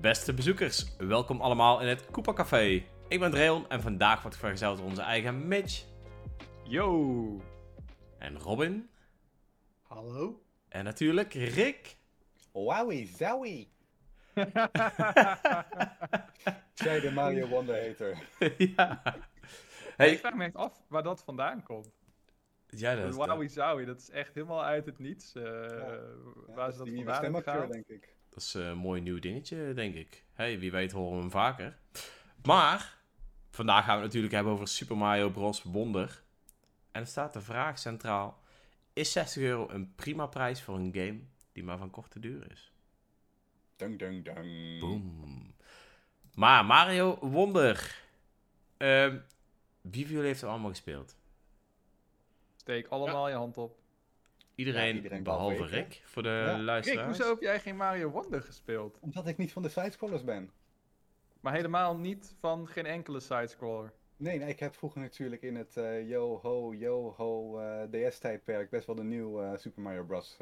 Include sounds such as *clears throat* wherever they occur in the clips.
Beste bezoekers, welkom allemaal in het Koopa Café. Ik ben Dreon en vandaag wordt vergezeld door onze eigen Mitch Yo! en Robin. Hallo? En natuurlijk Rick. Wowie, zowie. *laughs* Zij de Mario Wonder hater. *laughs* ja. Ik vraag me echt af waar dat vandaan komt. ja, dat Dat is, Wowie Zowie, dat is echt helemaal uit het niets. eh, waar ze dat nieuwe vandaan stemacteur, gehaald. denk ik. Dat is een mooi nieuw dingetje, denk ik. Hey, wie weet horen we hem vaker. Maar, vandaag gaan we het natuurlijk hebben over Super Mario Bros. Wonder. En er staat de vraag centraal. Is 60 euro een prima prijs voor een game die maar van korte duur is? Dung, dung, dung. Boom. Maar Mario Wonder. Ehm, wie van jullie heeft er allemaal gespeeld? Steek allemaal je hand op. Iedereen, Ja, iedereen behalve behalve ik, Rick, voor de Ja. Rick, luisteraars. hoezo heb jij geen Mario Wonder gespeeld? Omdat ik niet van de sidescrollers ben. Maar helemaal niet van geen enkele sidescroller. Nee, nee, ik heb vroeger natuurlijk in het eh yo-ho, yo-ho eh, DS-tijdperk best wel de nieuwe eh, Super Mario Bros.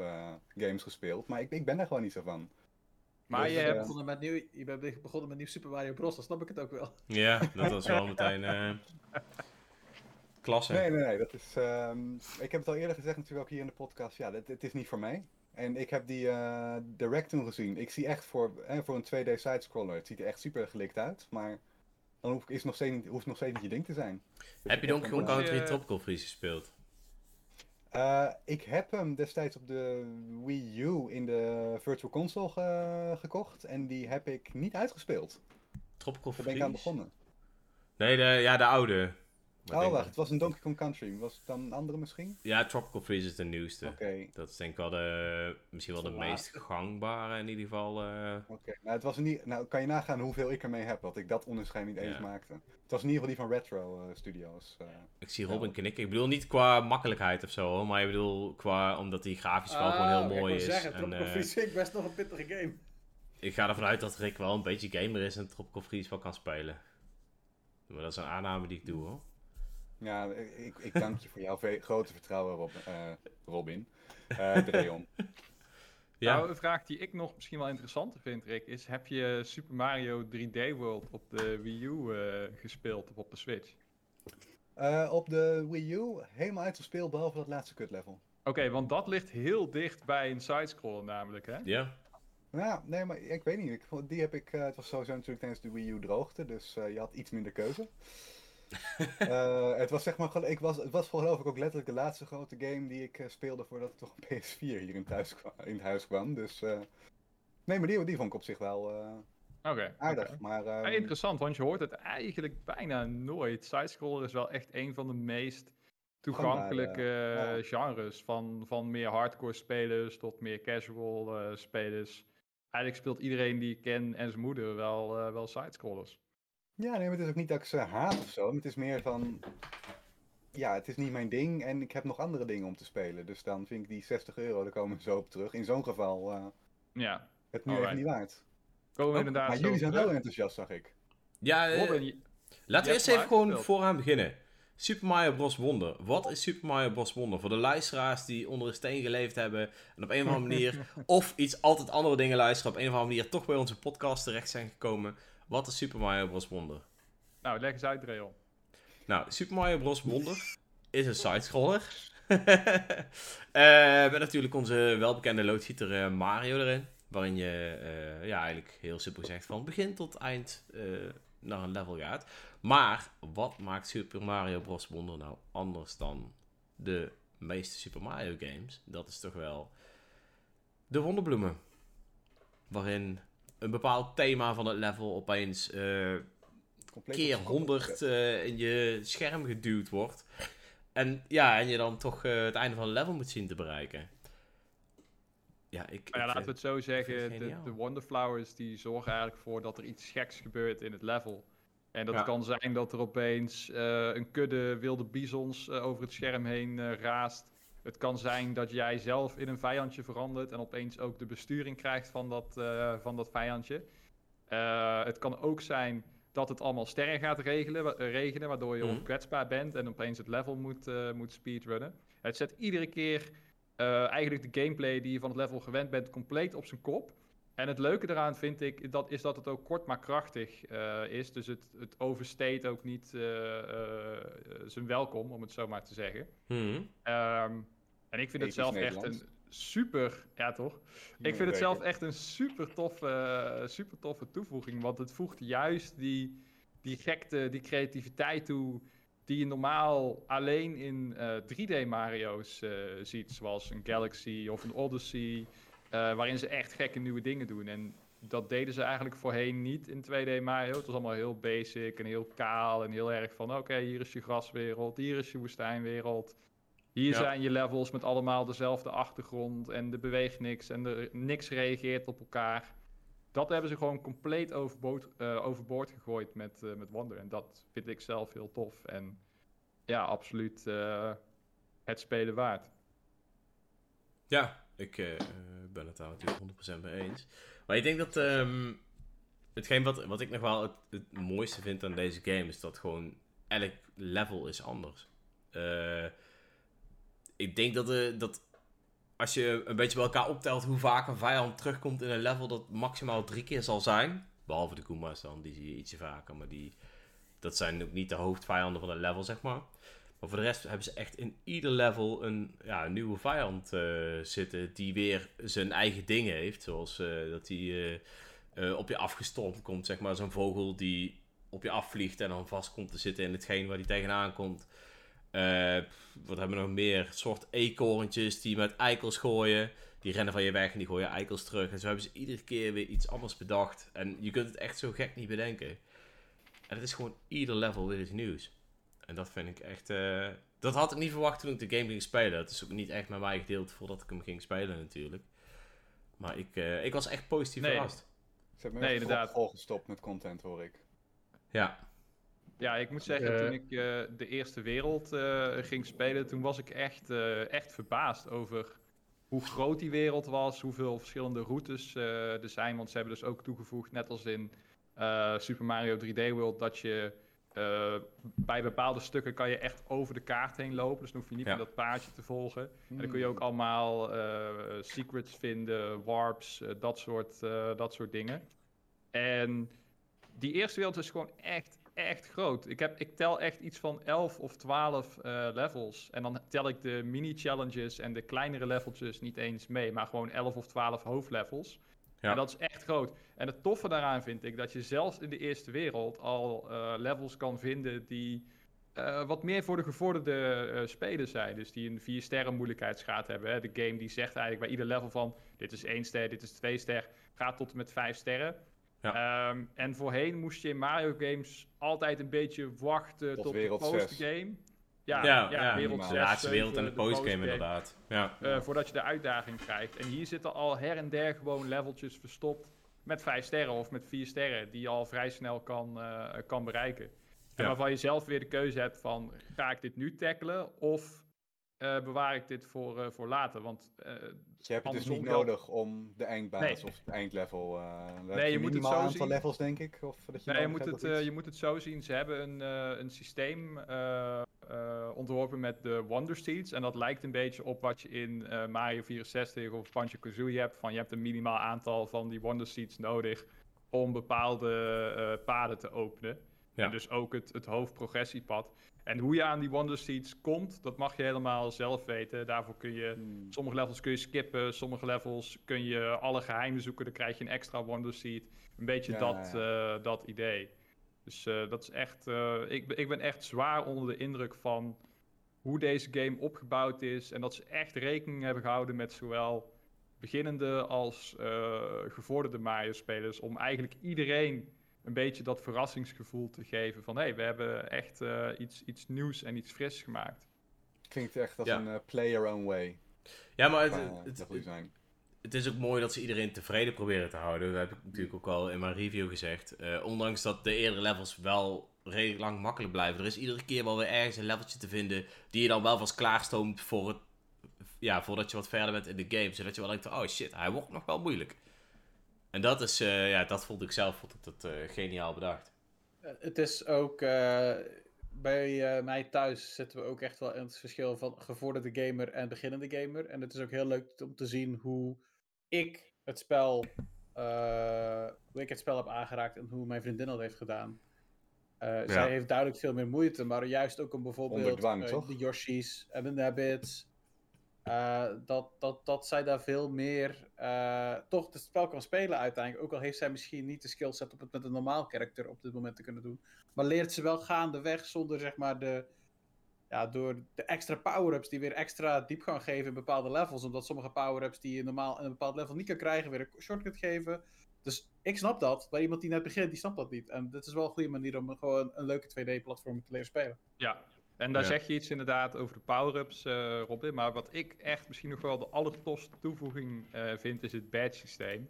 games gespeeld. Maar ik, ik ben er gewoon niet zo van. Maar Dus, je hebt... begonnen met nieuw, je bent begonnen met nieuw Super Mario Bros. Dan snap ik het ook wel. Ja, dat was wel meteen eh, *laughs* klasse. Nee, nee, nee. Dat is, ehm, ik heb het al eerder gezegd natuurlijk ook hier in de podcast. Ja, het, het is niet voor mij. En ik heb die eh, direct toen gezien. Ik zie echt voor, eh, voor een 2D sidescroller. Het ziet er echt super gelikt uit. Maar dan hoeft is nog steeds, niet- hoeft nog steeds niet je ding te zijn. Dus heb je Donkey Kong Country Tropical Freeze gespeeld? eh, ik heb hem destijds op de Wii U in de Virtual Console ge- gekocht. En die heb ik niet uitgespeeld. Tropical Daar ben Freeze? ik aan begonnen. Nee, de, ja, de oude. Oh, wacht. Het was een Donkey Kong Country. Was het dan een andere misschien? Ja, Tropical Freeze is de nieuwste. Oké. Dat is denk ik wel de, misschien wel de De meest gangbare in ieder geval. eh. Oké, nou, het was niet, nou kan je nagaan hoeveel ik ermee heb, dat ik dat onderscheid niet eens Ja. maakte. Het was in ieder geval die van Retro eh, Studios. eh. Ik zie Robin Ja. knikken. Ik bedoel niet qua makkelijkheid of zo, hoor, maar ik bedoel qua omdat die grafisch wel gewoon heel mooi Ah, ik is. zeggen, en, Tropical eh, Freeze vind ik best nog een pittige game. ik ga ervan uit dat Rick wel een beetje gamer is en Tropical Freeze wel kan spelen. Maar dat is een aanname die ik doe hoor. Ja, ik, ik dank je voor jouw grote vertrouwen, Rob, eh, Robin. Eh Dreon. Ja, Nou, een vraag die ik nog misschien wel interessanter vind, Rick, is: heb je Super Mario 3D World op de Wii U eh, gespeeld of op de Switch? Eh, op de Wii U helemaal uitgespeeld, behalve dat laatste kut level. Oké, want dat ligt heel dicht bij een sidescroller namelijk, hè? ja. Ja, nee, maar ik weet niet. Ik, die heb ik, het was sowieso natuurlijk tijdens de Wii U droogte, dus je had iets minder keuze. *laughs* Eh, het was zeg maar, ik was, het was geloof ik ook letterlijk de laatste grote game die ik eh, speelde voordat ik toch een *laughs* PS4 hier in, thuis in het huis kwam. Dus eh, nee, maar die, die vond ik op zich wel Oké. aardig. Maar Ja, ehm, interessant, want je hoort het eigenlijk bijna nooit. Sidescroller is wel echt een van de meest toegankelijke genres. Van, van meer hardcore spelers tot meer casual spelers. Eigenlijk speelt iedereen die ik ken en zijn moeder wel, wel sidescrollers. Ja, nee, maar het is ook niet dat ik ze haat of zo. maar Het is meer van, ja, het is niet mijn ding en ik heb nog andere dingen om te spelen. Dus dan vind ik die 60 euro, daar komen we zo op terug. In zo'n geval eh, Ja, het nu Alright. even niet waard. komen we Ook- inderdaad Maar zo jullie zijn terug. wel enthousiast, zag ik. ja eh, Robin, je- laten we eerst even gewoon gespeeld. vooraan beginnen. Super Mario Bros. Wonder. Wat is Super Mario Bros. Wonder? Voor de luisteraars die onder een steen geleefd hebben en op een of andere *laughs* manier of iets altijd andere dingen luisteren, op een of andere manier toch bij onze podcast terecht zijn gekomen. Wat is Super Mario Bros. Wonder? nou, leg eens uit, Dreon. Nou, Super Mario Bros. Wonder is een sidescroller. *laughs* Eh met natuurlijk onze welbekende loodgieter eh, Mario erin. Waarin je eh, ja, eigenlijk heel simpel gezegd van begin tot eind naar een level gaat. Maar wat maakt Super Mario Bros. Wonder nou anders dan de meeste Super Mario games? Dat is toch wel de wonderbloemen. Waarin een bepaald thema van het level opeens eh, Compleet keer op zijn kop 100 gezet. eh, in je scherm geduwd wordt. En ja, en je dan toch eh, het einde van het level moet zien te bereiken. Ja, ik. Ja, ik, laten we het zo zeggen, de, Wonderflowers die zorgen eigenlijk voor dat er iets geks gebeurt in het level. En dat Ja. kan zijn dat er opeens eh, een kudde wilde bizons eh, over het scherm heen eh, raast. Het kan zijn dat jij zelf in een vijandje verandert en opeens ook de besturing krijgt van dat, eh, van dat vijandje. Eh, het kan ook zijn dat het allemaal sterren gaat regelen, wa- regenen, waardoor je Mhm. onkwetsbaar bent en opeens het level moet, eh, moet speedrunnen. Het zet iedere keer eigenlijk de gameplay die je van het level gewend bent compleet op zijn kop. En het leuke eraan vind ik, dat, is dat het ook kort maar krachtig eh, is. Dus het, het oversteekt ook niet eh, eh, zijn welkom, om het zo maar te zeggen. Mhm. Ehm, en ik vind het zelf echt een super, ja toch? Ja, Ik vind het zelf echt een super toffe, super toffe toevoeging. Want het voegt juist die, die gekte, die creativiteit toe. Die je normaal alleen in eh, 3D Mario's eh, ziet. Zoals een Galaxy of een Odyssey. Eh, waarin ze echt gekke nieuwe dingen doen. En dat deden ze eigenlijk voorheen niet in 2D Mario. Het was allemaal heel basic en heel kaal. En heel erg van: oké, hier is je graswereld. Hier is je woestijnwereld. Hier Ja. zijn je levels met allemaal dezelfde achtergrond en er beweegt niks en er niks reageert op elkaar. Dat hebben ze gewoon compleet overboord, eh, overboord gegooid met, eh, met Wonder. En dat vind ik zelf heel tof. En ja, absoluut het spelen waard. Ja, ik eh, eh, ben het daar natuurlijk 100% mee eens. Maar ik denk dat ehm, hetgeen wat, wat ik nog wel het, mooiste vind aan deze game is dat gewoon elk level is anders. Eh, ik denk dat, eh, dat als je een beetje bij elkaar optelt hoe vaak een vijand terugkomt in een level, dat maximaal drie keer zal zijn. Behalve de Kuma's dan, die zie je ietsje vaker, maar die, dat zijn ook niet de hoofdvijanden van het level, zeg maar. Maar voor de rest hebben ze echt in ieder level een, ja, nieuwe vijand eh, zitten die weer zijn eigen dingen heeft. Zoals eh, dat hij eh, op je afgestormd komt, zeg maar. Zo'n vogel die op je afvliegt en dan vast komt te zitten in hetgeen waar hij tegenaan komt. Wat hebben we nog meer? soort eekhoorntjes die met eikels gooien. Die rennen van je weg en die gooien eikels terug. En zo hebben ze iedere keer weer iets anders bedacht. En je kunt het echt zo gek niet bedenken. En het is gewoon ieder level weer iets nieuws. En dat vind ik echt... eh, dat had ik niet verwacht toen ik de game ging spelen. Het is ook niet echt met mij gedeeld voordat ik hem ging spelen natuurlijk. Maar ik, eh, ik was echt positief Nee. verrast. Ze hebben Nee, me inderdaad. inderdaad volgestopt met content, hoor ik. Ja. Ja, ik moet zeggen, Eh. toen ik eh, de eerste wereld eh, ging spelen, toen was ik echt, eh, echt verbaasd over hoe groot die wereld was, hoeveel verschillende routes eh, er zijn. Want ze hebben dus ook toegevoegd, net als in eh, Super Mario 3D World, dat je eh, bij bepaalde stukken kan je echt over de kaart heen lopen. Dus dan hoef je niet Ja. meer dat paadje te volgen. En dan kun je ook allemaal eh, secrets vinden, warps, eh, dat, soort, eh, dat soort dingen. En die eerste wereld is gewoon echt, echt groot. Ik, heb, ik tel echt iets van 11 of 12 eh, levels. En dan tel ik de mini-challenges en de kleinere leveltjes niet eens mee, maar gewoon 11 of 12 hoofdlevels. Ja. En dat is echt groot. En het toffe daaraan vind ik dat je zelfs in de eerste wereld al eh, levels kan vinden die eh, wat meer voor de gevorderde eh, spelers zijn. Dus die een 4 sterren moeilijkheidsgraad hebben. Hè. De game die zegt eigenlijk bij ieder level van dit is 1 ster, dit is 2 ster, gaat tot en met 5 sterren. Ehm, en voorheen moest je in Mario games altijd een beetje wachten Tot tot, de zes. postgame. Ja, Ja, ja, ja, wereld de De 6, laatste wereld en de 7, postgame inderdaad. Ja. Eh, voordat je de uitdaging krijgt. En hier zitten al her en der gewoon leveltjes verstopt met 5 sterren of met 4 sterren, die je al vrij snel kan, eh, kan bereiken. En Ja. waarvan je zelf weer de keuze hebt van, ga ik dit nu tackelen of eh, bewaar ik dit voor, eh, voor later? Want Dus je hebt het dus niet nodig om de eindbaas Nee. of het eindlevel... hebben je moet het zo aantal zien. levels, denk ik? Of dat je Nee, je moet, het, je moet het zo zien. Ze hebben een, een systeem ontworpen met de Wonder Seeds. En dat lijkt een beetje op wat je in Mario 64 of Banjo-Kazooie hebt. Van je hebt een minimaal aantal van die Wonder Seeds nodig om bepaalde paden te openen. Ja. En dus ook het, het hoofdprogressiepad. En hoe je aan die Wonder Seeds komt, dat mag je helemaal zelf weten. Daarvoor kun je Hmm. Sommige levels kun je skippen, sommige levels kun je alle geheimen zoeken, dan krijg je een extra Wonder Seed. Een beetje Ja, dat, ja. eh, dat idee. Dus eh, dat is echt, eh, ik, ben- ik ben echt zwaar onder de indruk van hoe deze game opgebouwd is. En dat ze echt rekening hebben gehouden met zowel beginnende als gevorderde Mario-spelers. Om eigenlijk iedereen een beetje dat verrassingsgevoel te geven van hé, hey, we hebben echt eh, iets, iets nieuws en iets fris gemaakt. Klinkt echt als Ja. een eh, play your own way. Ja, maar het, het is ook mooi dat ze iedereen tevreden proberen te houden. Dat heb ik natuurlijk ook al in mijn review gezegd. Eh, ondanks dat de eerdere levels wel redelijk lang makkelijk blijven. Er is iedere keer wel weer ergens een leveltje te vinden die je dan wel vast klaarstoomt voor het, ja, voordat je wat verder bent in de game. Zodat je wel denkt, oh shit, hij wordt nog wel moeilijk. En dat is, eh, ja, dat vond ik zelf vond ik dat, eh, geniaal bedacht. Het is ook, eh, bij eh, mij thuis zitten we ook echt wel in het verschil van gevorderde gamer en beginnende gamer. En het is ook heel leuk om te zien hoe ik het spel eh, hoe ik het spel heb aangeraakt en hoe mijn vriendin dat heeft gedaan. Eh, Zij heeft duidelijk veel meer moeite, maar juist ook om bijvoorbeeld dwang, eh, de Yoshi's en de Nabbits. Eh, dat, dat, dat zij daar veel meer eh, toch het spel kan spelen uiteindelijk. Ook al heeft zij misschien niet de skillset om het met een normaal karakter op dit moment te kunnen doen. Maar leert ze wel gaandeweg zonder zeg maar de, ja, door de extra power-ups die weer extra diepgang geven in bepaalde levels. Omdat sommige power-ups die je normaal in een bepaald level niet kan krijgen, weer een shortcut geven. Dus ik snap dat. Maar iemand die net begint, die snapt dat niet. En dit is wel een goede manier om gewoon een leuke 2D-platform te leren spelen. Ja, en daar Ja. zeg je iets inderdaad over de power-ups, eh, Robin. Maar wat ik echt misschien nog wel de allertofste toevoeging eh, vind, is het badge systeem.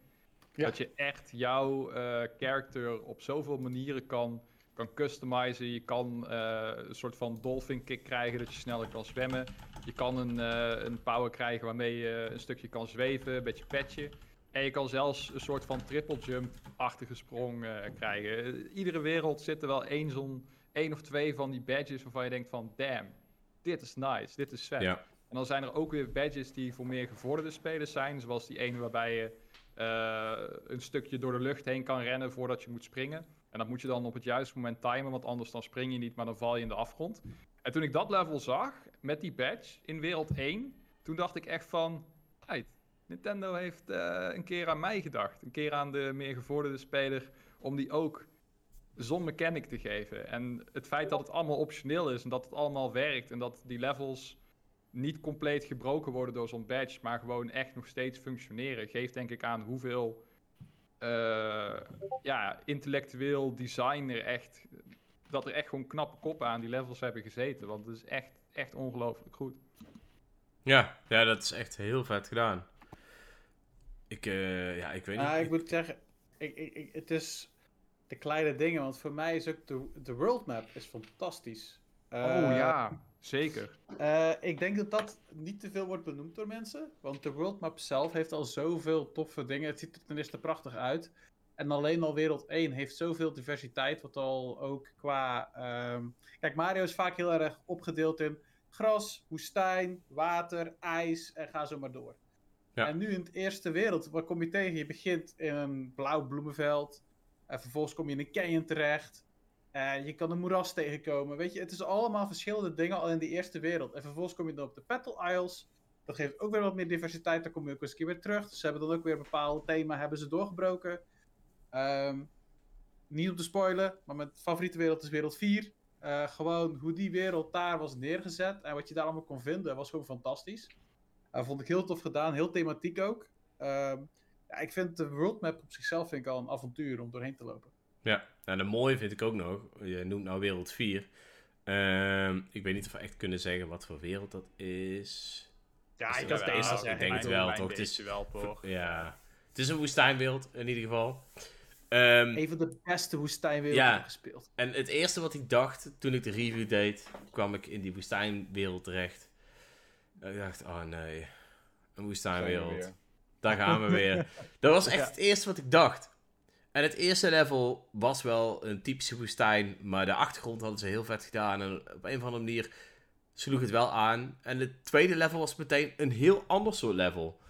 Ja. Dat je echt jouw eh character op zoveel manieren kan, kan customizen. Je kan een soort van dolphin kick krijgen, dat je sneller kan zwemmen. Je kan een, een power krijgen waarmee je een stukje kan zweven, een beetje patchen. En je kan zelfs een soort van triple jump-achtige sprong krijgen. Iedere wereld zit er wel één zo'n één of twee van die badges waarvan je denkt van damn, dit is nice, dit is vet. Ja. En dan zijn er ook weer badges die voor meer gevorderde spelers zijn, zoals die ene waarbij je eh, een stukje door de lucht heen kan rennen voordat je moet springen. En dat moet je dan op het juiste moment timen, want anders dan spring je niet, maar dan val je in de afgrond. En toen ik dat level zag, met die badge, in wereld 1, toen dacht ik echt van, right, Nintendo heeft eh, een keer aan mij gedacht. Een keer aan de meer gevorderde speler, om die ook zo'n mechanic te geven. En het feit dat het allemaal optioneel is en dat het allemaal werkt en dat die levels niet compleet gebroken worden door zo'n badge, maar gewoon echt nog steeds functioneren, geeft denk ik aan hoeveel eh, ja, intellectueel design er echt, dat er echt gewoon knappe koppen aan die levels hebben gezeten. Want het is echt, echt ongelooflijk goed. Ja, ja, dat is echt heel vet gedaan. Ik, eh, ja, ik weet niet. Nou, ik moet zeggen, ik, ik, ik- het is de kleine dingen. Want voor mij is ook de, de world map is fantastisch. oh Eh, ja, zeker. Eh, ik denk dat dat niet te veel wordt benoemd door mensen. Want de world map zelf heeft al zoveel toffe dingen. Het ziet er ten eerste prachtig uit. En alleen al wereld 1 heeft zoveel diversiteit. Wat al ook qua. ehm, Kijk, Mario is vaak heel erg opgedeeld in gras, woestijn, water, ijs en ga zo maar door. Ja. En nu in het eerste wereld, waar kom je tegen? Je begint in een blauw bloemenveld. En vervolgens kom je in een canyon terecht. En je kan een moeras tegenkomen. Weet je, het is allemaal verschillende dingen al in die eerste wereld. En vervolgens kom je dan op de Battle Isles. Dat geeft ook weer wat meer diversiteit. Daar kom je ook eens een keer weer terug. Dus ze hebben dan ook weer een bepaald thema hebben ze doorgebroken. Ehm, niet om te spoilen, maar mijn favoriete wereld is wereld 4. Eh, gewoon hoe die wereld daar was neergezet en wat je daar allemaal kon vinden, was gewoon fantastisch. Eh, vond ik heel tof gedaan, heel thematiek ook. Ehm, ja, ik vind de worldmap op zichzelf vind ik al een avontuur om doorheen te lopen. Ja, en de mooie vind ik ook nog, je noemt nou wereld 4. Ehm, ik weet niet of we echt kunnen zeggen wat voor wereld dat is. Ja, Is ik had wel? deze Ik denk het wel, toch? Het is- wel, toch? Ja, het is een woestijnwereld in ieder geval. Ehm, Een van de beste woestijnwerelden Ja. gespeeld. en het eerste wat ik dacht toen ik de review deed, kwam ik in die woestijnwereld terecht. Ik dacht, oh nee, een woestijnwereld. Daar gaan we weer. *laughs* Dat was echt het eerste wat ik dacht. En het eerste level was wel een typische woestijn, maar de achtergrond hadden ze heel vet gedaan. En op een of andere manier sloeg het wel aan. En het tweede level was meteen een heel ander soort level.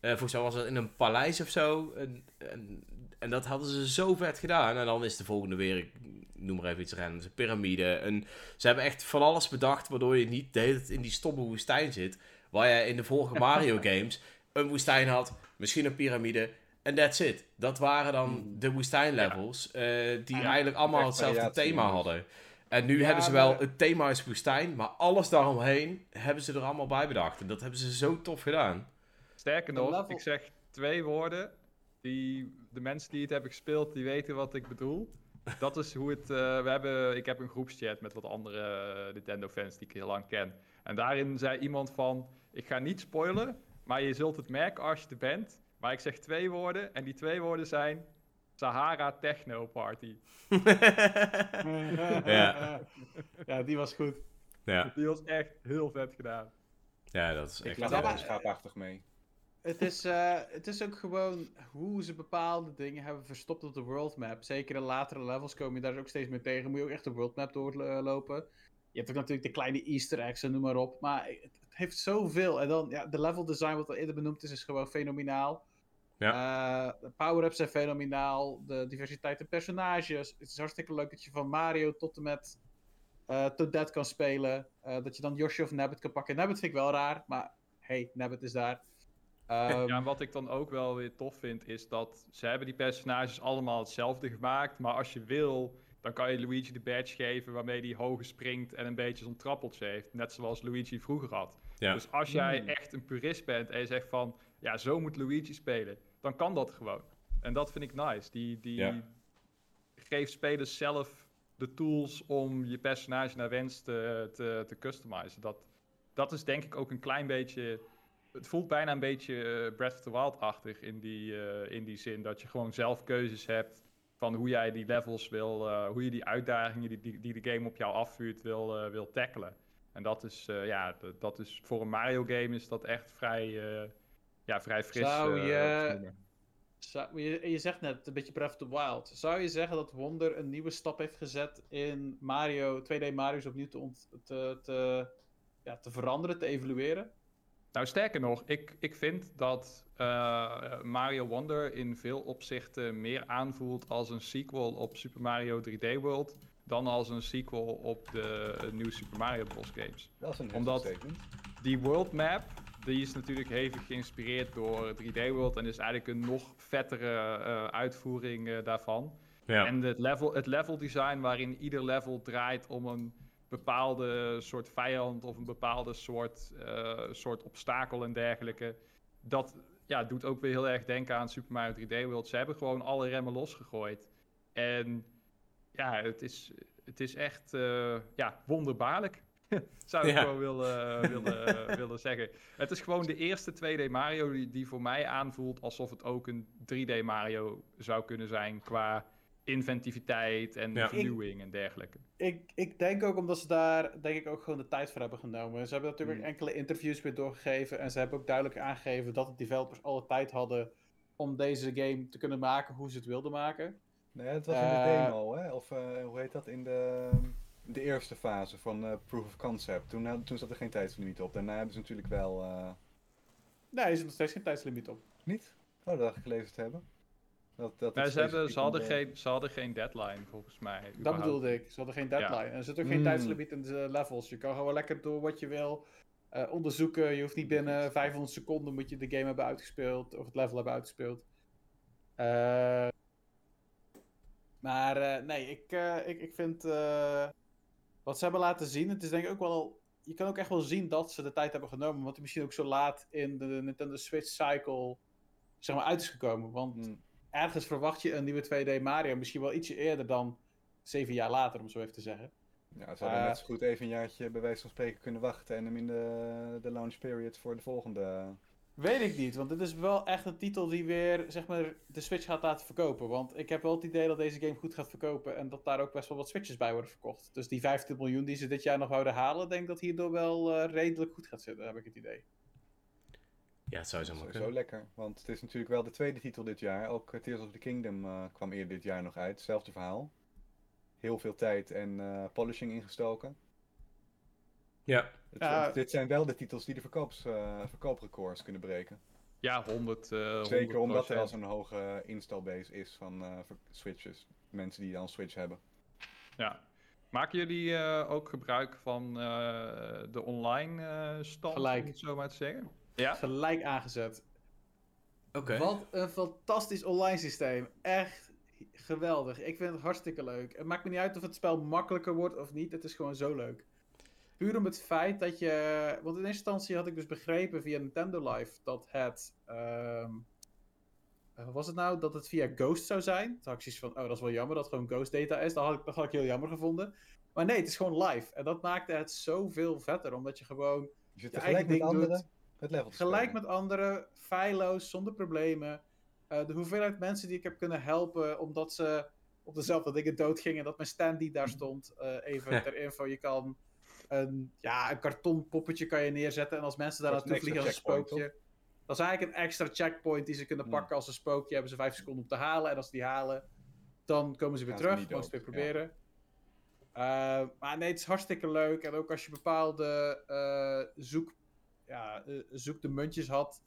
Eh, volgens mij was het in een paleis of zo. En, en, en dat hadden ze zo vet gedaan. En dan is de volgende weer, ik noem maar even iets random, een piramide. En ze hebben echt van alles bedacht, waardoor je niet de hele tijd in die stomme woestijn zit. Waar je in de vorige *laughs* Mario games een woestijn had, misschien een piramide. En that's it. Dat waren dan de woestijnlevels. eh, die Ja, eigenlijk allemaal hetzelfde thema hadden. En nu Ja, hebben ze wel, het thema is woestijn, maar alles daaromheen hebben ze er allemaal bij bedacht. En dat hebben ze zo tof gedaan. Sterker nog, level- ik zeg twee woorden. Die, de mensen die het hebben gespeeld, die weten wat ik bedoel. Dat is hoe het... eh, we hebben, ik heb een groepschat met wat andere eh, Nintendo-fans die ik heel lang ken. En daarin zei iemand van... Ik ga niet spoilen, maar je zult het merken als je er bent. Maar ik zeg twee woorden. En die twee woorden zijn... Sahara Techno Party. *laughs* Ja. ja, die was goed. Ja, Die was echt heel vet gedaan. ja dat is Ik echt... laat Ja, er maar- wel schaapachtig mee. Het is, eh, het is ook gewoon hoe ze bepaalde dingen hebben verstopt op de world map. Zeker in latere levels kom je daar ook steeds meer tegen. Moet je ook echt de world map doorlopen. Je hebt ook natuurlijk de kleine easter eggs en noem maar op. Maar het, het heeft zoveel. En dan, ja, de level design wat al eerder benoemd is, is gewoon fenomenaal. Ja. Eh, de power-ups zijn fenomenaal. De diversiteit in personages. Het is hartstikke leuk dat je van Mario tot en met eh Toadette kan spelen. Eh, dat je dan Yoshi of Nabbit kan pakken. Nabbit vind ik wel raar, maar hey, Nabbit is daar. Ehm, Ja, en wat ik dan ook wel weer tof vind, is dat ze hebben die personages allemaal hetzelfde gemaakt. Maar als je wil, dan kan je Luigi de badge geven waarmee hij hoger springt en een beetje zo'n trappeltje heeft. Net zoals Luigi vroeger had. Ja. Dus als jij Hmm. echt een purist bent en je zegt van, ja, zo moet Luigi spelen, dan kan dat gewoon. En dat vind ik nice. Die, die Ja. geeft spelers zelf de tools om je personage naar wens te, te, te customizen. Dat, dat is denk ik ook een klein beetje. Het voelt bijna een beetje eh, Breath of the Wild-achtig in die, eh, in die zin. Dat je gewoon zelf keuzes hebt van hoe jij die levels wil, eh, hoe je die uitdagingen die, die, die de game op jou afvuurt wil, eh, wil tackelen. En dat is, eh, ja, dat is voor een Mario game is dat echt vrij, ja, vrij fris. Zou je-. Zou- je, je zegt net een beetje Breath of the Wild. Zou je zeggen dat Wonder een nieuwe stap heeft gezet in Mario, 2D Mario's opnieuw te, ont- te, te, ja, te veranderen, te evalueren? Nou, sterker nog, ik, ik vind dat eh, Mario Wonder in veel opzichten meer aanvoelt als een sequel op Super Mario 3D World dan als een sequel op de eh, nieuwe Super Mario Bros. games. Dat is een Omdat- statement. Die world map, die is natuurlijk hevig geïnspireerd door 3D World en is eigenlijk een nog vettere eh, uitvoering eh, daarvan. Ja. En het level, het level design waarin ieder level draait om een bepaalde soort vijand of een bepaalde soort, eh, soort obstakel en dergelijke. Dat ja, doet ook weer heel erg denken aan Super Mario 3D World. Ze hebben gewoon alle remmen losgegooid. En ja, het is, het is echt eh, ja, wonderbaarlijk. *laughs* Zou ik Ja. gewoon willen, willen, willen zeggen. Het is gewoon de eerste 2D Mario die, die voor mij aanvoelt alsof het ook een 3D Mario zou kunnen zijn qua inventiviteit en Ja. vernieuwing en dergelijke. Ik, ik denk ook omdat ze daar denk ik ook gewoon de tijd voor hebben genomen. Ze hebben natuurlijk Hmm. enkele interviews weer doorgegeven. En ze hebben ook duidelijk aangegeven dat de developers alle tijd hadden om deze game te kunnen maken hoe ze het wilden maken. Nee, het was in de Eh, demo, hè? Of eh, hoe heet dat? In de, de eerste fase van eh, Proof of Concept. Toen, toen zat er geen tijdslimiet op. Daarna hebben ze natuurlijk wel... eh, Nee, er zit nog steeds geen tijdslimiet op. Niet? Oh, dat dacht ik gelezen te hebben. Dat, dat ze, hebben, ze, hadden de- geen, ze hadden geen deadline volgens mij. Dat bedoelde ik. Ze hadden geen deadline. En er zit ook geen Mm. tijdslimiet in de levels. Je kan gewoon lekker door wat je wil eh, onderzoeken. Je hoeft niet binnen 500 seconden moet je de game hebben uitgespeeld. Of het level hebben uitgespeeld. Eh, maar eh, nee, ik, eh, ik, ik vind eh, wat ze hebben laten zien. Het is denk ik ook wel. Je kan ook echt wel zien dat ze de tijd hebben genomen. Want het misschien ook zo laat in de Nintendo Switch cycle zeg maar, uit is gekomen. Want Hmm. Ergens verwacht je een nieuwe 2D Mario misschien wel ietsje eerder dan zeven jaar later, om zo even te zeggen. Ja, ze hadden Eh, net zo goed even een jaartje bij wijze van spreken kunnen wachten en hem in de, de launch period voor de volgende. Weet ik niet, want dit is wel echt een titel die weer zeg maar, de Switch gaat laten verkopen. Want ik heb wel het idee dat deze game goed gaat verkopen en dat daar ook best wel wat Switches bij worden verkocht. Dus die 15 miljoen die ze dit jaar nog wouden halen, denk ik dat hierdoor wel eh, redelijk goed gaat zitten, heb ik het idee. Ja, het zou zo maar kunnen. lekker, want het is natuurlijk wel de tweede titel dit jaar. Ook Tears of the Kingdom eh, kwam eerder dit jaar nog uit. Hetzelfde verhaal. Heel veel tijd en eh, polishing ingestoken. Ja. Het- Ja. het- dit zijn wel de titels die de verkoops, eh, verkooprecords kunnen breken. Ja, 100. eh Zeker omdat er al 100%. zo'n hoge installbase is van eh, switches. Mensen die dan Switch hebben. Ja. Maken jullie eh, ook gebruik van eh, de online eh stand, Gelijk. om het zo maar te zeggen? Ja? Gelijk aangezet. Oké. Wat een fantastisch online systeem. Echt geweldig. Ik vind het hartstikke leuk. Het maakt me niet uit of het spel makkelijker wordt of niet. Het is gewoon zo leuk. Puur om het feit dat je. Want in eerste instantie had ik dus begrepen via Nintendo Live dat het. wat was het nou? Dat het via Ghost zou zijn. Toen had ik zoiets van: oh, dat is wel jammer dat het gewoon Ghost data is. Dat had ik, dat had ik heel jammer gevonden. Maar nee, het is gewoon live. En dat maakte het zoveel vetter. Omdat je gewoon Je zit Je tegelijk met eigen ding anderen doet. Het level te Gelijk spelen. met anderen, feilloos, zonder problemen. Eh, de hoeveelheid mensen die ik heb kunnen helpen omdat ze op dezelfde dingen doodgingen. Dat mijn stand die daar stond. eh, even ter info, je kan een, ja, een karton poppetje kan je neerzetten. En als mensen daar naartoe vliegen als een spookje. Dat is eigenlijk een extra checkpoint die ze kunnen Hmm. pakken als een spookje. Hebben ze vijf seconden om te halen. En als ze die halen, dan komen ze weer Gaan terug. Mogen ze weer proberen. Eh, maar nee, het is hartstikke leuk. En ook als je bepaalde eh, zoek, ja, eh, zoek de muntjes had.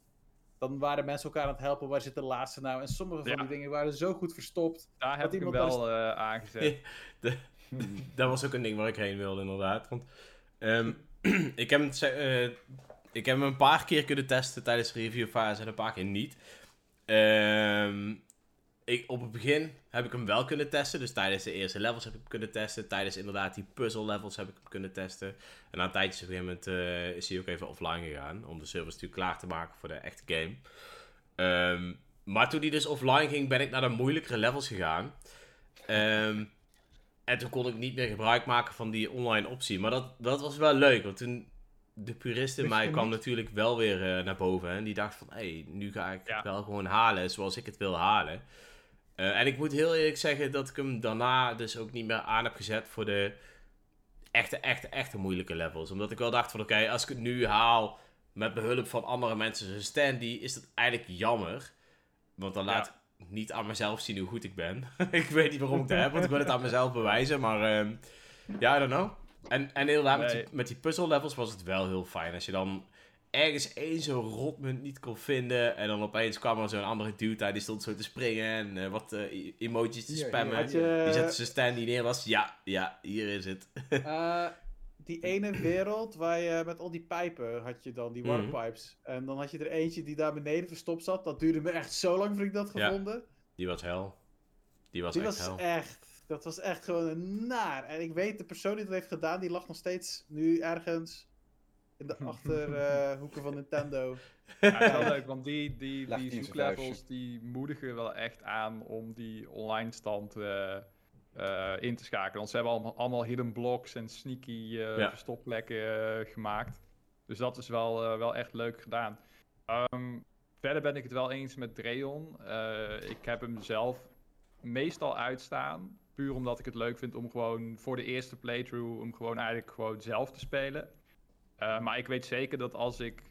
dan waren mensen elkaar aan het helpen. Waar zit de laatste nou? En sommige van Ja. die dingen waren zo goed verstopt. Daar heb Dat ik hem iemand wel eh, aangezet. *laughs* *laughs* Dat was ook een ding waar ik heen wilde, inderdaad. Want ehm, *clears throat* ik, heb eh, ik heb hem een paar keer kunnen testen tijdens de reviewfase en een paar keer niet. Ehm, ik, op het begin heb ik hem wel kunnen testen. Dus tijdens de eerste levels heb ik hem kunnen testen. Tijdens inderdaad die puzzle levels heb ik hem kunnen testen. En na een tijdje op een gegeven moment eh, is hij ook even offline gegaan. Om de servers natuurlijk klaar te maken voor de echte game. Ehm, maar toen hij dus offline ging, ben ik naar de moeilijkere levels gegaan. Ehm, en toen kon ik niet meer gebruik maken van die online optie. Maar dat, dat was wel leuk, want toen... De purist in mij kwam natuurlijk wel weer eh, naar boven. En die dacht van, hé, hey, nu ga ik Ja. het wel gewoon halen zoals ik het wil halen. Eh, en ik moet heel eerlijk zeggen dat ik hem daarna dus ook niet meer aan heb gezet voor de echte, echte, echte moeilijke levels. Omdat ik wel dacht van, oké, als ik het nu haal met behulp van andere mensen zoals Standy, is dat eigenlijk jammer. Want dan Ja. laat ik niet aan mezelf zien hoe goed ik ben. *laughs* ik weet niet waarom ik dat heb, want ik wil het aan mezelf *laughs* bewijzen. Maar ehm, ja, I don't know. En, en inderdaad, met, die, met die puzzle levels was het wel heel fijn. Als je dan ergens één zo'n rotmunt niet kon vinden. En dan opeens kwam er zo'n andere dude uit, die stond zo te springen en eh, wat e- emojis te Hier, hier, spammen. Je, Die zette zijn stand die neer was. Ja, ja, hier is het. *laughs* eh, die ene wereld waar je met al die pijpen had je dan, die Mhm. waterpipes. En dan had je er eentje die daar beneden verstopt zat. Dat duurde me echt zo lang voordat ik dat Ja. gevonden. Die was hel. Die was Die echt was hel. echt, dat was echt gewoon een naar. En ik weet, de persoon die dat heeft gedaan, die lag nog steeds nu ergens in de *laughs* achterhoeken van Nintendo. Ja, het is wel leuk, want die, die, die zoeklevels die moedigen wel echt aan om die online stand eh, eh, in te schakelen. Want ze hebben allemaal, allemaal hidden blocks en sneaky eh, Ja. verstopplekken eh, gemaakt. Dus dat is wel, eh, wel echt leuk gedaan. Ehm, verder ben ik het wel eens met Dreon. Eh, ik heb hem zelf meestal uitstaan. Puur omdat ik het leuk vind om gewoon voor de eerste playthrough hem gewoon eigenlijk gewoon zelf te spelen. Eh, maar ik weet zeker dat als ik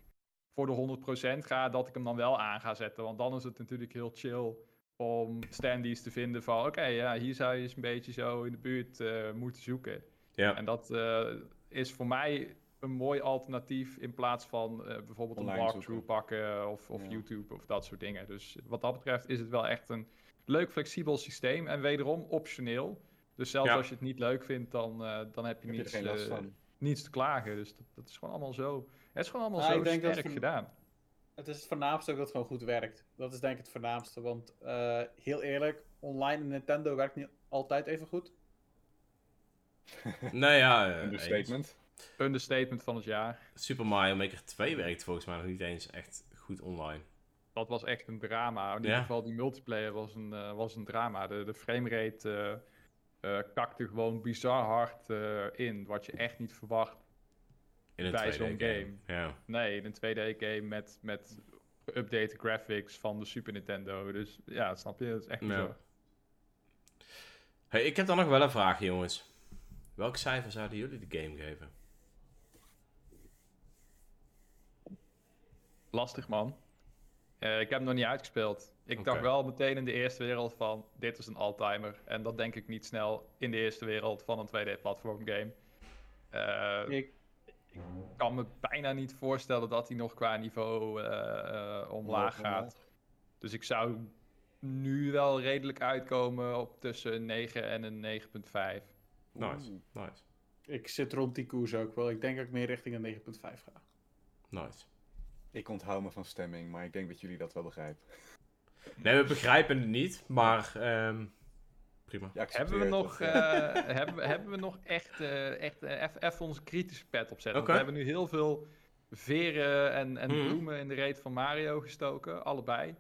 voor de 100% ga, dat ik hem dan wel aan ga zetten. Want dan is het natuurlijk heel chill om standees te vinden van... Oké, ja, hier zou je eens een beetje zo in de buurt eh, moeten zoeken. Ja. En dat eh, is voor mij een mooi alternatief in plaats van bijvoorbeeld Online een walkthrough pakken of, of Ja. YouTube of dat soort dingen. Dus wat dat betreft is het wel echt een leuk flexibel systeem en wederom optioneel. Dus zelfs Ja. als je het niet leuk vindt, dan, dan heb je, Heb je er niets, geen last van? Niets te klagen. Dus dat, dat is gewoon allemaal zo. Het is gewoon allemaal Ah, zo ik denk dat sterk gedaan. Het is het voornaamste ook dat het gewoon goed werkt. Dat is denk ik het voornaamste. Want eh, heel eerlijk, online in Nintendo werkt niet altijd even goed. *laughs* Nou ja, eh, eens. Understatement. Understatement van het jaar. Super Mario Maker 2 werkt volgens mij nog niet eens echt goed online. Dat was echt een drama. In ieder Ja. geval, die multiplayer was een, eh, was een drama. De, de framerate eh eh, kakte gewoon bizar hard eh, in. Wat je echt niet verwacht. In een Bij 2D zo'n game. Ja. Nee, in een 2D-game met, met geüpdate graphics van de Super Nintendo. Dus ja, snap je? Dat is echt Ja. bizar. Hey, ik heb dan nog wel een vraag, jongens. Welk cijfer zouden jullie de game geven? Lastig, man. Eh, ik heb hem nog niet uitgespeeld. Ik dacht wel meteen in de eerste wereld van, dit is een alltimer. En dat denk ik niet snel in de eerste wereld van een 2D-platform game. Eh, Ik, ik kan me bijna niet voorstellen dat hij nog qua niveau eh, eh, omlaag gaat. Dus ik zou nu wel redelijk uitkomen op tussen een 9 en een 9.5. Nice, nice, ik zit rond die koers ook wel. Ik denk dat ik meer richting een 9.5 ga. nice. Ik onthoud me van stemming, maar ik denk dat jullie dat wel begrijpen. Nee, we begrijpen het niet, maar ehm, prima. Hebben we, nog, eh, *laughs* hebben, we- hebben we nog echt, eh, echt eff- even onze kritische pet opzetten? We hebben nu heel veel veren en, en Mhm. bloemen in de reet van Mario gestoken, allebei.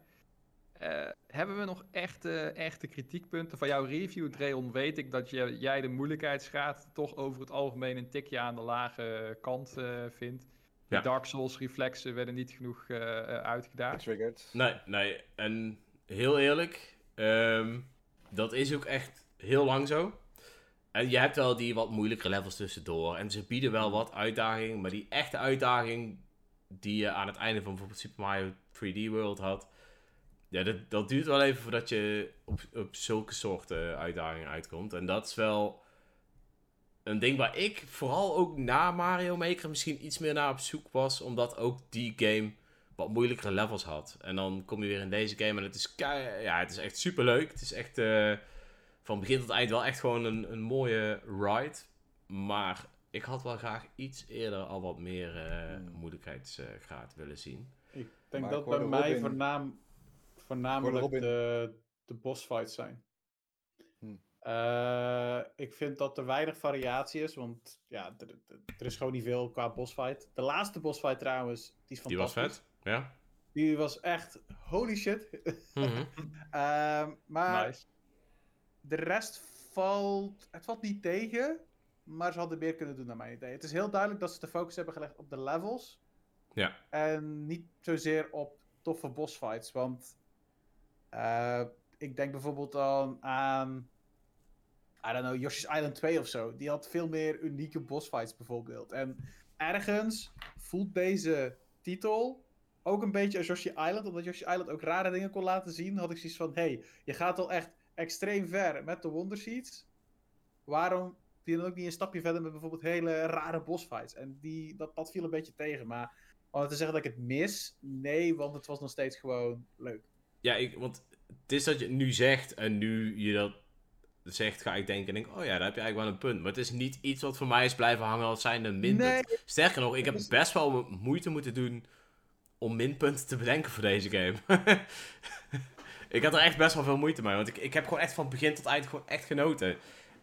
Eh, hebben we nog echte, echte kritiekpunten? Van jouw review, Dreon, weet ik dat je, jij de moeilijkheidsgraad toch over het algemeen een tikje aan de lage kant eh, vindt. De Ja. Dark Souls reflexen werden niet genoeg eh, eh, uitgedaagd. Getriggerd. Nee, nee. En heel eerlijk, ehm, dat is ook echt heel lang zo. En je hebt wel die wat moeilijkere levels tussendoor. En ze bieden wel wat uitdaging. Maar die echte uitdaging die je aan het einde van bijvoorbeeld Super Mario 3D World had. Ja, dat, dat duurt wel even voordat je op, op zulke soorten uitdagingen uitkomt. En dat is wel een ding waar ik vooral ook na Mario Maker misschien iets meer naar op zoek was. Omdat ook die game wat moeilijkere levels had. En dan kom je weer in deze game en het is, kei- ja, het is echt super leuk. Het is echt eh, van begin tot eind wel echt gewoon een, een mooie ride. Maar ik had wel graag iets eerder al wat meer eh, Hmm. moeilijkheidsgraad willen zien. Ik denk Maar dat ik bij mij voornaam, voornamelijk de, de bossfights zijn. Eh, ik vind dat er weinig variatie is, want ja, er, er- er is gewoon niet veel qua bossfight. De laatste bossfight trouwens, die is Die was fantastisch. vet. Ja. Die was echt holy shit. Mhm. *laughs* Ehm, maar Nice. de rest valt, het valt niet tegen, maar ze hadden meer kunnen doen naar mijn idee. Het is heel duidelijk dat ze de focus hebben gelegd op de levels. Ja. En niet zozeer op toffe bossfights. Want eh, ik denk bijvoorbeeld dan aan, I don't know, Yoshi's Island 2 of zo. Die had veel meer unieke bossfights bijvoorbeeld. En ergens voelt deze titel ook een beetje als Yoshi Island. Omdat Yoshi Island ook rare dingen kon laten zien. Had ik zoiets van, hey, je gaat al echt extreem ver met de Wonder Seeds. Waarom je dan ook niet een stapje verder met bijvoorbeeld hele rare bossfights? En die, dat, dat viel een beetje tegen. Maar om te zeggen dat ik het mis, nee, want het was nog steeds gewoon leuk. Ja, ik, want het is dat je nu zegt en nu je dat zegt, ga ik denken, denk, oh ja, daar heb je eigenlijk wel een punt. Maar het is niet iets wat voor mij is blijven hangen als zijnde minpunt. Nee. Sterker nog, ik heb is- best wel moeite moeten doen om minpunten te bedenken voor deze game. *laughs* ik had er echt best wel veel moeite mee, want ik, ik heb gewoon echt van begin tot eind gewoon echt genoten.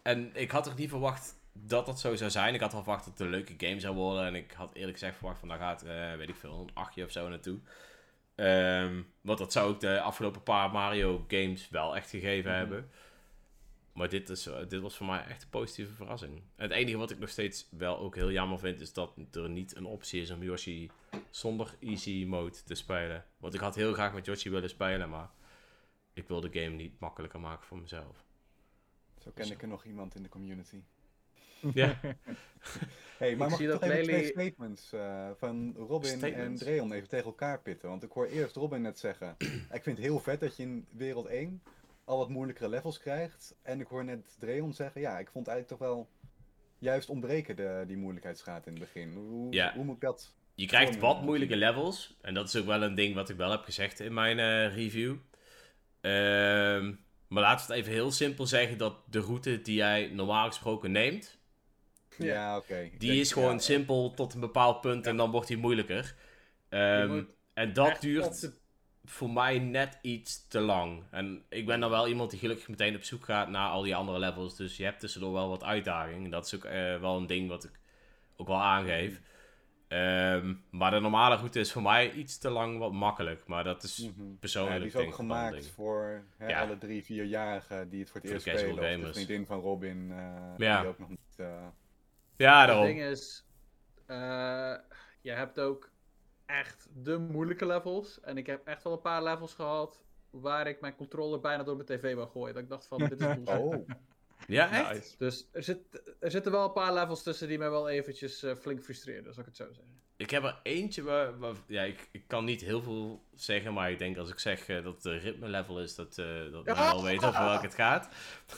En ik had er niet verwacht dat dat zo zou zijn. Ik had wel verwacht dat het een leuke game zou worden. En ik had eerlijk gezegd verwacht van, daar gaat, eh, weet ik veel, een achtje of zo naartoe. Ehm, want dat zou ook de afgelopen paar Mario games wel echt gegeven Mhm. hebben. Maar dit, is, eh, dit was voor mij echt een positieve verrassing. Het enige wat ik nog steeds wel ook heel jammer vind, is dat er niet een optie is om Yoshi zonder easy mode te spelen. Want ik had heel graag met Yoshi willen spelen, maar ik wil de game niet makkelijker maken voor mezelf. Zo ken ik er nog iemand in de community. Ja, *laughs* Hey, maar Ik mag zie ik dat twee statements eh, van Robin en? Dreon even tegen elkaar pitten? Want ik hoor eerst Robin net zeggen, *clears throat* ik vind het heel vet dat je in wereld 1 al wat moeilijkere levels krijgt. En ik hoor net Dreon zeggen, ja, ik vond eigenlijk toch wel juist ontbreken de, die moeilijkheidsgraad in het begin. Hoe, Ja. hoe moet ik dat... je krijgt wat moeilijke levels. En dat is ook wel een ding wat ik wel heb gezegd in mijn eh, review. Ehm, maar laten we het even heel simpel zeggen dat de route die jij normaal gesproken neemt, Ja. Ja, oké. Die denk- is gewoon ja, simpel tot een bepaald punt en dan wordt die moeilijker. Ehm, moet en dat echt op duurt de- voor mij net iets te lang. En ik ben dan wel iemand die gelukkig meteen op zoek gaat naar al die andere levels. Dus je hebt tussendoor wel wat uitdaging. En dat is ook eh, wel een ding wat ik ook wel aangeef. Ehm, maar de normale route is voor mij iets te lang wat makkelijk. Maar dat is Mhm. Ja, persoonlijk die is ook gemaakt ding. voor hè, Ja. alle drie, vierjarigen die het voor het Voor eerst spelen. Of de vriendin van Robin, eh, Ja. die ook nog niet... eh, Ja, Het daarom. ding is, eh, je hebt ook echt de moeilijke levels. En ik heb echt wel een paar levels gehad waar ik mijn controller bijna door mijn tv wou gooien. Dat ik dacht van, dit is *laughs* bullshit. Oh, Ja, echt? Nice. Dus er, zit, er zitten wel een paar levels tussen die mij wel eventjes eh, flink frustreren, zal ik het zo zeggen. Ik heb er eentje waar... waar- ja, ik, ik kan niet heel veel zeggen, maar ik denk als ik zeg eh, dat het een ritme level is, dat, eh dat men wel weet over welk het gaat.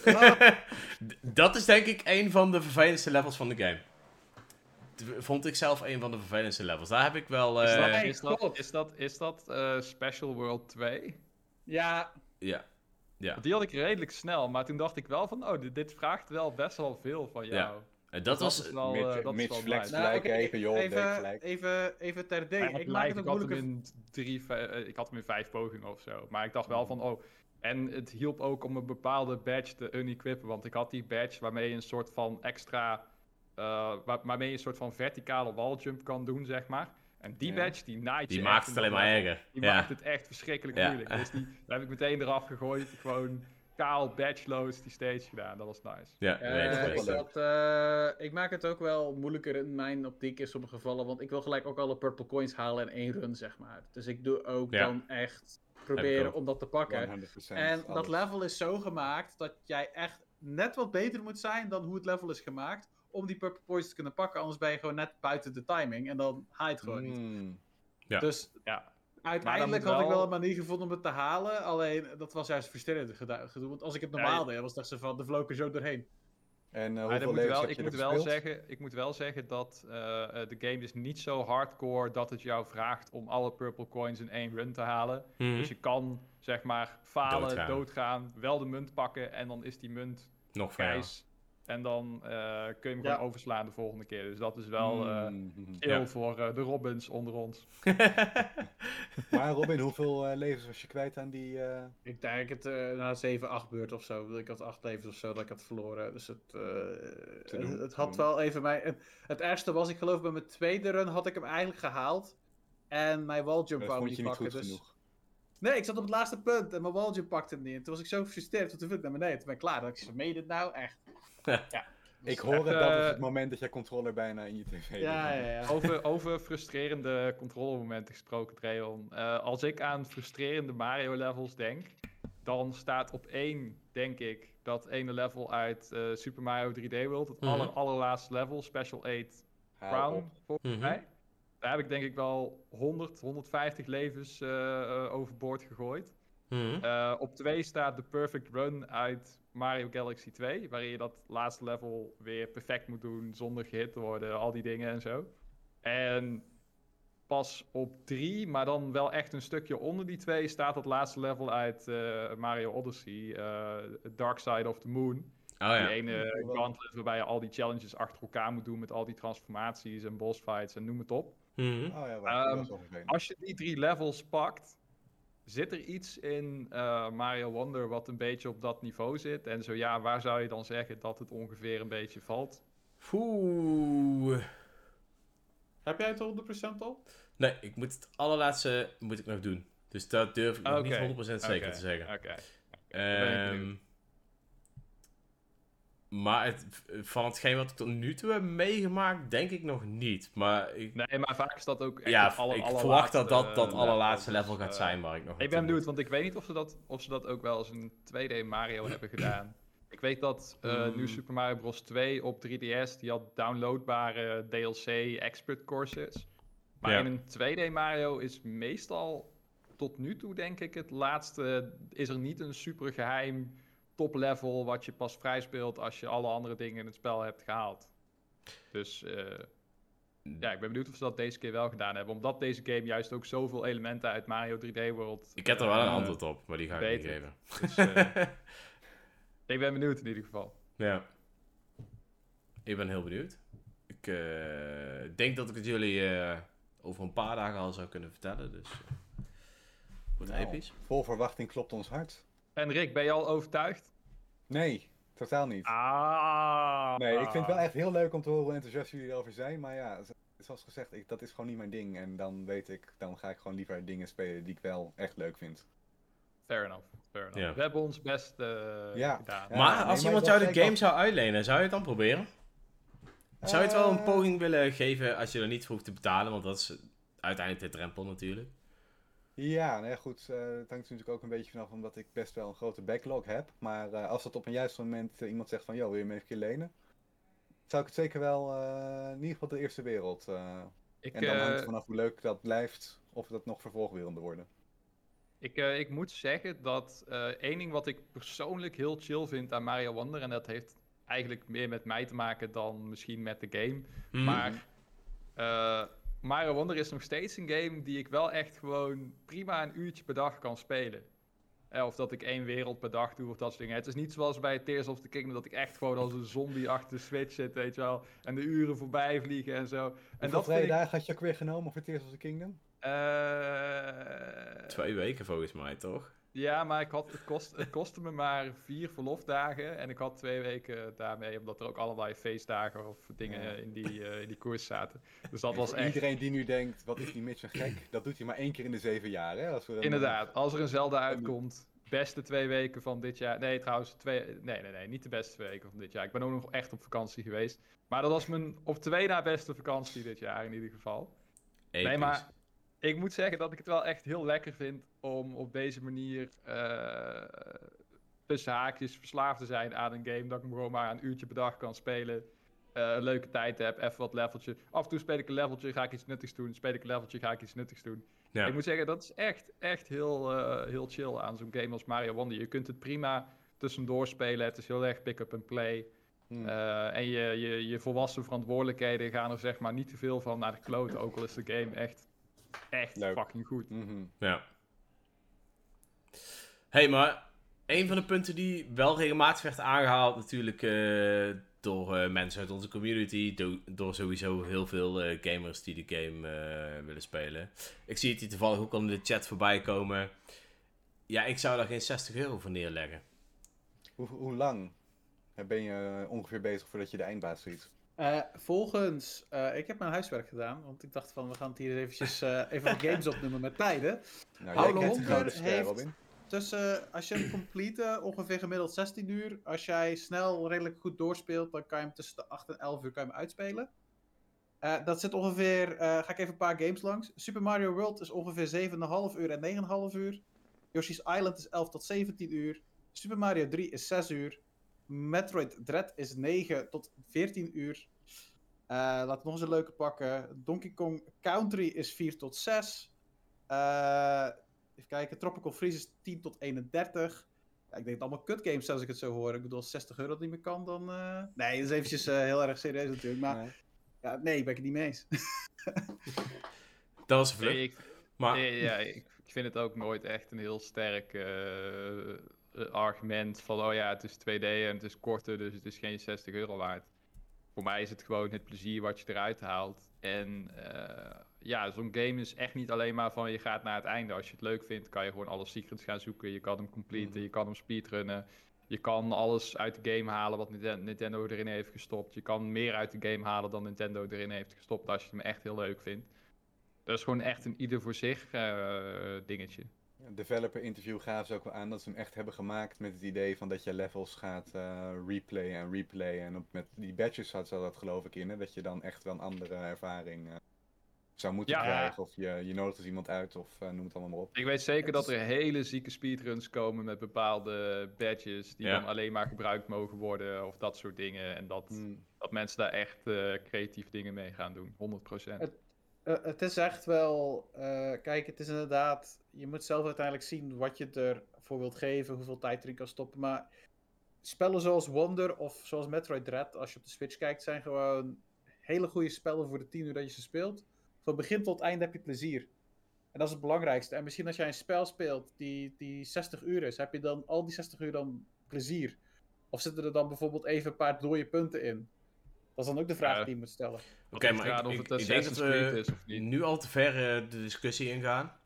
*laughs* Dat is denk ik een van de vervelendste levels van de game. Vond ik zelf een van de vervelendste levels. Daar heb ik wel... Is eh, dat, Hey, is dat, is dat, is dat eh, Special World 2? Ja, Ja. Ja. Die had ik redelijk snel, maar toen dacht ik wel van, oh, dit, dit vraagt wel best wel veel van Ja. jou. En dat was... is wel, eh, dat is Mitch flex gelijk Nou, even, joh, even, gelijk. even, even ter Ik maak het ik ook had hem moeilijker. in drie, eh, ik had hem in vijf pogingen of zo. Maar ik dacht wel van, oh. En het hielp ook om een bepaalde badge te unequippen. Want ik had die badge waarmee je een soort van extra. Eh, waar- waarmee je een soort van verticale walljump kan doen, zeg maar. En die Ja. badge, die naait Die je maakt het alleen maar erger. Die Ja. maakt het echt verschrikkelijk Ja. moeilijk. Dus die daar heb ik meteen eraf gegooid. Gewoon kaal badgeloos die stage gedaan. Dat was nice. Ja, Eh, ik, dat is dat, eh, ik maak het ook wel moeilijker in mijn optiek in sommige gevallen, want ik wil gelijk ook alle purple coins halen in één run, zeg maar. Dus ik doe ook Ja. dan echt proberen om dat te pakken. 100%. En dat level is zo gemaakt dat jij echt net wat beter moet zijn dan hoe het level is gemaakt om die purple coins te kunnen pakken, anders ben je gewoon net buiten de timing en dan haal je het gewoon niet. Mm. Ja. Dus Ja. uiteindelijk had ik wel- een manier gevonden om het te halen, alleen dat was juist frustrerend geda- gedoe, want als ik het normaal Ja, deed, was dat ze van de vloken zo doorheen. En uh, hoeveel moet wel, heb ik, je moet wel zeggen, ik moet wel zeggen dat eh, eh, de game is niet zo hardcore dat het jou vraagt om alle purple coins in één run te halen. Mhm. Dus je kan zeg maar falen, Doodgaan. doodgaan. wel de munt pakken en dan is die munt Nog grijs. En dan eh, kun je hem Ja. gewoon overslaan de volgende keer. Dus dat is wel chill Ja. voor eh, de Robins onder ons. *laughs* Maar Robin, *laughs* hoeveel eh, levens was je kwijt aan die... eh, Ik denk het eh, na 7, 8 beurt of zo. Ik had 8 levens of zo dat ik had verloren. Dus het, eh, het, het had wel even mij. Het ergste was, ik geloof bij mijn tweede run had ik hem eigenlijk gehaald. En mijn walljump dat wou niet pakken. goed Dus... genoeg? Nee, ik zat op het laatste punt en mijn walljump pakte hem niet. En toen was ik zo gefrustreerd. Toen viel ik naar beneden. Toen ben ik klaar. Dacht ik, meen je dit nou? Echt. *laughs* ja. Ik Dus, hoor het, dat is eh, het moment dat je controller bijna in je tv Ja, ja, ja. Over, over frustrerende controlemomenten gesproken, Dreon. Eh, als ik aan frustrerende Mario-levels denk, dan staat op één, denk ik, dat ene level uit eh, Super Mario 3D World, het Mhm. aller, allerlaatste level, Special 8 Hou Crown, volgens Mhm. mij. Daar heb ik denk ik wel 100, 150 levens eh, eh, overboord gegooid. Mhm. Eh, op 2 staat de Perfect Run uit Mario Galaxy 2, waarin je dat laatste level weer perfect moet doen zonder gehit te worden, al die dingen en zo. En pas op 3, maar dan wel echt een stukje onder die twee, staat dat laatste level uit eh, Mario Odyssey, eh, Dark Side of the Moon. Oh Die ja. ene gauntlet waarbij je al die challenges achter elkaar moet doen met al die transformaties en boss fights en noem het op. Mhm. Oh ja, Ehm. Als je die drie levels pakt, zit er iets in eh, Mario Wonder wat een beetje op dat niveau zit? En zo ja, waar zou je dan zeggen dat het ongeveer een beetje valt? Oeh. Heb jij het 100% al? Nee, ik moet het allerlaatste moet ik nog doen. Dus dat durf ik nog niet 100% zeker te zeggen. Oké. Ehm. Maar het, van hetgeen wat ik tot nu toe heb meegemaakt, denk ik nog niet. Maar ik, Nee, maar vaak is dat ook echt ja, het aller- ik verwacht dat dat, dat eh, allerlaatste level. level gaat Dus, zijn waar ik nog Ik ben benieuwd, want ik weet niet of ze dat, of ze dat ook wel eens een 2D Mario *clears throat* hebben gedaan. Ik weet dat eh Hmm. nu Super Mario Bros. 2 op 3DS, die had downloadbare DLC expert courses. Maar Ja. in een 2D Mario is meestal tot nu toe, denk ik, het laatste, is er niet een super geheim top level wat je pas vrij speelt als je alle andere dingen in het spel hebt gehaald. Dus eh, ja, ik ben benieuwd of ze dat deze keer wel gedaan hebben. Omdat deze game juist ook zoveel elementen uit Mario 3D World. Ik heb er wel een eh, antwoord op, maar die ga ik niet geven. Dus, eh, *laughs* ik ben benieuwd in ieder geval. Ja. Ik ben heel benieuwd. Ik eh, denk dat ik het jullie eh, over een paar dagen al zou kunnen vertellen. Dus wordt Nou, episch. Vol verwachting klopt ons hart. En Rick, ben je al overtuigd? Nee, totaal niet. Ah. Nee, ik vind het wel echt heel leuk om te horen hoe enthousiast jullie erover zijn. Maar ja, zoals gezegd, ik, dat is gewoon niet mijn ding. En dan weet ik, dan ga ik gewoon liever dingen spelen die ik wel echt leuk vind. Fair enough. Fair enough. Ja. We hebben ons best eh, Ja. gedaan. Ja, maar als iemand jou de game al- zou uitlenen, zou je het dan proberen? Zou je het wel een Eh, poging willen geven als je er niet voor hoeft te betalen? Want dat is uiteindelijk de drempel natuurlijk. Ja, nou ja, goed. eh het hangt natuurlijk ook een beetje vanaf omdat ik best wel een grote backlog heb. Maar eh, als dat op een juist moment eh, iemand zegt van, joh, wil je me een keer lenen? Zou ik het zeker wel, eh, in ieder geval de eerste wereld. eh, ik, en dan hangt het vanaf hoe leuk dat blijft, of dat nog vervolgwerelden worden. Ik, eh, ik moet zeggen dat eh één ding wat ik persoonlijk heel chill vind aan Mario Wonder, en dat heeft eigenlijk meer met mij te maken dan misschien met de game. Mhm. Maar eh, Mario Wonder is nog steeds een game die ik wel echt gewoon prima een uurtje per dag kan spelen. Eh, of dat ik één wereld per dag doe of dat soort dingen. Het is niet zoals bij Tears of the Kingdom dat ik echt gewoon als een zombie achter de Switch zit, weet je wel. En de uren voorbij vliegen en zo. En Hoeveel dat vrije ik... dagen had je ook weer genomen voor Tears of the Kingdom? eh, Twee weken volgens mij, toch? Ja, maar ik had, het, kost, het kostte me maar vier verlofdagen. En ik had twee weken daarmee, omdat er ook allerlei feestdagen of dingen Ja. in, die, eh, in die koers zaten. Dus dat En was echt... Iedereen die nu denkt, wat is die Mitch een gek? Dat doet hij maar één keer in de zeven jaar, hè? Als we een- Inderdaad, als er een Zelda uitkomt, beste twee weken van dit jaar. Nee, trouwens, twee, nee, nee, nee, niet de beste twee weken van dit jaar. Ik ben ook nog echt op vakantie geweest. Maar dat was mijn op twee na beste vakantie dit jaar in ieder geval. Nee, maar ik moet zeggen dat ik het wel echt heel lekker vind om op deze manier eh, tussen haakjes verslaafd te zijn aan een game. Dat ik hem gewoon maar een uurtje per dag kan spelen. eh, een leuke tijd heb, even wat leveltje. Af en toe speel ik een leveltje, ga ik iets nuttigs doen. Speel ik een leveltje, ga ik iets nuttigs doen. Ja. Ik moet zeggen, dat is echt, echt heel, eh, heel chill aan zo'n game als Mario Wonder. Je kunt het prima tussendoor spelen. Het is heel erg pick-up and play. Hmm. Eh, en je, je, je volwassen verantwoordelijkheden gaan er zeg maar niet te veel van naar de kloten. Ook al is de game echt, echt Leuk. fucking goed. Mhm. Ja. hey, maar een van de punten die wel regelmatig werd aangehaald, natuurlijk eh, door eh, mensen uit onze community, do- door sowieso heel veel eh, gamers die de game eh, willen spelen. Ik zie het hier toevallig ook al in de chat voorbij komen. Ja, ik zou daar geen 60 euro voor neerleggen. Hoe, hoe lang ben je ongeveer bezig voordat je de eindbaas ziet? Eh, volgens, eh, ik heb mijn huiswerk gedaan, want ik dacht van we gaan het hier eventjes eh, even wat games opnoemen met tijden. Nou, ster, heeft- Robin. Tussen, als je hem complete, ongeveer gemiddeld 16 uur. Als jij snel redelijk goed doorspeelt, dan kan je hem tussen de 8 en 11 uur kan je hem uitspelen. Eh, dat zit ongeveer, ga ik even een paar games langs. Super Mario World is ongeveer 7,5 uur en 9,5 uur. Yoshi's Island is 11 tot 17 uur. Super Mario 3 is 6 uur. Metroid Dread is 9 tot 14 uur. Eh laten we nog eens een leuke pakken. Donkey Kong Country is 4 tot 6. Eh, even kijken. Tropical Freeze is 10 tot 31. Ja, ik denk het allemaal kutgames als ik het zo hoor. Ik bedoel, als 60 euro dat niet meer kan, dan... eh, Nee, dat is eventjes heel erg serieus natuurlijk. Maar Nee. ja, nee, ben ik het niet mee eens. *laughs* Dat. Nee, ik, Maar nee, ja, ik, ik vind het ook nooit echt een heel sterk argument van, oh ja, het is 2D en het is korter, dus het is geen 60 euro waard. Voor mij is het gewoon het plezier wat je eruit haalt. En eh, ja, zo'n game is echt niet alleen maar van je gaat naar het einde. Als je het leuk vindt, kan je gewoon alle secrets gaan zoeken. Je kan hem completen, Mhm. je kan hem speedrunnen. Je kan alles uit de game halen wat Ninten- Nintendo erin heeft gestopt. Je kan meer uit de game halen dan Nintendo erin heeft gestopt als je hem echt heel leuk vindt. Dat is gewoon echt een ieder voor zich eh, dingetje. Developer interview gaven ze ook wel aan dat ze hem echt hebben gemaakt met het idee van dat je levels gaat eh, replayen en replayen. En op, met die badges had ze dat geloof ik in, hè, dat je dan echt wel een andere ervaring eh, zou moeten Ja. krijgen. Of je, je nodigt dus iemand uit of eh, noem het allemaal maar op. Ik weet zeker dat er hele zieke speedruns komen met bepaalde badges die Ja. dan alleen maar gebruikt mogen worden of dat soort dingen. En dat, Hmm. dat mensen daar echt eh, creatief dingen mee gaan doen, 100%. Het- Eh, het is echt wel. eh, kijk, het is inderdaad. Je moet zelf uiteindelijk zien wat je ervoor wilt geven, hoeveel tijd erin kan stoppen. Maar spellen zoals Wonder of zoals Metroid Dread, als je op de Switch kijkt, zijn gewoon hele goede spellen voor de 10 uur dat je ze speelt. Van begin tot eind heb je plezier. En dat is het belangrijkste. En misschien als jij een spel speelt die, die 60 uur is, heb je dan al die 60 uur dan plezier? Of zitten er dan bijvoorbeeld even een paar dode punten in? Dat is dan ook de vraag Ja. die je moet stellen. Oké, maar ik, of ik, het ik denk dat we is of niet. nu al te ver eh, de discussie ingaan.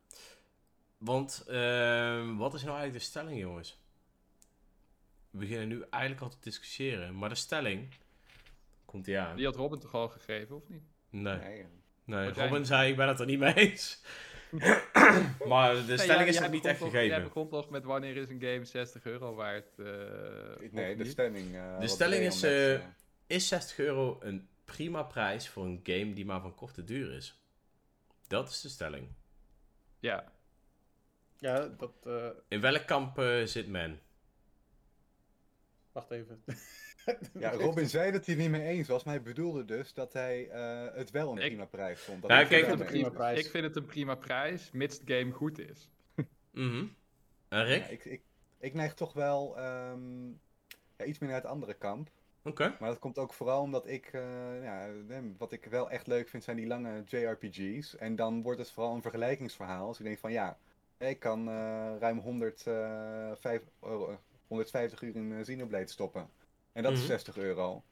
Want ehm, wat is nou eigenlijk de stelling, jongens? We beginnen nu eigenlijk al te discussiëren. Maar de stelling... Komt die aan? Die had Robin toch al gegeven, of niet? Nee. Nee, nee. Jij- Robin zei, ik ben het er niet mee eens. *coughs* maar de stelling is nog niet echt Jij gegeven. begon toch met wanneer is een game 60 euro waard? eh, nee de niet? stelling. eh, wat stelling is, net, Is 60 euro een prima prijs voor een game die maar van korte duur is? Dat is de stelling. Ja, Ja, dat. eh, In welk kamp eh, zit men? wacht even. *laughs* Ja, Robin zei dat hij het niet mee eens was, maar hij bedoelde dus dat hij eh, het wel een Ik- prima prijs vond. Dat Nou, kijk, het het een mee prima prijs. ik vind het een prima prijs, mits de game goed is. *laughs* Mhm. En Rick? Ja, ik, ik, ik neig toch wel ehm, ja, iets meer naar het andere kamp. Maar dat komt ook vooral omdat ik, eh, ja, wat ik wel echt leuk vind, zijn die lange JRPG's. En dan wordt het vooral een vergelijkingsverhaal. Dus ik denk van ja, ik kan eh, ruim 100, eh, vijf- euro- 150 uur in Xenoblade stoppen. En dat Mhm. is 60 euro.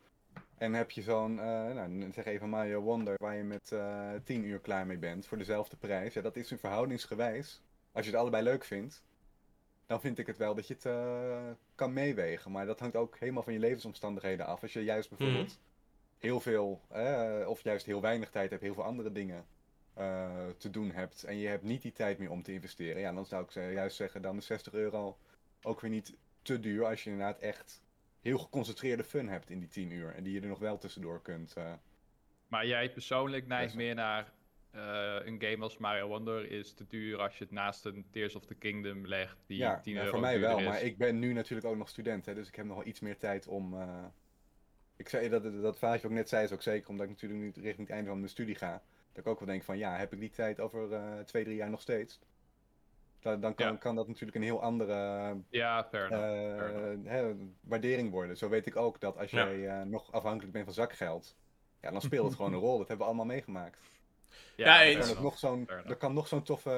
En heb je zo'n, eh, nou, zeg even Mario Wonder, waar je met eh 10 uur klaar mee bent voor dezelfde prijs. Ja, dat is een verhoudingsgewijs. Als je het allebei leuk vindt, dan vind ik het wel dat je het kan meewegen. Maar dat hangt ook helemaal van je levensomstandigheden af. Als je juist bijvoorbeeld heel veel, eh, of juist heel weinig tijd hebt, heel veel andere dingen eh, te doen hebt. En je hebt niet die tijd meer om te investeren. Ja, dan zou ik ze- juist zeggen, dan is 60 euro ook weer niet te duur. Als je inderdaad echt heel geconcentreerde fun hebt in die 10 uur. En die je er nog wel tussendoor kunt. eh, Maar jij persoonlijk neigt meer naar eh, een game als Mario Wonder is te duur als je het naast een Tears of the Kingdom legt die ja, 10 ja, euro voor mij wel. is. Maar ik ben nu natuurlijk ook nog student. Hè, dus ik heb nog wel iets meer tijd om... eh, Ik zei dat, dat, Vaasje ook net zei, is ook zeker omdat ik natuurlijk nu richting het einde van mijn studie ga. Dat ik ook wel denk van, ja, heb ik die tijd over eh, twee, drie jaar nog steeds? Dan, dan kan, Ja. kan dat natuurlijk een heel andere Ja, fair enough. fair enough. hè, waardering worden. Zo weet ik ook dat als jij nog afhankelijk bent van zakgeld, ja, dan speelt het gewoon een rol. Dat hebben we allemaal meegemaakt. Ja, fair eens. Nog zo'n, dat kan nog zo'n toffe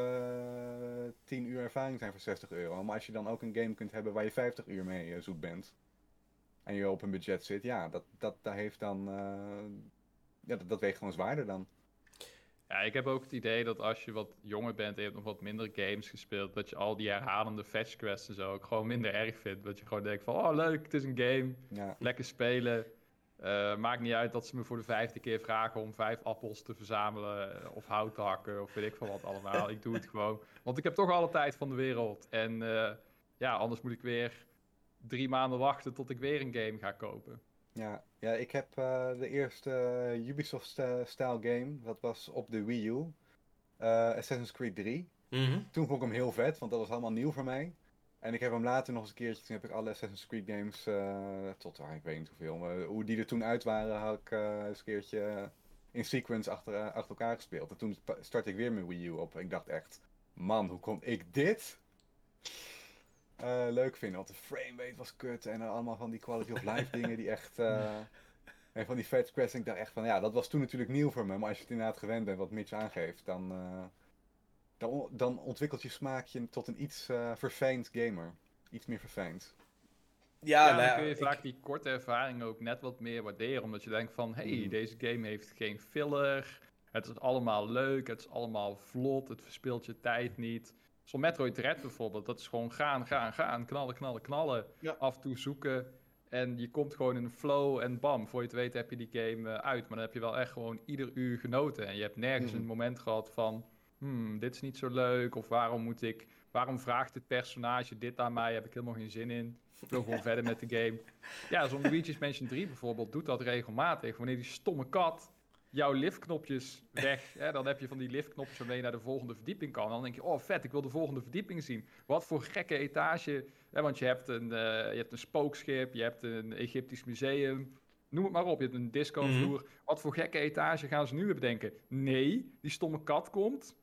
eh, 10 uur ervaring zijn voor 60 euro. Maar als je dan ook een game kunt hebben waar je 50 uur mee eh, zoet bent. En je op een budget zit, ja, dat, dat, dat heeft dan. eh, ja, dat, dat weegt gewoon zwaarder dan. Ja, ik heb ook het idee dat als je wat jonger bent en je hebt nog wat minder games gespeeld, dat je al die herhalende fetch quests en zo ook gewoon minder erg vindt. Dat je gewoon denkt van, oh leuk, het is een game, Ja, lekker spelen. Eh, maakt niet uit dat ze me voor de vijfde keer vragen om vijf appels te verzamelen eh, of hout te hakken of weet ik veel wat allemaal. ik doe het *laughs* gewoon, want ik heb toch alle tijd van de wereld. En eh, ja, anders moet ik weer drie maanden wachten tot ik weer een game ga kopen. ja, ja ik heb eh, de eerste Ubisoft-style game, dat was op de Wii U. eh, Assassin's Creed 3. Mhm. Toen vond ik hem heel vet, want dat was allemaal nieuw voor mij. En ik heb hem later nog eens een keertje, toen heb ik alle Assassin's Creed games, eh, tot, ah, ik weet niet hoeveel, maar hoe die er toen uit waren, had ik eh, eens een keertje eh, in sequence achter, achter elkaar gespeeld. En toen startte ik weer mijn Wii U op. En ik dacht echt, man, hoe kon ik dit leuk vinden? Want de framerate was kut en allemaal van die quality of life *laughs* dingen die echt... en van die fetch quests, ik dacht echt van, ja, dat was toen natuurlijk nieuw voor me. Maar als je het inderdaad gewend bent, wat Mitch aangeeft, dan, dan, dan ontwikkelt je smaakje tot een iets eh verfijnd gamer. Iets meer verfijnd. Ja, Ja, nou dan kun je ik- vaak die korte ervaring ook net wat meer waarderen. Omdat je denkt van, hey, Mm. deze game heeft geen filler. Het is allemaal leuk, het is allemaal vlot, het verspeelt je tijd niet. Zo'n Metroid Dread bijvoorbeeld, dat is gewoon gaan, gaan, gaan, knallen, knallen, knallen. Ja. Af en toe zoeken. En je komt gewoon in een flow en bam, voor je het weet heb je die game eh, uit. Maar dan heb je wel echt gewoon ieder uur genoten. En je hebt nergens Mhm. een moment gehad van, hmm, dit is niet zo leuk. Of waarom moet ik, waarom vraagt dit personage dit aan mij? Heb ik helemaal geen zin in. Ik wil gewoon *laughs* verder met de game. Ja, zo'n Luigi's Mansion 3 bijvoorbeeld doet dat regelmatig. Wanneer die stomme kat jouw liftknopjes weg, hè, dan heb je van die liftknopjes waarmee je naar de volgende verdieping kan. Dan denk je, oh vet, ik wil de volgende verdieping zien. Wat voor gekke etage. Hè, want je hebt, een, eh, je hebt een spookschip, je hebt een Egyptisch museum. Noem het maar op, je hebt een discovloer. Wat voor gekke etage gaan ze nu weer bedenken? Nee, die stomme kat komt.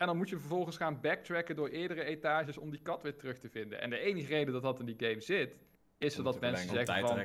En dan moet je vervolgens gaan backtracken door eerdere etages om die kat weer terug te vinden. En de enige reden dat dat in die game zit, is zodat te mensen zeggen van...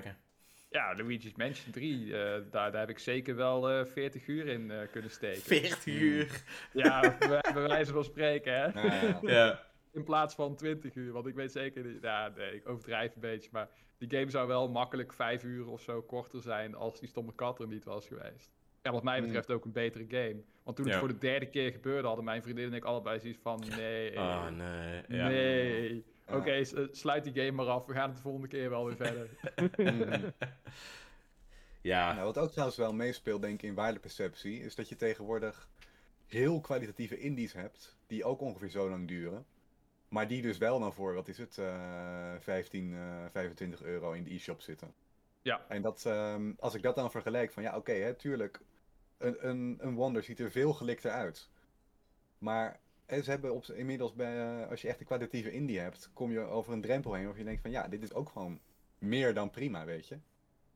Ja, Luigi's Mansion 3, eh, daar, daar heb ik zeker wel eh 40 uur in eh, kunnen steken. 40 uur. Ja, bij, bij wijze van spreken, hè. Ja. *laughs* Ja. In plaats van 20 uur, want ik weet zeker... niet- Ja, nee, ik overdrijf een beetje, maar die game zou wel makkelijk 5 uur of zo korter zijn als die stomme kat er niet was geweest. En wat mij Hmm. betreft ook een betere game. Want toen Ja. het voor de derde keer gebeurde, hadden mijn vriendin en ik allebei zoiets van... Nee, Oh, nee. Ja. nee. Ja. Oké, eh, sluit die game maar af. We gaan het de volgende keer wel weer verder. *laughs* Mhm. *laughs* ja. Nou, wat ook trouwens wel meespeelt, denk ik, in waardeperceptie, is dat je tegenwoordig heel kwalitatieve indies hebt, die ook ongeveer zo lang duren. Maar die dus wel dan voor, wat is het, eh 15, eh 25 euro in de e-shop zitten. Ja. En dat, ehm, als ik dat dan vergelijk van, ja oké, hè, tuurlijk, een, een, een Wonder ziet er veel gelikter uit. Maar eh, ze hebben op, inmiddels, bij, eh, als je echt een kwalitatieve indie hebt, kom je over een drempel heen of je denkt van, ja, dit is ook gewoon meer dan prima, weet je.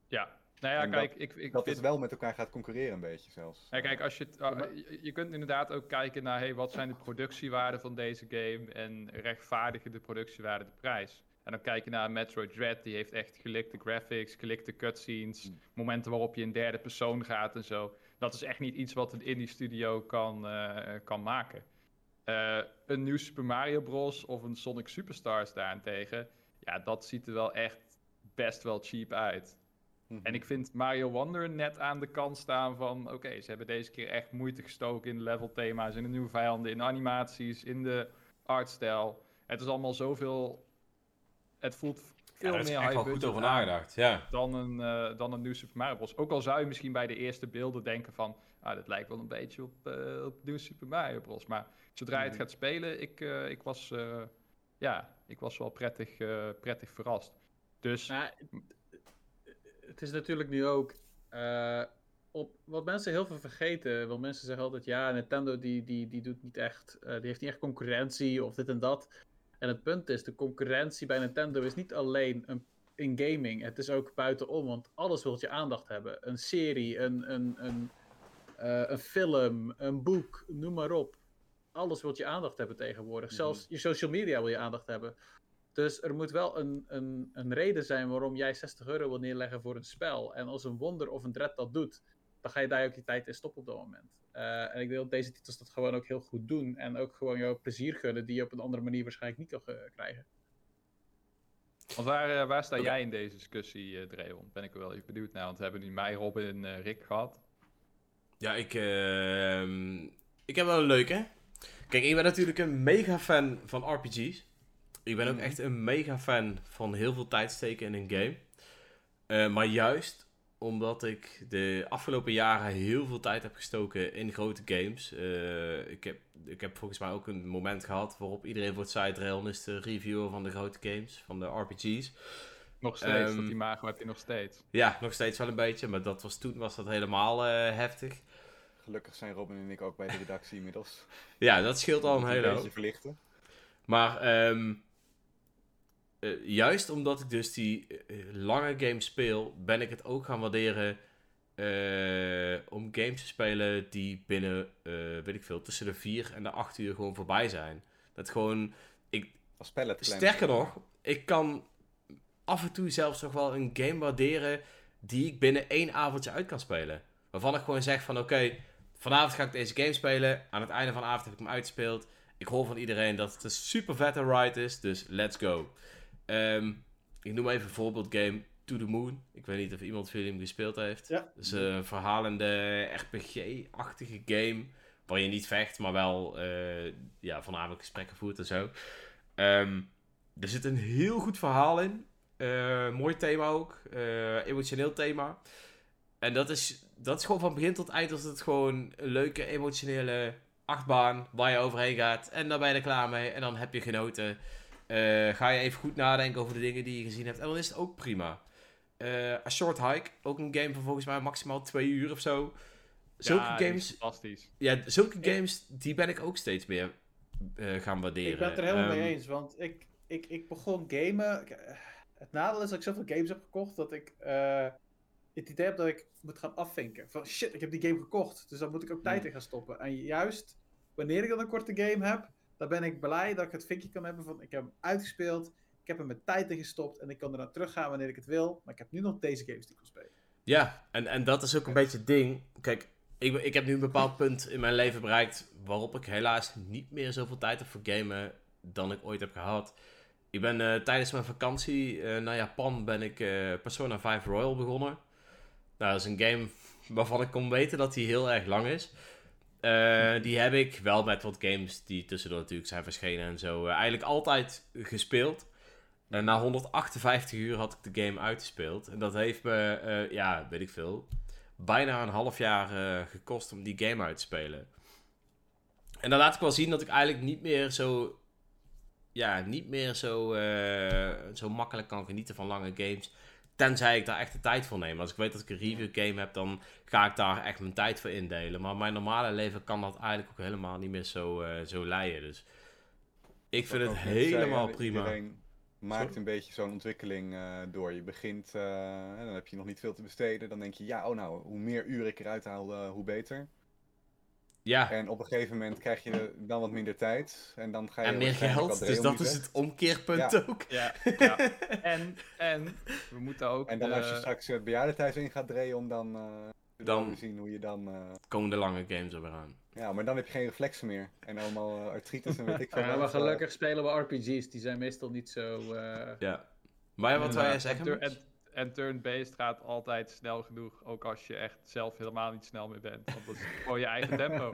Ja, nou ja, En kijk, ik, ik Dat vind... het wel met elkaar gaat concurreren een beetje zelfs. Ja, kijk, als je, ah, je, je kunt inderdaad ook kijken naar hey, wat zijn de productiewaarden van deze game en rechtvaardigen de productiewaarde de prijs. En dan kijk je naar Metroid Dread, die heeft echt gelikte graphics, gelikte cutscenes, Mm. momenten waarop je in derde persoon gaat en zo. Dat is echt niet iets wat een indie studio kan, eh, kan maken. Eh, een nieuw Super Mario Bros. of een Sonic Superstars daarentegen, ja, dat ziet er wel echt best wel cheap uit. Mhm. En ik vind Mario Wonder net aan de kant staan van... Oké, ze hebben deze keer echt moeite gestoken in de levelthema's, in de nieuwe vijanden, in de animaties, in de artstijl. Het is allemaal zoveel... Het voelt veel is meer echt high goed budget over nagedacht. Ja. dan een, eh, dan een nieuw Super Mario Bros. Ook al zou je misschien bij de eerste beelden denken van... Ah, dat lijkt wel een beetje op, eh op nieuw Super Mario Bros. Maar zodra je het Mhm. gaat spelen, ik, eh, ik, was, eh, ja, ik was wel prettig, eh, prettig verrast. Dus... Maar het is natuurlijk nu ook. eh, op, wat mensen heel veel vergeten. Want mensen zeggen altijd: ja, Nintendo die, die, die doet niet echt. eh, die heeft niet echt concurrentie of dit en dat. En het punt is: de concurrentie bij Nintendo is niet alleen een, in gaming. Het is ook buitenom. Want alles wil je aandacht hebben. Een serie, een, een, een, eh, een film, een boek, noem maar op. alles wil je aandacht hebben tegenwoordig. Mhm. Zelfs je social media wil je aandacht hebben. Dus er moet wel een, een, een reden zijn waarom jij 60 euro wil neerleggen voor een spel. En als een wonder of een dread dat doet, dan ga je daar ook je tijd in stoppen op dat moment. Eh, en ik wil dat deze titels dat gewoon ook heel goed doen. En ook gewoon jou plezier gunnen die je op een andere manier waarschijnlijk niet kan krijgen. Want waar, eh, waar sta jij in deze discussie, eh Dreon? Ben ik wel even benieuwd naar. Want we hebben nu mij, Robin en eh, Rick gehad. Ja, ik, ehm, ik heb wel een leuke. Kijk, ik ben natuurlijk een mega fan van RPG's. Ik ben ook Mhm. echt een mega fan van heel veel tijd steken in een game. Eh, maar juist omdat ik de afgelopen jaren heel veel tijd heb gestoken in grote games. Eh, ik, heb, ik heb volgens mij ook een moment gehad waarop iedereen voor het site is de reviewer van de grote games, van de RPG's. Nog steeds, Ehm, dat die mago heb je nog steeds. Ja, nog steeds wel een beetje, maar dat was, toen was dat helemaal eh, heftig. Gelukkig zijn Robin en ik ook bij de redactie inmiddels. *laughs* Ja, dat scheelt al een hele hoop. verlichten. Maar ehm, eh, juist omdat ik dus die eh, lange games speel, ben ik het ook gaan waarderen eh, om games te spelen die binnen, weet ik veel, tussen de 4 en de 8 uur gewoon voorbij zijn. Dat gewoon, cleanser. sterker nog, ik kan af en toe zelfs nog wel een game waarderen die ik binnen één avondje uit kan spelen. Waarvan ik gewoon zeg van oké, vanavond ga ik deze game spelen. Aan het einde van de avond heb ik hem uitgespeeld. Ik hoor van iedereen dat het een super vette ride is, dus let's go. Ehm, ik noem even een voorbeeldgame To The Moon. Ik weet niet of iemand van jullie hem gespeeld heeft. Ja. Is een verhalende RPG-achtige game. Waar je niet vecht, maar wel eh, ja, voornamelijk gesprekken voert en zo. Ehm, er zit een heel goed verhaal in. Eh, mooi thema ook. Eh, emotioneel thema. En dat is, dat is gewoon van begin tot eind. Dat het gewoon een leuke emotionele achtbaan waar je overheen gaat. En dan ben je er klaar mee. En dan heb je genoten. Eh, ga je even goed nadenken over de dingen die je gezien hebt. En dan is het ook prima. Eh A Short Hike. Ook een game van volgens mij maximaal twee uur of zo. Zulke Ja, games, Fantastisch. ja, zulke games, die ben ik ook steeds meer eh, gaan waarderen. Ik ben het er helemaal mee Ehm, eens, want ik, ik, ik begon gamen. eh, Het nadeel is dat ik zoveel games heb gekocht dat ik eh, het idee heb dat ik moet gaan afvinken. Van shit, ik heb die game gekocht, dus daar moet ik ook tijd in gaan stoppen. En juist wanneer ik dan een korte game heb, dan ben ik blij dat ik het vinkje kan hebben van ik heb hem uitgespeeld, ik heb er mijn tijd in gestopt en ik kan er naar teruggaan wanneer ik het wil. Maar ik heb nu nog deze games die ik wil spelen. Ja, en, en dat is ook een beetje het ding. Kijk, ik, ik heb nu een bepaald punt in mijn leven bereikt waarop ik helaas niet meer zoveel tijd heb voor gamen dan ik ooit heb gehad. Ik ben eh, tijdens mijn vakantie eh, naar Japan ben ik eh, Persona 5 Royal begonnen. Nou, dat is een game waarvan ik kon weten dat die heel erg lang is. Eh, die heb ik wel met wat games die tussendoor natuurlijk zijn verschenen en zo eh, eigenlijk altijd gespeeld. Na 158 uur had ik de game uitgespeeld. En dat heeft me, eh, ja, weet ik veel, bijna een half jaar gekost om die game uit te spelen. En dan laat ik wel zien dat ik eigenlijk niet meer zo, ja, niet meer zo, zo makkelijk kan genieten van lange games. Tenzij ik daar echt de tijd voor neem. Als ik weet dat ik een review game heb, dan ga ik daar echt mijn tijd voor indelen. Maar mijn normale leven kan dat eigenlijk ook helemaal niet meer zo, eh, zo leiden. Dus ik vind het helemaal prima. Iedereen maakt Sorry? een beetje zo'n ontwikkeling eh, door. Je begint, eh, en dan heb je nog niet veel te besteden. Dan denk je, ja, oh nou, hoe meer uren ik eruit haal, hoe beter. Ja, En op een gegeven moment krijg je dan wat minder tijd. En dan ga je en meer geld. Dus dat is het omkeerpunt Ja. ook. Ja, *laughs* ja. En, en we moeten ook... En dan als je eh, straks het bejaardentehuis in gaat draaien, dan, eh Dan- dan zien hoe je dan... eh, Komen de lange games er weer aan. ja, maar dan heb je geen reflexen meer. En allemaal eh, artritis en weet ik *laughs* veel Ja, maar gelukkig spelen we RPG's, die zijn meestal niet zo... eh, Ja. Maar ja, wat inderdaad. zeggen? En, turn-based gaat altijd snel genoeg. Ook als je echt zelf helemaal niet snel meer bent. Want dat is gewoon je eigen *laughs* tempo.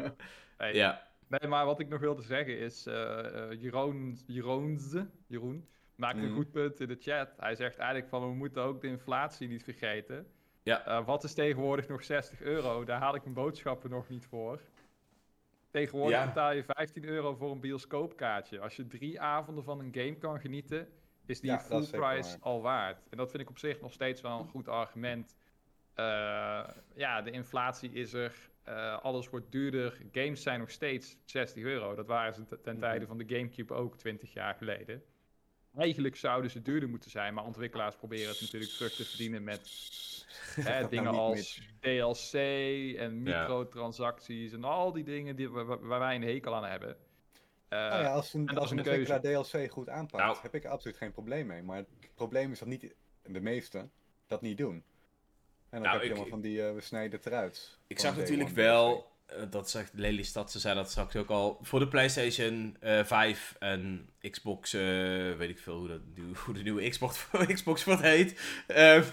Hey, Ja, Nee, maar wat ik nog wilde zeggen is, eh eh, Jeroen, Jeroense, Jeroen maakt een Mhm. goed punt in de chat. Hij zegt eigenlijk van, we moeten ook de inflatie niet vergeten. Ja. Eh, wat is tegenwoordig nog 60 euro? Daar haal ik mijn boodschappen nog niet voor. Tegenwoordig Ja. betaal je 15 euro voor een bioscoopkaartje. Als je drie avonden van een game kan genieten, is die Ja, full price al waard. En dat vind ik op zich nog steeds wel een goed argument. Eh, ja, de inflatie is er. Eh, alles wordt duurder. Games zijn nog steeds 60 euro. Dat waren ze ten Mhm. tijde van de GameCube ook 20 jaar geleden. Eigenlijk zouden ze duurder moeten zijn, maar ontwikkelaars proberen het natuurlijk terug te verdienen met *laughs* hè, nou dingen als DLC en Ja. microtransacties en al die dingen die, waar, waar wij een hekel aan hebben. Eh, Nou ja, als een, als een een keuze. ontwikkelaar DLC goed aanpakt, Nou. heb ik er absoluut geen probleem mee. Maar het probleem is dat niet de meesten dat niet doen. En dan Nou, heb je ik- helemaal van die eh we snijden het eruit. Ik zag natuurlijk wel, eh, dat zegt Lelystad, ze zei dat straks ook al, voor de PlayStation eh 5 en Xbox, eh, weet ik veel hoe, dat, *laughs* hoe de nieuwe Xbox, *laughs* Xbox wordt heet. Ehm,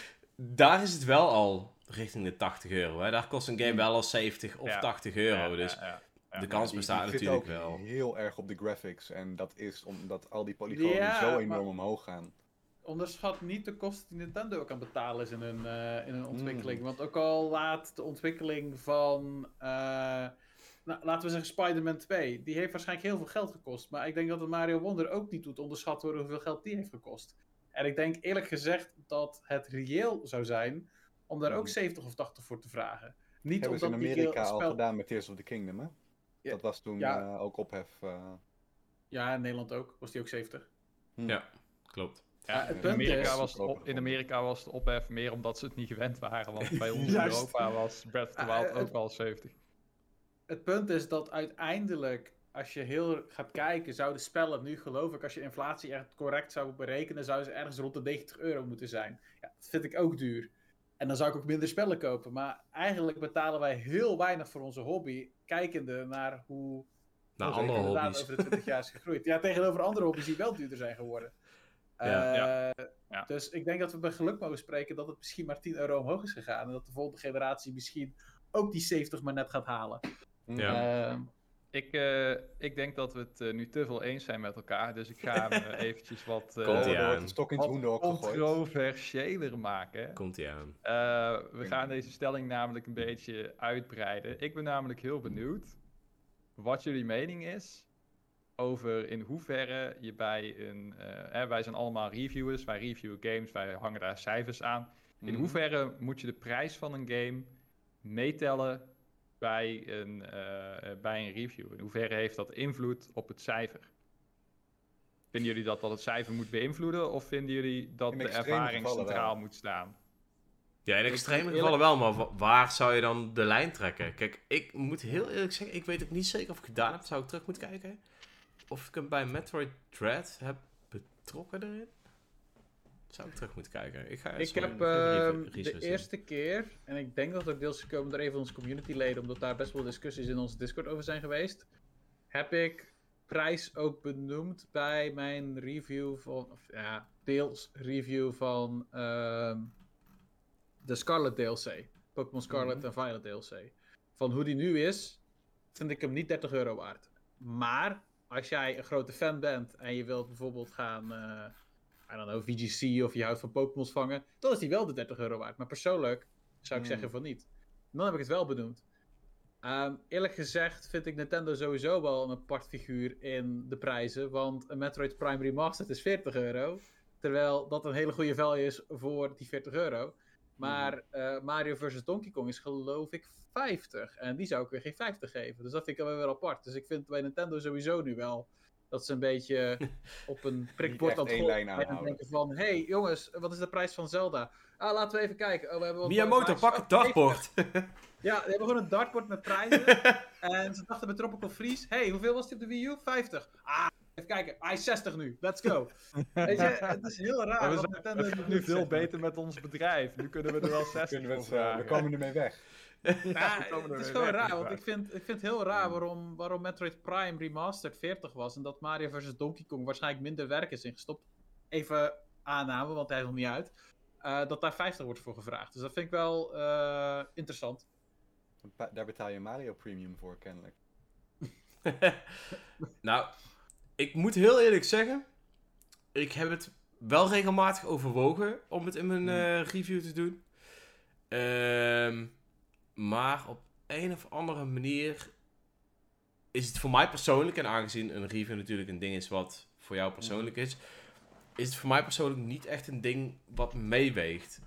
*laughs* daar is het wel al richting de 80 euro. Hè? Daar kost een game wel al 70 of Ja. 80 euro. ja, dus ja, ja. De kans bestaat die natuurlijk ook wel. heel erg op de graphics. En dat is omdat al die polygonen Ja, zo maar- enorm omhoog gaan. Onderschat niet de kosten die Nintendo ook aan betalen is in hun, eh, in hun Mm. ontwikkeling. Want ook al laat de ontwikkeling van, eh, nou, laten we zeggen Spider-Man 2, die heeft waarschijnlijk heel veel geld gekost. Maar ik denk dat het Mario Wonder ook niet doet onderschat worden hoeveel geld die heeft gekost. En ik denk eerlijk gezegd dat het reëel zou zijn om daar ook Mhm. 70 of 80 voor te vragen. Niet Hebben ze in omdat die Amerika spel... al gedaan met Tears of the Kingdom, hè? Ja, Dat was toen ja. eh, ook ophef. eh, Ja, in Nederland ook. Was die ook 70. Ja, klopt. Ja, het in, punt Amerika is- was het op- in Amerika was de ophef meer omdat ze het niet gewend waren. Want bij *laughs* ons in. Europa was Breath of the Ah, Wild eh, ook al 70. Het punt is dat uiteindelijk, als je heel gaat kijken, zouden spellen nu, geloof ik, als je inflatie echt correct zou berekenen, zouden ze ergens rond de 90 euro moeten zijn. Ja, dat vind ik ook duur. En dan zou ik ook minder spellen kopen. Maar eigenlijk betalen wij heel weinig voor onze hobby, kijkende naar hoe Nou, hoe andere inderdaad hobby's. over de 20 jaar is gegroeid. Ja, tegenover andere hobby's die wel duurder zijn geworden. Ja. Eh, Ja. Dus ik denk dat we bij geluk mogen spreken dat het misschien maar 10 euro omhoog is gegaan. En dat de volgende generatie misschien ook die 70 maar net gaat halen. Ja. Ehm, Ik, eh, ik denk dat we het eh, nu te veel eens zijn met elkaar. Dus ik ga hem *laughs* eh, eventjes wat, stok in gegooid. controversiëler maken. Komt hij aan. Eh, we gaan deze stelling namelijk een beetje uitbreiden. Ik ben namelijk heel benieuwd wat jullie mening is over in hoeverre je bij een... eh, hè, wij zijn allemaal reviewers, wij reviewen games, wij hangen daar cijfers aan. In Mhm. hoeverre moet je de prijs van een game meetellen bij een, eh, eh, bij een review? In hoeverre heeft dat invloed op het cijfer? Vinden jullie dat dat het cijfer moet beïnvloeden of vinden jullie dat de ervaring centraal moet staan? Ja, in Ik- extreme gevallen wel, maar wa- waar zou je dan de lijn trekken? Kijk, ik moet heel eerlijk zeggen, ik weet ook niet zeker of ik het gedaan heb. Zou ik terug moeten kijken? Of ik hem bij Metroid Dread heb betrokken erin? Zou ik terug moeten kijken? Ik ga ik heb re- de eerste keer, en ik denk dat het ook deels gekomen door een van onze communityleden, omdat daar best wel discussies in onze Discord over zijn geweest, heb ik prijs ook benoemd bij mijn review van, of ja, deels review van ehm, de Scarlet DLC. Pokémon Scarlet Mhm. en Violet DLC. Van hoe die nu is, vind ik hem niet 30 euro waard. Maar als jij een grote fan bent en je wilt bijvoorbeeld gaan, eh I don't know, VGC of je houdt van Pokémon's vangen, dan is die wel de 30 euro waard. Maar persoonlijk zou ik Hmm. zeggen van niet. Dan heb ik het wel benoemd. Ehm, eerlijk gezegd vind ik Nintendo sowieso wel een apart figuur in de prijzen. Want een Metroid Prime Remastered is 40 euro. Terwijl dat een hele goede value is voor die 40 euro. Maar eh, Mario vs. Donkey Kong is geloof ik 50. En die zou ik weer geen 50 geven. Dus dat vind ik wel weer apart. Dus ik vind bij Nintendo sowieso nu wel dat ze een beetje *laughs* op een prikbord aan het lijn en denken van... Hé hey, jongens, wat is de prijs van Zelda? Ah, laten we even kijken. Oh, we hebben Miyamoto, pak Oh, het dartboard! *laughs* Ja, we hebben gewoon een dartboard met prijzen. *laughs* en ze dachten bij Tropical Freeze... hey, hoeveel was die op de Wii U? 50. Ah, even kijken. Hij is 60 nu. Let's go. Weet je, het is heel raar. We zijn het gaat nu veel beter met ons bedrijf. Nu kunnen we er wel 60 Kunnen we, eh, we komen ermee weg. *laughs* Ja, het is gewoon raar, want ik vind, ik vind het heel raar waarom, waarom Metroid Prime Remastered 40 was en dat Mario vs. Donkey Kong waarschijnlijk minder werk is ingestopt. Even aanname, want hij is nog niet uit. eh, dat daar 50 wordt voor gevraagd. Dus dat vind ik wel eh, interessant. Daar betaal je Mario Premium voor, kennelijk. *laughs* nou, ik moet heel eerlijk zeggen, ik heb het wel regelmatig overwogen om het in mijn Hmm. eh, review te doen. Ehm, maar op een of andere manier is het voor mij persoonlijk, en aangezien een review natuurlijk een ding is wat voor jou persoonlijk is, is het voor mij persoonlijk niet echt een ding wat meeweegt.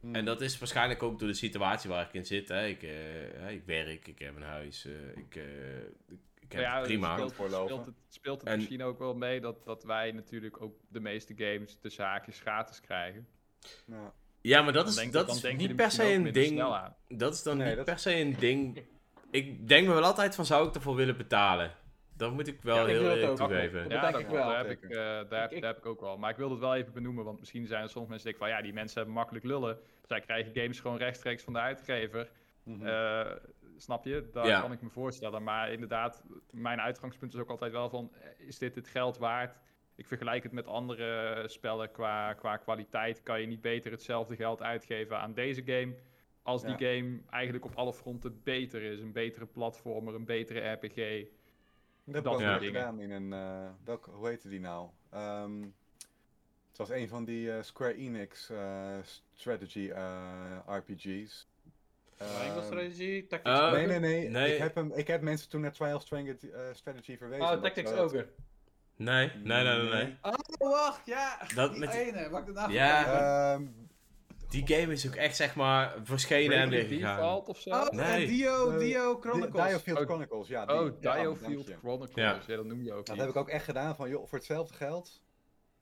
Hmm. En dat is waarschijnlijk ook door de situatie waar ik in zit. Hè. Ik, eh, hè, ik werk, ik heb een huis, eh, ik, eh, ik, ik heb Ja, het prima. Speelt, Voorlopen. speelt het, speelt het En- misschien ook wel mee dat, dat wij natuurlijk ook de meeste games de zaakjes gratis krijgen. Ja. Ja, maar dat Dan is, denk- dat is niet er per se een ding. Dat is dan Nee, niet dat- per se een ding. Ik denk me wel altijd van, zou ik ervoor willen betalen? Dat moet ik wel Ja, heel wil eerlijk toegeven. Dat denk dat ik wel. Daar heb ik, eh, daar, heb, Ik- daar heb ik ook wel. Maar ik wilde het wel even benoemen, want misschien zijn er sommige mensen die denken van ja, die mensen hebben makkelijk lullen. Zij krijgen games gewoon rechtstreeks van de uitgever. Mhm. Eh, snap je? Daar Ja. kan ik me voorstellen. Maar inderdaad, mijn uitgangspunt is ook altijd wel van, eh, is dit het geld waard? Ik vergelijk het met andere spellen qua, qua kwaliteit. Kan je niet beter hetzelfde geld uitgeven aan deze game? Als die game eigenlijk op alle fronten beter is. Een betere platformer, een betere RPG. Dat heb dat soort dingen. gedaan in een, eh, welke, hoe heette die nou? Ehm, het was een van die eh, Square Enix eh, strategy eh, RPG's. Triangle Ehm, Strategy, Tactics nee, nee, nee, Nee. Ik, heb hem, ik heb mensen toen naar Trial Strategy, strategy verwezen. Oh, Tactics Ogre. Nee, nee, nee, nee. nee. Oh, wacht, ja. Dat die met die- ene, wat ik naam Ja. Ehm, Die game is ook echt, zeg maar, verschenen en weer gegaan. Default of zo? Oh, Nee. eh, Dio, Dio Di- Chronicles. Diofield Oh, Chronicles, ja. Die, Oh, dank je. Chronicles. Ja. Ja. dat noem je ook Dat niet. heb ik ook echt gedaan van, joh, voor hetzelfde geld.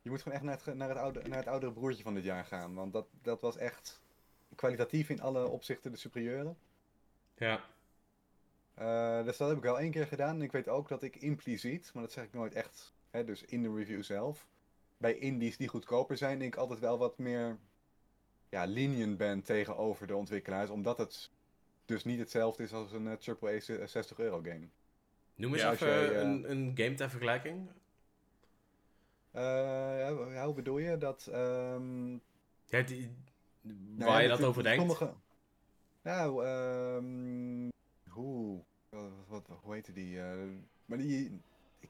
Je moet gewoon echt naar het, naar het, oude, naar het oudere broertje van dit jaar gaan. Want dat, dat was echt kwalitatief in alle opzichten de superieure. Ja. Eh, dus dat heb ik wel één keer gedaan. En ik weet ook dat ik impliciet, maar dat zeg ik nooit echt, hè, dus in de review zelf, bij indies die goedkoper zijn, denk ik altijd wel wat meer ja, lenient ben tegenover de ontwikkelaars. Omdat het dus niet hetzelfde is als een eh, AAA se- 60 euro game. Noem eens Ja, even jij, eh, een, een game ter vergelijking. Eh, hoe bedoel je? Dat... ehm, Ja, die, Nou waar ja, je dat over denkt. Sommige... Nou, ehm hoe... Wat, wat, hoe heette die? eh, maar die...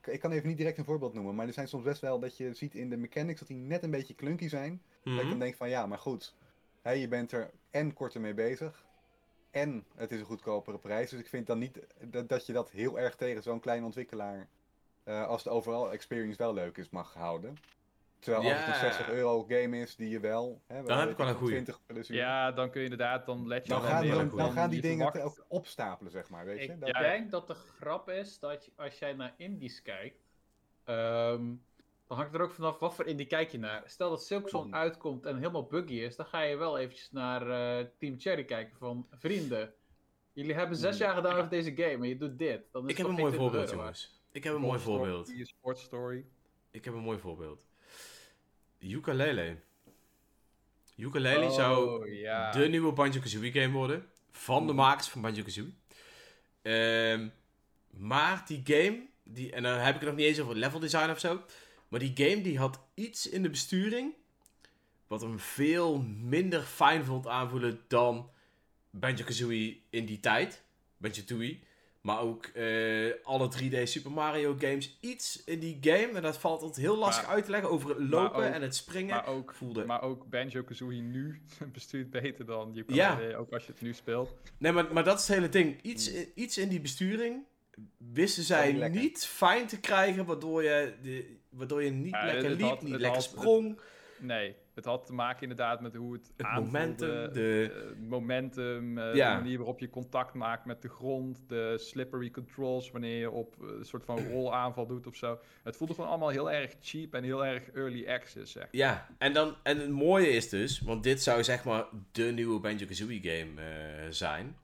Ik, ik kan even niet direct een voorbeeld noemen, maar er zijn soms best wel dat je ziet in de mechanics dat die net een beetje clunky zijn. Dat ik Mhm. dan denk van ja, maar goed. Hè, je bent er en korter mee bezig. En het is een goedkopere prijs. Dus ik vind dan niet dat, dat je dat heel erg tegen zo'n kleine ontwikkelaar. eh, als de overall experience wel leuk is, mag houden. Terwijl als het Ja. een 60 euro game is die je wel. Hè, Dan heb ik wel een van goeie. 20 plus uur. Ja, dan kun je inderdaad, dan let je Dan wel gaan, dan, dan gaan die je dingen verwacht- ook opstapelen, zeg maar. Weet je? Ik Dat- Ja. denk dat de grap is dat je- als jij naar indies kijkt, ehm, dan hangt er ook vanaf wat voor indie kijk je naar. Stel dat Silksong uitkomt en helemaal buggy is, dan ga je wel eventjes naar eh, Team Cherry kijken van vrienden. Jullie hebben zes Mhm. jaar gedaan over deze game en je doet dit. Dan is Ik heb een mooi geen 20 voorbeeld, jongens. Ik heb een mooi voorbeeld. Die Sport Story. Ik heb een mooi voorbeeld. Ukulele. Ukulele Oh, zou ja. de nieuwe Banjo-Kazooie game worden. Van de makers van Banjo-Kazooie. Ehm, maar die game, die, en dan heb ik het nog niet eens over level design of zo. Maar die game die had iets in de besturing. Wat hem veel minder fijn vond aanvoelen dan Banjo-Kazooie in die tijd. Banjo-Tooie. Maar ook eh, alle 3D Super Mario games. Iets in die game. En dat valt altijd heel lastig Maar- uit te leggen over het lopen ook- en het springen. Maar ook, voelde. maar ook Banjo-Kazooie nu *laughs* bestuurt beter dan ukulele, ook als je het nu speelt. Nee, maar, maar dat is het hele ding. Iets, i- iets in die besturing wisten zij niet fijn te krijgen, waardoor je, de, waardoor je niet Ja, lekker liep, had- niet lekker had- sprong. Nee, het had te maken inderdaad met hoe het, Het aanvoelde, momentum, de- eh, momentum, eh, Ja. de manier waarop je contact maakt met de grond, de slippery controls wanneer je op eh, een soort van rolaanval doet of zo. Het voelde gewoon allemaal heel erg cheap en heel erg early access, zeg. Ja, en, dan, en het mooie is dus, want dit zou zeg maar de nieuwe Banjo-Kazooie game zijn.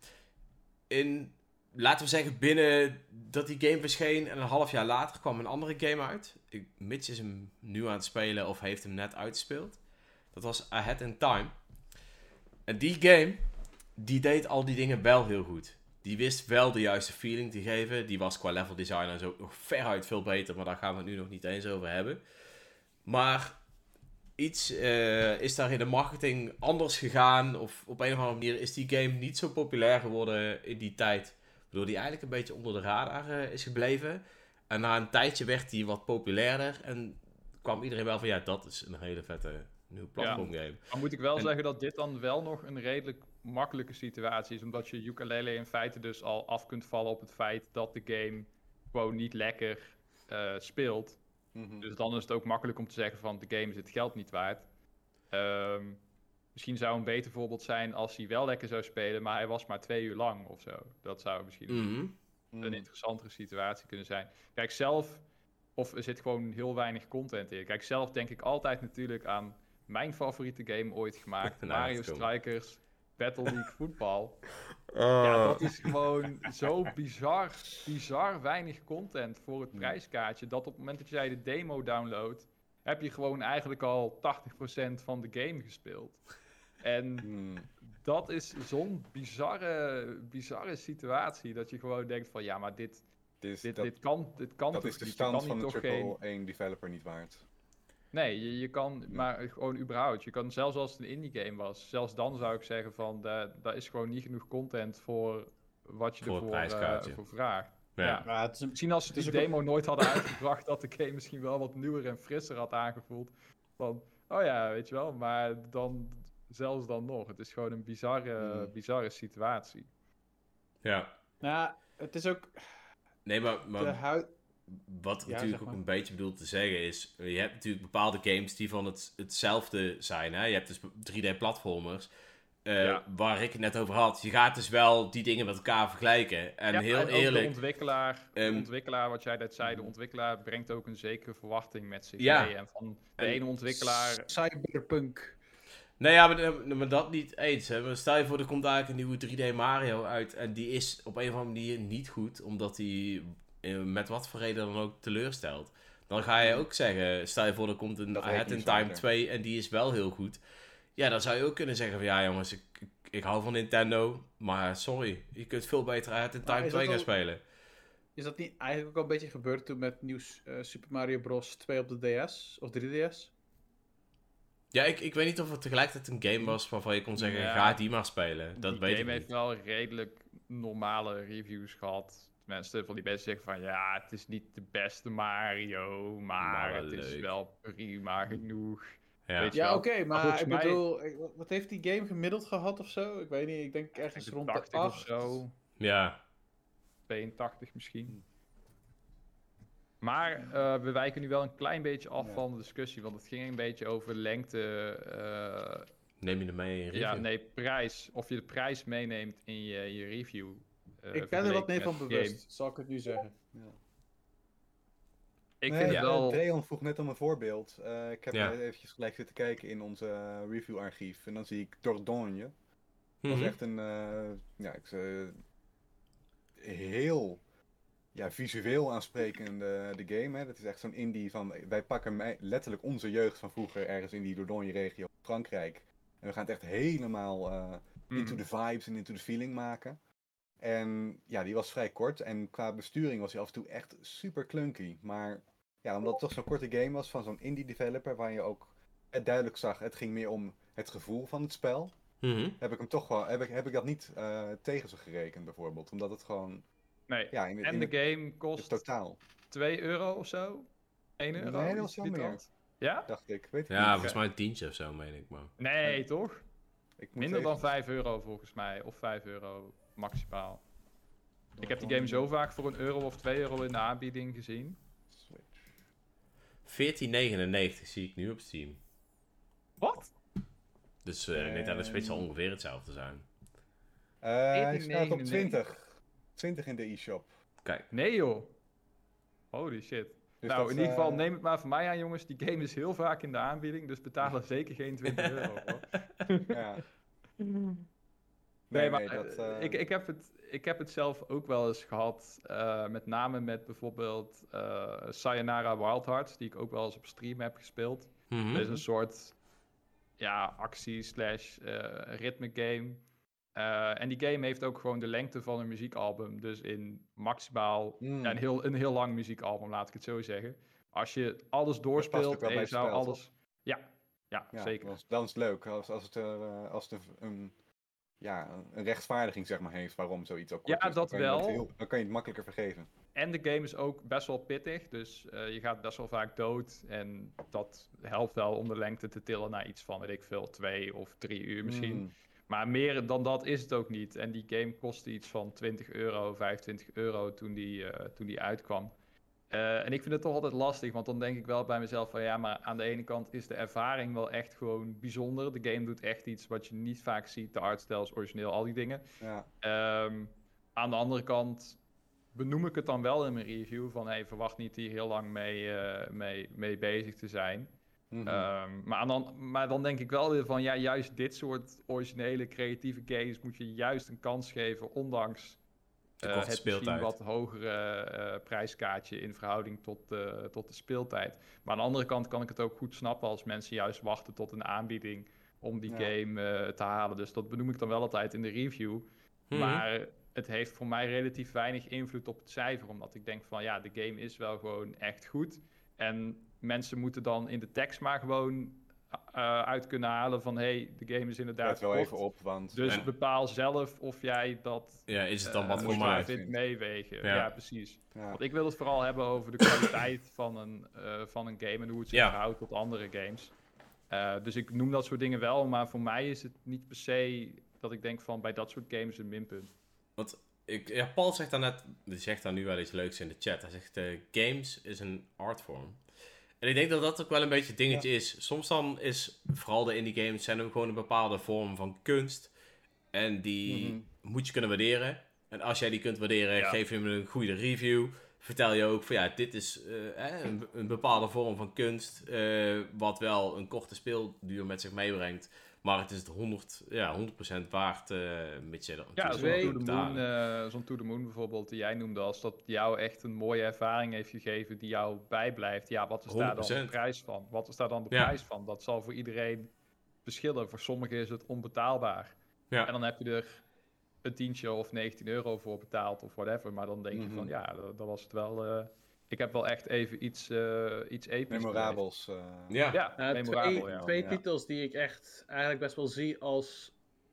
In, laten we zeggen, binnen dat die game verscheen en een half jaar later kwam een andere game uit. Mitch is hem nu aan het spelen of heeft hem net uitgespeeld. Dat was Ahead in Time. En die game, die deed al die dingen wel heel goed. Die wist wel de juiste feeling te geven. Die was qua level design en zo nog veruit veel beter, maar daar gaan we het nu nog niet eens over hebben. Maar iets eh, is daar in de marketing anders gegaan. Of op een of andere manier is die game niet zo populair geworden in die tijd. Waardoor die eigenlijk een beetje onder de radar eh, is gebleven. En na een tijdje werd die wat populairder. En kwam iedereen wel van ja, dat is een hele vette nieuwe platformgame. Maar moet ik wel En- zeggen dat dit dan wel nog een redelijk makkelijke situatie is, omdat je ukulele in feite dus al af kunt vallen op het feit dat de game gewoon niet lekker eh, speelt. Mhm. Dus dan is het ook makkelijk om te zeggen van de game is het geld niet waard. Ehm, misschien zou een beter voorbeeld zijn als hij wel lekker zou spelen, maar hij was maar twee uur lang of zo. Dat zou misschien Mhm. Een interessantere situatie kunnen zijn. Kijk, zelf, of er zit gewoon heel weinig content in. Kijk, zelf denk ik altijd natuurlijk aan mijn favoriete game ooit gemaakt, *laughs* Nou, Mario. Strikers. Battle League *laughs* voetbal. Oh. Ja, dat is gewoon zo bizar, bizar weinig content voor het prijskaartje. Dat op het moment dat jij de demo downloadt, heb je gewoon eigenlijk al 80% van de game gespeeld. En Hmm. dat is zo'n bizarre, bizarre situatie dat je gewoon denkt van ja, maar dit, Dit dit, dat, dit kan, dit kan dat is de stand niet van toch geen... AAA developer niet waard. Nee, je, je kan, maar gewoon überhaupt. Je kan zelfs als het een indie game was, zelfs dan zou ik zeggen van, da- daar is gewoon niet genoeg content voor wat je Voor ervoor eh, voor vraagt. Ja. Ja. Maar het is een, Misschien als ze die ook demo nooit hadden uitgebracht, dat de game misschien wel wat nieuwer en frisser had aangevoeld. Van, oh ja, weet je wel, maar dan, zelfs dan nog. Het is gewoon een bizarre, Mm. bizarre situatie. ja. nou, het is ook Nee, maar, de maar huid. wat ik Ja, natuurlijk zeg ook maar. een beetje bedoel te zeggen is... Je hebt natuurlijk bepaalde games die van het, hetzelfde zijn. Hè? Je hebt dus 3D-platformers. eh, Ja. Waar ik het net over had. Je gaat dus wel die dingen met elkaar vergelijken. En Ja, heel De eerlijk... ontwikkelaar, de Ehm, ontwikkelaar, wat jij net zei, de ontwikkelaar brengt ook een zekere verwachting met zich Ja. mee. En van de En ene ontwikkelaar Cyberpunk. Nee, ja, maar, maar dat niet eens. Hè. Maar stel je voor, er komt eigenlijk een nieuwe 3D Mario uit. En die is op een of andere manier niet goed. Omdat die eh, met wat voor reden dan ook teleurstelt. Dan ga je ook zeggen, stel je voor, er komt een Ahead weet in Time zeker. 2 en die is wel heel goed. Ja, dan zou je ook kunnen zeggen van, ja jongens, ik, ik, hou van Nintendo. Maar sorry, je kunt veel beter Ahead in Time is 2 dat gaan al- spelen. Is dat niet eigenlijk ook al een beetje gebeurd toen met nieuws eh, Super Mario Bros. 2 op de DS of 3DS? Ja, ik, ik weet niet of het tegelijkertijd een game was waarvan je kon zeggen, Ja. ga die maar spelen. Dat die weet ik game heeft wel redelijk normale reviews gehad. Mensen van die mensen zeggen van ja, het is niet de beste Mario, maar, het is wel prima genoeg. Ja. Ja, oké, maar ik mij- bedoel, wat- heeft die game gemiddeld gehad of zo? Ik weet niet, ik denk ergens rond de 80 of 8. zo, ja. 82 misschien. Maar eh, we wijken nu wel een klein beetje af Ja. van de discussie, want het ging een beetje over lengte, eh, Neem je er mee in je ja, review? nee, prijs. Of je de prijs meeneemt in je, je review. eh, Ik ben er wat meer van bewust, game. zal ik het nu zeggen. Ik Nee, vind ja, het wel... Dreon vroeg net om een voorbeeld. Eh, ik heb Ja. eventjes gelijk zitten kijken in onze review-archief. En dan zie ik Dordogne. Dat Mhm. is echt een, eh, ja, ik, eh, heel ja, visueel aansprekende de game. Hè. Dat is echt zo'n indie van, wij pakken mij- letterlijk onze jeugd van vroeger ergens in die Dordogne-regio Frankrijk. En we gaan het echt helemaal eh, into Mhm. the vibes en into the feeling maken. En ja, die was vrij kort. En qua besturing was hij af en toe echt super clunky. Maar ja, omdat het toch zo'n korte game was van zo'n indie developer, waar je ook het duidelijk zag, het ging meer om het gevoel van het spel Mhm. heb ik hem toch wel, heb ik, heb ik dat niet eh, tegen ze gerekend bijvoorbeeld. Omdat het gewoon, Nee. ja, in, En in de game kost totaal, 2 euro of zo? 1 euro? Nee, dat die meer. Ja? dacht ik. Weet ik Ja, niet. volgens mij een tientje of zo, meen ik. Maar... Nee, toch? Ik moet Minder dan even- 5 euro volgens mij. Of 5 euro maximaal. Ik heb die game zo vaak voor een euro of 2 euro in de aanbieding gezien. Switch. 14,99 zie ik nu op Steam. Wat? Dus eh Nintendo Switch zal Ehm. ongeveer hetzelfde zijn. Eh, hij staat op 14,99. 20. 20 in de e-shop. Kijk, Nee joh. Holy shit. Dus nou, in ieder geval eh, neem het maar van mij aan jongens. Die game is heel vaak in de aanbieding. Dus betaal *laughs* er zeker geen 20 euro voor. Ja. *laughs* Nee, maar nee, dat, eh, eh, ik, ik, heb het, ik heb het zelf ook wel eens gehad. eh, met name met bijvoorbeeld eh Sayonara Wild Hearts. Die ik ook wel eens op stream heb gespeeld. Mhm. Dat is een soort ja, actie eh, en die game heeft ook gewoon de lengte van een muziekalbum. Dus in maximaal mm, ja, een, heel, een heel lang muziekalbum, laat ik het zo zeggen. Als je alles doorspeelt en bij je zou alles... Ja, ja, ja, zeker. Dan, is- dan is het leuk. Als, als het, eh, als het een, ja, een rechtvaardiging zeg maar, heeft waarom zoiets ook Ja, is, dan dat het wel. heel- dan kan je het makkelijker vergeven. En de game is ook best wel pittig, dus eh, je gaat best wel vaak dood. En dat helpt wel om de lengte te tillen naar iets van, weet ik veel, twee of drie uur misschien. Mm. Maar meer dan dat is het ook niet. En die game kostte iets van 20 euro, 25 euro toen die, eh, toen die uitkwam. Eh, en ik vind het toch altijd lastig, want dan denk ik wel bij mezelf van ja, maar aan de ene kant is de ervaring wel echt gewoon bijzonder. De game doet echt iets wat je niet vaak ziet. De artstijl is origineel, al die dingen. Ja. Ehm, aan de andere kant benoem ik het dan wel in mijn review van hey, verwacht niet hier heel lang mee, eh, mee, mee bezig te zijn. Mhm. Ehm, maar, dan, maar dan denk ik wel weer van, ja, juist dit soort originele creatieve games moet je juist een kans geven, ondanks eh, het misschien wat hogere eh, prijskaartje in verhouding tot, tot de speeltijd. Maar aan de andere kant kan ik het ook goed snappen als mensen juist wachten tot een aanbieding om die Ja. game eh, te halen. Dus dat benoem ik dan wel altijd in de review. Mhm. Maar het heeft voor mij relatief weinig invloed op het cijfer. Omdat ik denk van ja, de game is wel gewoon echt goed. En mensen moeten dan in de tekst maar gewoon eh, uit kunnen halen van hé, hey, de game is inderdaad Let wel even op, want... Dus En- bepaal zelf of jij dat Ja, is het dan eh, wat voor mij? vindt meewegen. Ja. Ja. precies. ja. Want ik wil het vooral hebben over de kwaliteit van, een, eh, van een game en hoe het zich Ja. verhoudt tot andere games. Eh, dus ik noem dat soort dingen wel, maar voor mij is het niet per se dat ik denk van bij dat soort games een minpunt. Ik, ja, Paul zegt daar net, die zegt daar nu wel iets leuks in de chat. Hij zegt, eh, games is een artvorm. En ik denk dat dat ook wel een beetje het dingetje is. Soms dan is, vooral de indie games, zijn ook gewoon een bepaalde vorm van kunst. En die Mhm. moet je kunnen waarderen. En als jij die kunt waarderen, Ja. geef je hem een goede review. Vertel je ook van ja, dit is eh, een, een bepaalde vorm van kunst. eh, wat wel een korte speelduur met zich meebrengt. Maar het is het 100, ja, 100% waard, eh mits je Ja, zo'n to, moet the moon, betalen. eh, zo'n to the Moon bijvoorbeeld, die jij noemde als dat jou echt een mooie ervaring heeft gegeven die jou bijblijft. Ja, wat is daar dan de 100%. prijs van? Wat is daar dan de Ja. prijs van? Dat zal voor iedereen verschillen. Voor sommigen is het onbetaalbaar. Ja. En dan heb je er een tientje of 19 euro voor betaald of whatever. Maar dan denk je Mhm. van ja, dat, dat was het wel. eh, ik heb wel echt even iets, eh iets episch. Memorabels. eh, Ja. Ja, Nou, memorabel. twee ja. twee titels die ik echt eigenlijk best wel zie als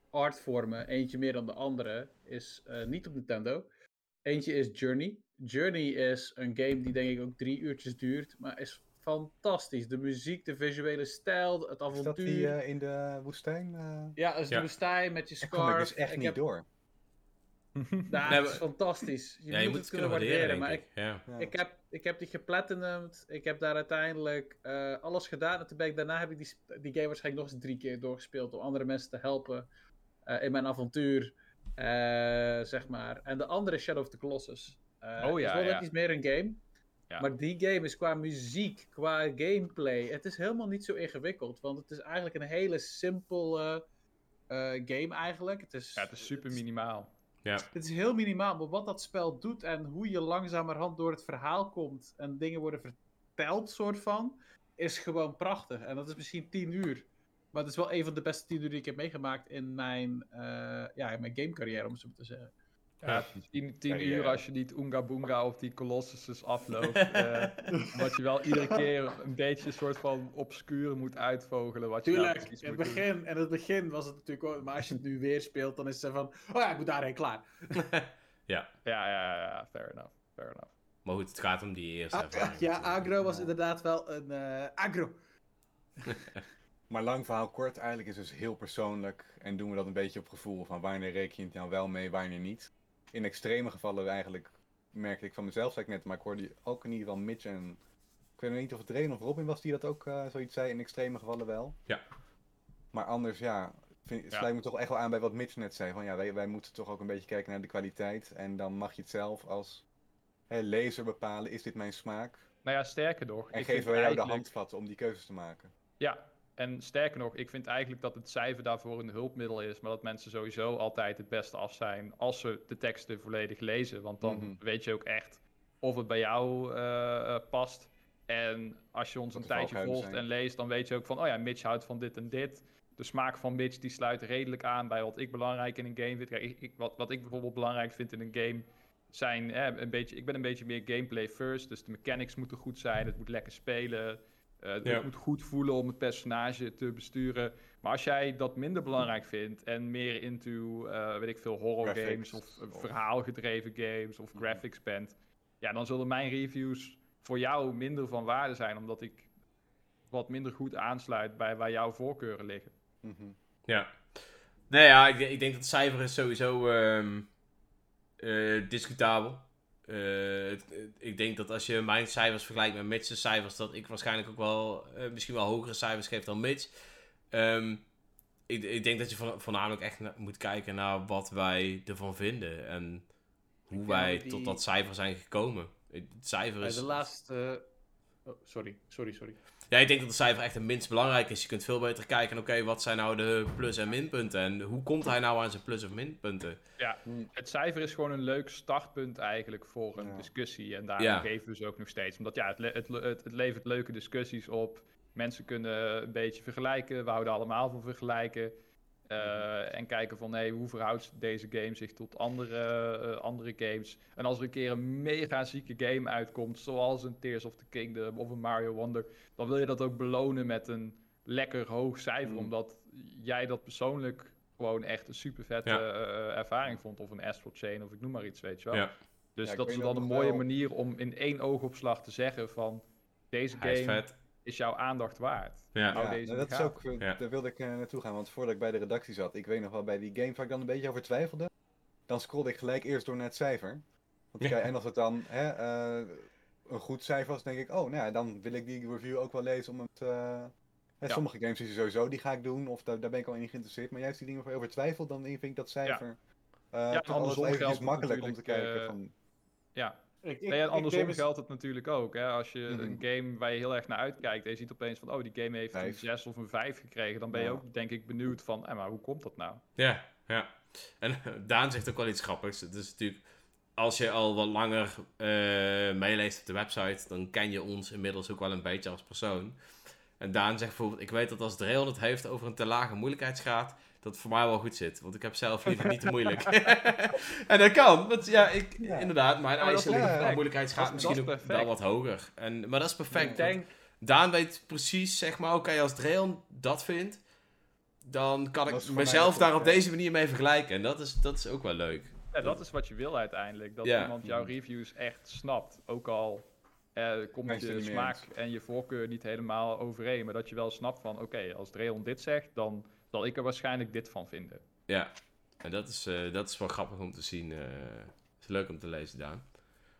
artvormen. Eentje meer dan de andere is eh, niet op Nintendo. Eentje is Journey. Journey is een game die denk ik ook drie uurtjes duurt, maar is fantastisch. De muziek, de visuele stijl, het Is dat avontuur. die eh, in de woestijn? eh? Ja, als Ja. de woestijn met je kom ik scarf. dus echt Ik niet heb- door. *laughs* Nee, het is fantastisch. Je, ja, moet, je moet het kunnen waarderen, waarderen, maar ik, ik. Ja. Ja. Ik heb, ik heb die geplatinumd. Ik heb daar uiteindelijk eh, alles gedaan. En toen ben ik, daarna heb ik die, die game waarschijnlijk nog eens drie keer doorgespeeld. Om andere mensen te helpen eh, in mijn avontuur. eh, zeg maar. En de andere is Shadow of the Colossus. Eh, Oh ja, is wel iets meer een game. Ja. Maar die game is qua muziek, qua gameplay. Het is helemaal niet zo ingewikkeld. Want het is eigenlijk een hele simpele eh, game eigenlijk. Het is, Ja, het is super het minimaal. het is heel minimaal, maar wat dat spel doet en hoe je langzamerhand door het verhaal komt en dingen worden verteld, soort van, is gewoon prachtig. En dat is misschien 10 uur. Maar het is wel een van de beste 10 uur die ik heb meegemaakt in mijn, eh ja, mijn gamecarrière, om het zo maar te zeggen. Ja, tien, tien uur als je niet Oonga Boonga of die Colossuses afloopt. *laughs* eh wat je wel iedere keer een beetje een soort van obscuur moet uitvogelen. Wat je nou Tuurlijk, in het doen. begin, en in het begin was het natuurlijk ook, maar als je het nu weer speelt, dan is het van, oh ja, ik moet daarheen, klaar. *laughs* Ja, ja, ja, ja, fair enough. Fair enough. Maar goed, het gaat om die eerste Ah, ervaring. ja, agro was Ja. inderdaad wel een eh, agro. *laughs* Maar lang verhaal kort, eigenlijk is het dus heel persoonlijk. En doen we dat een beetje op gevoel van wanneer reken je het nou wel mee, wanneer niet. In extreme gevallen eigenlijk merkte ik van mezelf, zei ik net, maar ik hoorde ook in ieder geval Mitch en... Ik weet niet of het Reen of Robin was die dat ook eh, zoiets zei, in extreme gevallen wel. Ja. Maar anders, ja, vind, Ja. sluit me toch echt wel aan bij wat Mitch net zei. Van ja, wij, wij moeten toch ook een beetje kijken naar de kwaliteit. En dan mag je het zelf als hè, lezer bepalen, is dit mijn smaak? Nou ja, sterker nog. En geven wij jou de handvatten om die keuzes te maken. Ja, en sterker nog, ik vind eigenlijk dat het cijfer daarvoor een hulpmiddel is. Maar dat mensen sowieso altijd het beste af zijn als ze de teksten volledig lezen. Want dan Mhm. weet je ook echt of het bij jou eh, eh, past. En als je ons een tijdje volgt zijn. en leest, dan weet je ook van... Oh ja, Mitch houdt van dit en dit. De smaak van Mitch die sluit redelijk aan bij wat ik belangrijk in een game vind. Kijk, ik, wat, wat ik bijvoorbeeld belangrijk vind in een game zijn eh, een beetje... Ik ben een beetje meer gameplay first. Dus de mechanics moeten goed zijn. Het moet lekker spelen. Eh, het Ja. moet goed voelen om het personage te besturen. Maar als jij dat minder belangrijk vindt en meer into, eh, weet ik veel, horror Graphics games of of- verhaalgedreven games of Mhm. graphics bent, ja, dan zullen mijn reviews voor jou minder van waarde zijn, omdat ik wat minder goed aansluit bij waar jouw voorkeuren liggen. Mhm. Ja. Nee, ja, ik, ik denk dat het cijfer is sowieso ehm eh, discutabel. Eh, het- het- ik denk dat als je mijn cijfers vergelijkt met Mitch's cijfers, dat ik waarschijnlijk ook wel eh, misschien wel hogere cijfers geef dan Mitch. Ehm, ik, ik denk dat je vo- voornamelijk echt moet kijken naar wat wij ervan vinden en hoe wij die- tot dat cijfer zijn gekomen. Het cijfer Bij is... de laatste... Oh, sorry, sorry, sorry. Ja, ik denk dat de cijfer echt het minst belangrijk is. Je kunt veel beter kijken, oké, wat zijn nou de plus- en minpunten? En hoe komt hij nou aan zijn plus- of minpunten? Ja, het cijfer is gewoon een leuk startpunt eigenlijk voor een Ja. discussie. En daarom Ja. geven we ze ook nog steeds. Omdat ja, het, le- het, le- het, het levert leuke discussies op. Mensen kunnen een beetje vergelijken. We houden allemaal van vergelijken. Eh, en kijken van hey, hoe verhoudt deze game zich tot andere, eh, andere games. En als er een keer een mega zieke game uitkomt, zoals een Tears of the Kingdom of een Mario Wonder, dan wil je dat ook belonen met een lekker hoog cijfer. Mm. Omdat jij dat persoonlijk gewoon echt een super vette Ja. ervaring vond. Of een Astral Chain of ik noem maar iets, weet je wel. Ja. Dus Ja, dat is dan een wel- mooie manier om in één oogopslag te zeggen van deze Hij is game vet. Is jouw aandacht waard. Ja. Ja, dat is ook, eh, Ja. daar wilde ik eh, naartoe gaan, want voordat ik bij de redactie zat, ik weet nog wel bij die game waar ik dan een beetje over twijfelde, dan scrollde ik gelijk eerst door naar het cijfer. Want Ja. kijk, en als het dan hè, eh, een goed cijfer was, denk ik, oh, nou ja, dan wil ik die review ook wel lezen om het... eh, hè, Ja. Sommige games is sowieso, die ga ik doen, of daar, daar ben ik al in geïnteresseerd. Maar juist die dingen waar je over twijfelt, dan vind ik dat cijfer... eh toch andersom eventjes geldt het makkelijk om te kijken van... Ja, Ik, nee, andersom geldt het natuurlijk ook. Hè? Als je Mhm. een game waar je heel erg naar uitkijkt en je ziet opeens van, oh, die game heeft een Vijf. 6 of een 5 gekregen, dan ben je Ja. ook denk ik benieuwd van, eh, maar hoe komt dat nou? Ja, ja. En *laughs* Daan zegt ook wel iets grappigs. Het is natuurlijk, als je al wat langer eh, meeleest op de website, dan ken je ons inmiddels ook wel een beetje als persoon. En Daan zegt bijvoorbeeld, ik weet dat als Dreon het heeft over een te lage moeilijkheidsgraad, dat het voor mij wel goed zit. Want ik heb zelf liever niet te moeilijk. *laughs* en dat kan. Want ja, ik, Ja. inderdaad, mijn qua moeilijkheidsgraad misschien ook wel wat hoger. En, maar dat is perfect. Denk, Daan weet precies, zeg maar, oké, als Dreon dat vindt, dan kan Dat ik mezelf daar op ja. deze manier mee vergelijken. En dat is, dat is ook wel leuk. ja, dat is wat je wil uiteindelijk. Dat Ja. iemand jouw reviews echt snapt. Ook al eh, komt je mee smaak en je voorkeur niet helemaal overeen. Maar dat je wel snapt van, oké, als Dreon dit zegt, dan zal ik er waarschijnlijk dit van vinden. Ja, en dat is, eh, dat is wel grappig om te zien. eh is leuk om te lezen, Daan.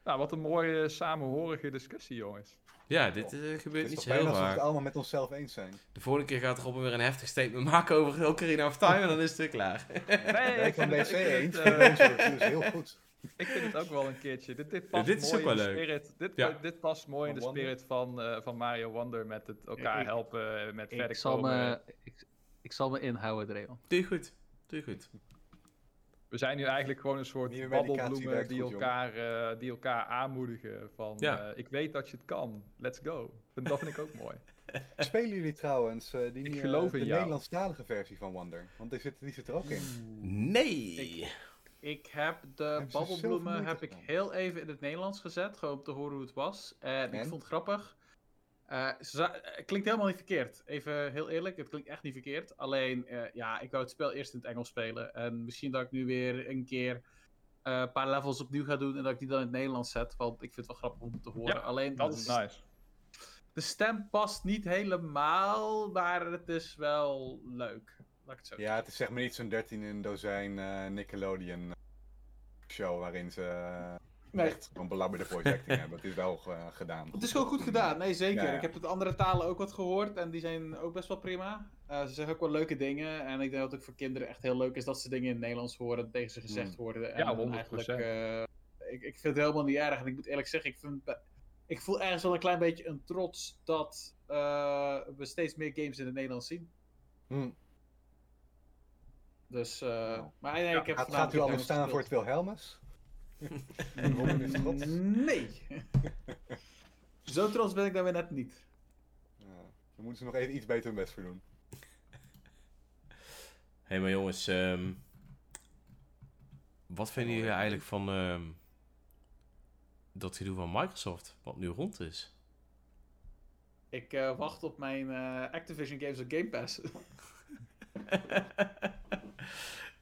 Nou, wat een mooie samenhorige discussie, jongens. Ja, dit eh, Het gebeurt is niet zo heel we het vaak. allemaal met onszelf eens zijn. De volgende keer gaat Robin weer een heftig statement maken over Ocarina of Time en dan is het weer klaar. Nee, ik ben het- eens. het, Dat is heel goed. Ik vind het ook wel een keertje. Dit, dit past dit is mooi ook in wel de leuk. spirit. Dit, Ja. dit past mooi in de spirit van, eh, van Mario Wonder met het elkaar helpen, met verder Ik zal, komen. me, ik, ik zal me inhouden, Dreon. Doe je goed. Doe je goed. We zijn nu eigenlijk gewoon een soort babbelbloemen die, goed, elkaar, eh, die elkaar aanmoedigen. Van, Ja. eh, ik weet dat je het kan, let's go. En dat vind ik ook mooi. *laughs* Spelen jullie trouwens eh, die Ik geloof in de jou. Nederlandstalige versie van Wonder? Want die zit, die zit er ook in. Nee. Ik heb de babbelbloemen heb ik heel even in het Nederlands gezet, gewoon om te horen hoe het was. En, ik vond het grappig. Eh, ze za- het klinkt helemaal niet verkeerd. Even heel eerlijk, het klinkt echt niet verkeerd. Alleen, eh, ja, ik wou het spel eerst in het Engels spelen. En misschien dat ik nu weer een keer eh, een paar levels opnieuw ga doen en dat ik die dan in het Nederlands zet. Want ik vind het wel grappig om te horen. Ja, Alleen, Dat is de, nice. de stem past niet helemaal, maar het is wel leuk. Laat ik het zo Ja, het is zeg maar niet zo'n 13 in een dozijn eh, Nickelodeon eh, show waarin ze eh. Echt gewoon belabberde voice acting hebben. Het is wel eh, gedaan. Het is gewoon goed gedaan, nee zeker. Ja, ja. Ik heb het andere talen ook wat gehoord en die zijn ook best wel prima. Eh, ze zeggen ook wel leuke dingen en ik denk dat het ook voor kinderen echt heel leuk is dat ze dingen in het Nederlands horen, tegen ze gezegd Mm. worden. En Ja, dan 100%. Eigenlijk, eh, ik, ik vind het helemaal niet erg en ik moet eerlijk zeggen, ik, vind, het- ik voel ergens wel een klein beetje een trots dat eh, we steeds meer games in het Nederlands zien. Hm. Dus, eh, Nou. maar nee, ik heb voornamelijk gaat u al staan voor het. Wilhelmus? Robin is trots. Nee. Zo trots ben ik dan weer net niet. Ja, daar moeten ze nog even iets beter hun best voor doen. Hé, hey, maar jongens, ehm, wat vinden jullie eigenlijk van ehm, dat gedoe van Microsoft, wat nu rond is? Ik eh, wacht op mijn eh, Activision Games op Game Pass. *laughs*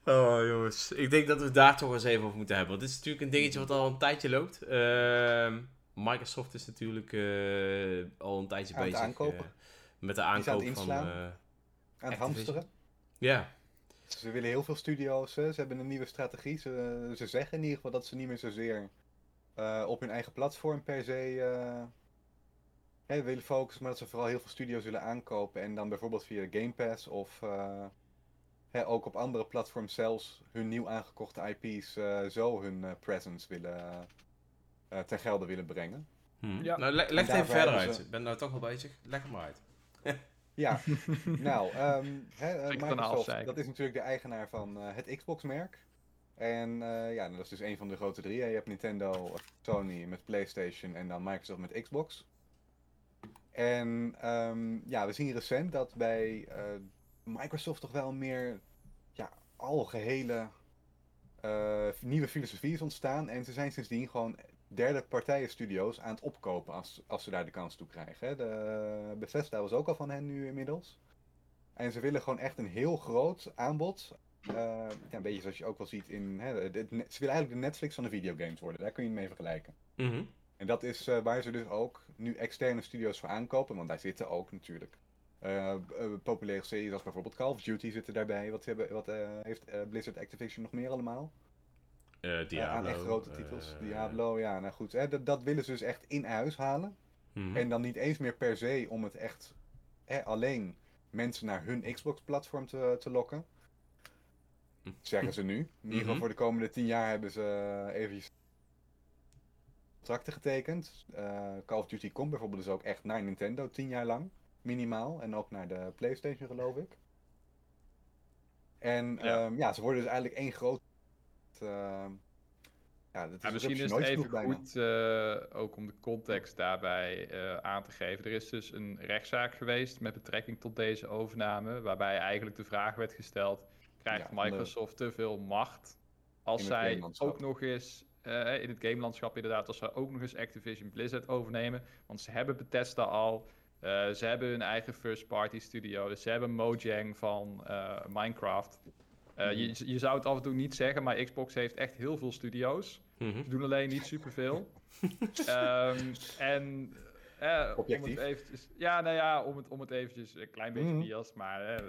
oh, jongens. Ik denk dat we daar toch eens even over moeten hebben. Want dit is natuurlijk een dingetje wat al een tijdje loopt. Ehm, Microsoft is natuurlijk eh, al een tijdje Aan bezig aankopen. eh, met de aan het aankoop van... inslaan. eh, Aan het Activision. hamsteren. Ja, Ze willen heel veel studio's. Hè. Ze hebben een nieuwe strategie. Ze, ze zeggen in ieder geval dat ze niet meer zozeer eh, op hun eigen platform per se eh, hè, willen focussen. Maar dat ze vooral heel veel studio's willen aankopen. En dan bijvoorbeeld via Game Pass of eh, hè, ook op andere platforms zelfs hun nieuw aangekochte IP's eh, zo hun eh, presence willen, eh, ten gelde willen brengen. Hm. Ja. Nou, le- leg het even verder uit. ze- Ik ben nou toch al bezig. Leg het maar uit. *laughs* Ja, nou, ehm, eh, Microsoft, dat is natuurlijk de eigenaar van eh, het Xbox-merk. En eh, ja, dat is dus een van de grote drie. Je hebt Nintendo, Sony met PlayStation en dan Microsoft met Xbox. En ehm, ja, we zien recent dat bij eh, Microsoft toch wel meer ja, algehele eh, nieuwe filosofie is ontstaan. En ze zijn sindsdien gewoon derde partijen studio's aan het opkopen als, als ze daar de kans toe krijgen. Hè. De Bethesda was ook al van hen nu inmiddels. En ze willen gewoon echt een heel groot aanbod. Eh, ja, een beetje zoals je ook wel ziet in... Hè, ze willen eigenlijk de Netflix van de videogames worden. Daar kun je het mee vergelijken. Mhm. En dat is eh, waar ze dus ook nu externe studio's voor aankopen. Want daar zitten ook natuurlijk eh, eh, populaire series als bijvoorbeeld Call of Duty zitten daarbij. Wat, hebben, wat eh, heeft Blizzard Activision nog meer allemaal? Diablo. aan echt grote titels. Diablo, ja, nou goed. Hè, dat, dat willen ze dus echt in huis halen. mhm. En dan niet eens meer per se om het echt hè, alleen mensen naar hun Xbox-platform te, te lokken. Zeggen ze nu. In ieder geval Mhm. voor de komende tien jaar hebben ze eventjes contracten getekend. Call of Duty komt bijvoorbeeld dus ook echt naar Nintendo, tien jaar lang. Minimaal. En ook naar de PlayStation geloof ik. En Ja. ja, ja ze worden dus eigenlijk één groot... eh, ja, dat is Ja, misschien is het even goed, eh, ook om de context daarbij eh, aan te geven. Er is dus een rechtszaak geweest met betrekking tot deze overname, waarbij eigenlijk de vraag werd gesteld, krijgt Ja, van de- Microsoft te veel macht als zij ook nog eens, eh, in het gamelandschap inderdaad, als zij ook nog eens Activision Blizzard overnemen, want ze hebben Bethesda al, eh, ze hebben hun eigen first party studio, dus ze hebben Mojang van eh, Minecraft. Eh, je, je zou het af en toe niet zeggen, maar Xbox heeft echt heel veel studio's. Mhm. Ze doen alleen niet superveel. *laughs* Ehm en om het eventjes, ja, nou ja, om het, om het eventjes een klein beetje Mhm. bias, maar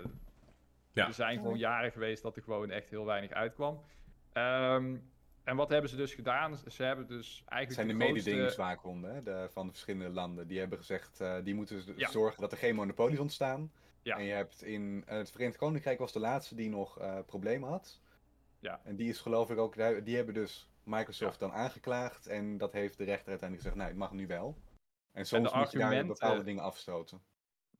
Ja. er zijn gewoon jaren geweest dat er gewoon echt heel weinig uitkwam. Ehm, en wat hebben ze dus gedaan? Ze hebben dus Het eigenlijk zijn de de grootste- mededingingswaakhonden hè, de, van de verschillende landen. Die hebben gezegd, eh, die moeten Ja. zorgen dat er geen monopolies ontstaan. Ja. En je hebt in eh, het Verenigd Koninkrijk was de laatste die nog eh, problemen had. Ja. En die is geloof ik ook, die hebben dus Microsoft dan aangeklaagd. En dat heeft de rechter uiteindelijk gezegd, nou het mag nu wel. En soms moet je daar bepaalde dingen afstoten.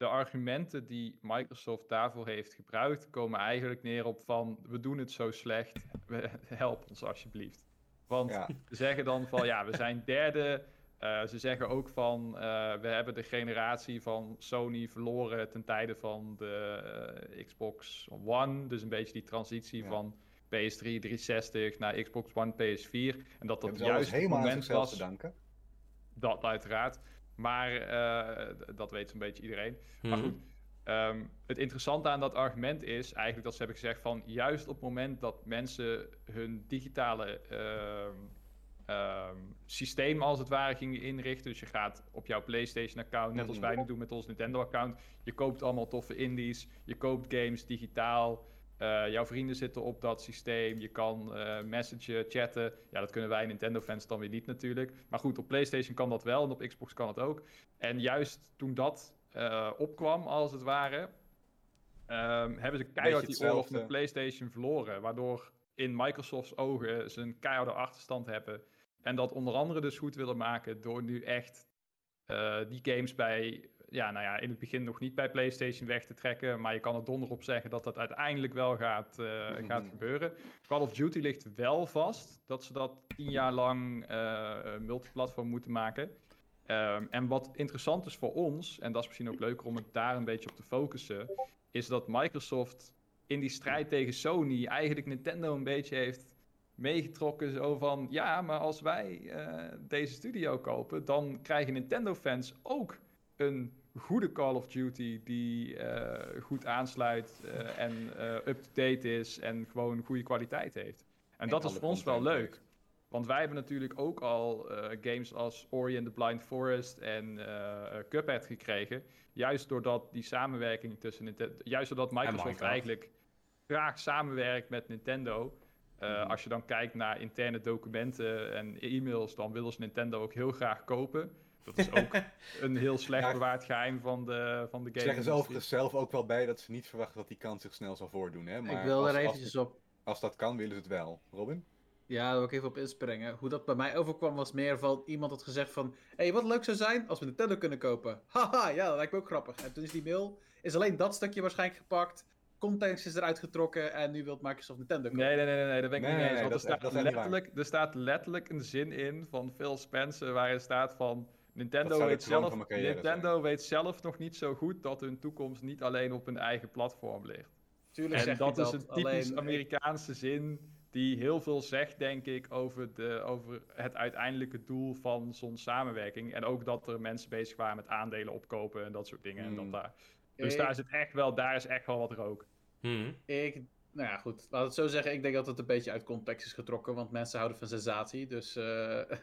De argumenten die Microsoft daarvoor heeft gebruikt, komen eigenlijk neer op van we doen het zo slecht, *laughs* help ons alsjeblieft. Want Ja. ze zeggen dan van ja, we zijn derde. Eh, ze zeggen ook van eh, we hebben de generatie van Sony verloren ten tijde van de eh, Xbox One. Dus een beetje die transitie Ja. van PS3 360 naar Xbox One PS4. En dat dat juist het moment was te danken. dat uiteraard. Maar eh, dat weet zo'n beetje iedereen. Maar Mhm. goed, ehm, het interessante aan dat argument is eigenlijk dat ze hebben gezegd van juist op het moment dat mensen hun digitale ehm, ehm, systeem als het ware gingen inrichten. Dus je gaat op jouw PlayStation account, net als Mhm. wij nu doen met ons Nintendo account. Je koopt allemaal toffe indies, je koopt games digitaal. Eh, jouw vrienden zitten op dat systeem. Je kan messagen, chatten. Ja, dat kunnen wij Nintendo-fans dan weer niet natuurlijk. Maar goed, op PlayStation kan dat wel en op Xbox kan het ook. En juist toen dat eh, opkwam, als het ware, ehm, hebben ze keihard die oorlog met PlayStation verloren. Waardoor in Microsoft's ogen ze een keiharde achterstand hebben. En dat onder andere dus goed willen maken door nu echt die games bij, ja, nou ja, in het begin nog niet bij PlayStation weg te trekken. Maar je kan er donder op zeggen dat dat uiteindelijk wel gaat, eh, gaat gebeuren. Call of Duty ligt wel vast dat ze dat tien jaar lang eh, multiplatform moeten maken. Ehm, en wat interessant is voor ons, en dat is misschien ook leuker om het daar een beetje op te focussen, is dat Microsoft in die strijd tegen Sony eigenlijk Nintendo een beetje heeft meegetrokken. Zo van, ja, maar als wij eh, deze studio kopen, dan krijgen Nintendo-fans ook een goede Call of Duty die eh, goed aansluit eh, en eh, up-to-date is en gewoon goede kwaliteit heeft. En, En dat is voor ons wel leuk. heeft. Want wij hebben natuurlijk ook al games als Ori and the Blind Forest en Cuphead gekregen. Juist doordat die samenwerking tussen Nintendo... Juist doordat Microsoft eigenlijk graag samenwerkt met Nintendo. Mhm. Als je dan kijkt naar interne documenten en e-mails, dan willen ze Nintendo ook heel graag kopen. Dat is ook *laughs* een heel slecht Ja. bewaard geheim van de, van de game. zeggen ze overigens zelf ook wel bij dat ze niet verwachten dat die kans zich snel zal voordoen. Hè? Maar ik wil als, er als, eventjes op. als dat kan, willen ze het wel. Robin? Ja, daar wil ik even op inspringen. Hoe dat bij mij overkwam was meer van iemand had gezegd van... Hé, hey, wat leuk zou zijn als we Nintendo kunnen kopen. *laughs* Haha, ja, dat lijkt me ook grappig. En toen is die mail, is alleen dat stukje waarschijnlijk gepakt. Context is eruit getrokken en nu wil Microsoft Nintendo kopen. Nee, nee, nee, nee, nee, dat ben ik Nee, niet nee, eens. nee, Want er staat, letterlijk, er staat letterlijk een zin in van Phil Spencer waarin staat van... Nintendo, weet zelf, Nintendo weet zelf nog niet zo goed dat hun toekomst niet alleen op hun eigen platform ligt. Tuurlijk En zeg dat is een typisch alleen- Amerikaanse zin die heel veel zegt, denk ik, over, de, over het uiteindelijke doel van zo'n samenwerking. En ook dat er mensen bezig waren met aandelen opkopen en dat soort dingen. En Hmm. dat daar, dus Ik- daar is het echt wel, daar is echt wel wat rook. Mhm. Ik, nou ja, goed. Laat het zo zeggen. Ik denk dat het een beetje uit context is getrokken, want mensen houden van sensatie. Dus. eh *laughs*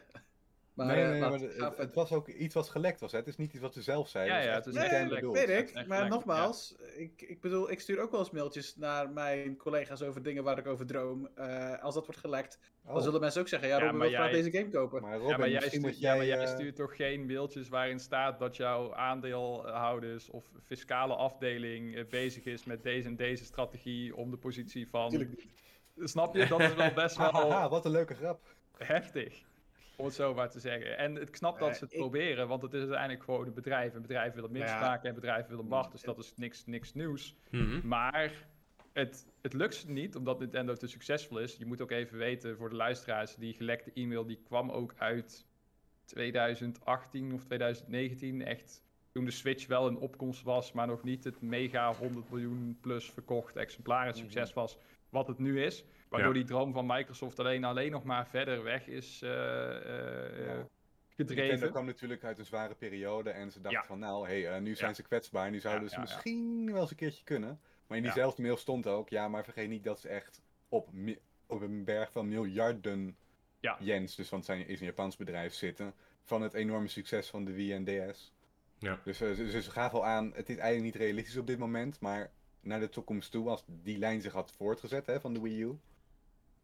maar, nee, eh, nee, maar het, was ook iets wat gelekt was. Hè? Het is niet iets wat ze zelf zeiden. Ja, het is ja, het is niet bedoeld. weet ik. Maar nogmaals, ik, ik bedoel, ik stuur ook wel eens mailtjes naar mijn collega's over dingen waar ik over droom. Eh, als dat wordt gelekt, dan Oh, zullen mensen ook zeggen: Ja, Ja, Robin maar wil graag deze game kopen. maar Robin, ja, maar jij, stuurt, moet ja, maar jij eh, stuurt toch geen mailtjes waarin staat dat jouw aandeelhouders of fiscale afdeling bezig is met deze en deze strategie om de positie van... Snap je? Dat is wel best *laughs* wel... Wat een leuke grap. heftig. Om het zo maar te zeggen. En ik snap dat Eh, ze het ik- proberen, want het is uiteindelijk gewoon een bedrijf. Een bedrijf wil winst Ja. maken en een bedrijf wil een macht. Dus dat is niks, niks nieuws. Mhm. Maar het, het lukt ze niet, omdat Nintendo te succesvol is. Je moet ook even weten voor de luisteraars, die gelekte e-mail die kwam ook uit 2018 of 2019. Echt toen de Switch wel een opkomst was, maar nog niet het mega 100 miljoen plus verkocht exemplaren Mhm. succes was wat het nu is. Waardoor Ja. die droom van Microsoft alleen, alleen nog maar verder weg is eh, eh, Ja. gedreven. Nintendo kwam natuurlijk uit een zware periode en ze dachten Ja. van nou, hey, nu zijn Ja. ze kwetsbaar, nu zouden Ja, ze ja, ja. misschien wel eens een keertje kunnen. Maar in Ja. diezelfde mail stond ook, ja, maar vergeet niet dat ze echt op, op een berg van miljarden Ja. yens, dus want het zijn, is een Japans bedrijf, zitten, van het enorme succes van de Wii en DS. Ja. Dus, ze, ze gaven al aan, het is eigenlijk niet realistisch op dit moment, maar naar de toekomst toe, als die lijn zich had voortgezet hè, van de Wii U,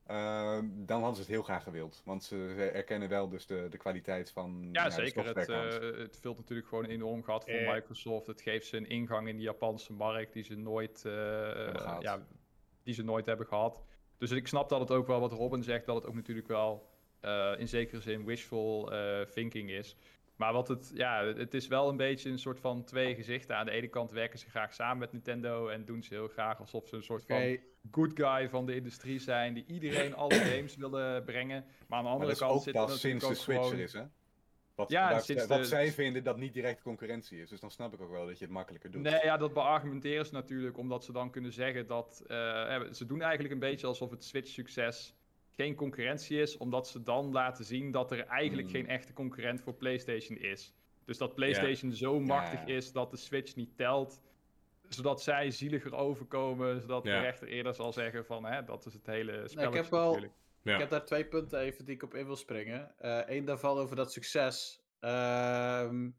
eh, dan hadden ze het heel graag gewild. Want ze, erkennen wel dus de, de kwaliteit van Ja, de zeker. Het, eh, het vult natuurlijk gewoon een enorm gat voor Eh. Microsoft. Het geeft ze een ingang in de Japanse markt die ze nooit, eh, ja, die ze nooit hebben gehad. Dus ik snap dat het ook wel wat Robin zegt, dat het ook natuurlijk wel eh, in zekere zin wishful eh, thinking is. Maar wat het, ja, het is wel een beetje een soort van twee gezichten. Aan de ene kant werken ze graag samen met Nintendo en doen ze heel graag alsof ze een soort van good guy van de industrie zijn, die iedereen alle *clears throat* games willen brengen. Maar aan de andere dat kant ook zit natuurlijk sinds de Switch gewoon... er is, hè? Wat, Ja, waar- sinds wat de- zij vinden dat niet direct concurrentie is. Dus dan snap ik ook wel dat je het makkelijker doet. Nee, ja, dat beargumenteren ze natuurlijk omdat ze dan kunnen zeggen dat... eh, ze doen eigenlijk een beetje alsof het Switch-succes geen concurrentie is, omdat ze dan laten zien dat er eigenlijk Hmm. geen echte concurrent voor PlayStation is. Dus dat PlayStation zo machtig Ja. is dat de Switch niet telt, zodat zij zieliger overkomen, zodat Ja. de rechter eerder zal zeggen van, hè, dat is het hele spelletje heb wel- natuurlijk. Ja. Ik heb daar twee punten even die ik op in wil springen. Eén daarvan over dat succes. Ehm,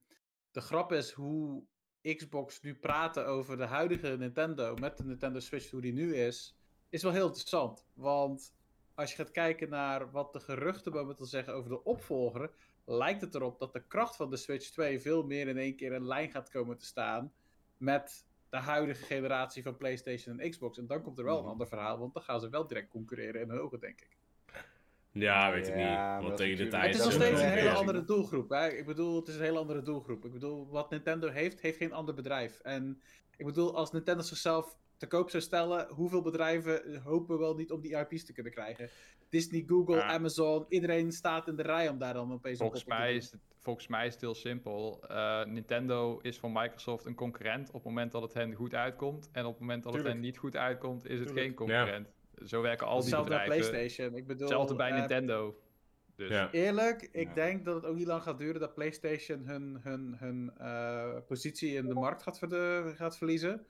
de grap is hoe Xbox nu praten over de huidige Nintendo met de Nintendo Switch, hoe die nu is, is wel heel interessant. Want als je gaat kijken naar wat de geruchten momenteel zeggen over de opvolger, lijkt het erop dat de kracht van de Switch 2 veel meer in één keer in lijn gaat komen te staan met de huidige generatie van PlayStation en Xbox. En dan komt er wel een Mhm. ander verhaal, want dan gaan ze wel direct concurreren in hun ogen, denk ik. Ja, weet ik Ja, niet. Want tegen de is tijd... Het is nog steeds een hele andere doelgroep. Hè? Ik bedoel, het is een hele andere doelgroep. Ik bedoel, wat Nintendo heeft, heeft geen ander bedrijf. En ik bedoel, als Nintendo zichzelf te koop zou stellen, hoeveel bedrijven hopen wel niet om die IP's te kunnen krijgen? Disney, Google, Ja. Amazon, iedereen staat in de rij om daar dan opeens een Volgens te mij, is het, volgens mij is het heel simpel. Eh, Nintendo is voor Microsoft een concurrent op het moment dat het hen goed uitkomt. En op het moment dat het hen niet goed uitkomt, is het Tuurlijk. geen concurrent. Zo werken al die Hetzelfde bij bedrijven. PlayStation. Ik bedoel, Hetzelfde bij eh, Nintendo. Dus Ja. Eerlijk, ik Ja. denk dat het ook niet lang gaat duren dat PlayStation hun, hun, hun eh, positie in de markt gaat, gaat verliezen.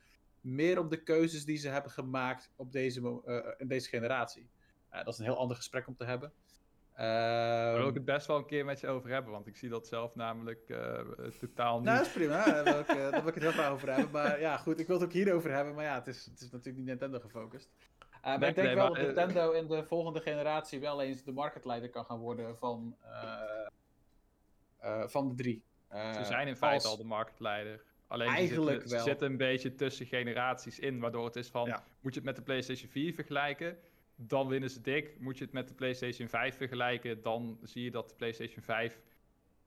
Meer op de keuzes die ze hebben gemaakt op deze, mo- eh, in deze generatie. Eh, dat is een heel ander gesprek om te hebben. daar wil Ehm, ik het best wel een keer met je over hebben, want ik zie dat zelf namelijk eh, totaal niet. nou, dat is prima. Daar wil, ik, eh, daar wil ik het heel graag over hebben. Maar ja, goed, ik wil het ook hierover hebben. Maar ja, het is, het is natuurlijk niet Nintendo gefocust. Eh, maar Nee, ik denk nee, wel maar, dat eh, Nintendo in de volgende generatie wel eens de marktleider kan gaan worden van, eh, eh, van de drie. Eh, Ze zijn in feite als- al de marktleider. Alleen Eigenlijk ze zitten, ze wel. zitten een beetje tussen generaties in, waardoor het is van, Ja. moet je het met de PlayStation 4 vergelijken? dan winnen ze dik. Moet je het met de PlayStation 5 vergelijken, dan zie je dat de PlayStation 5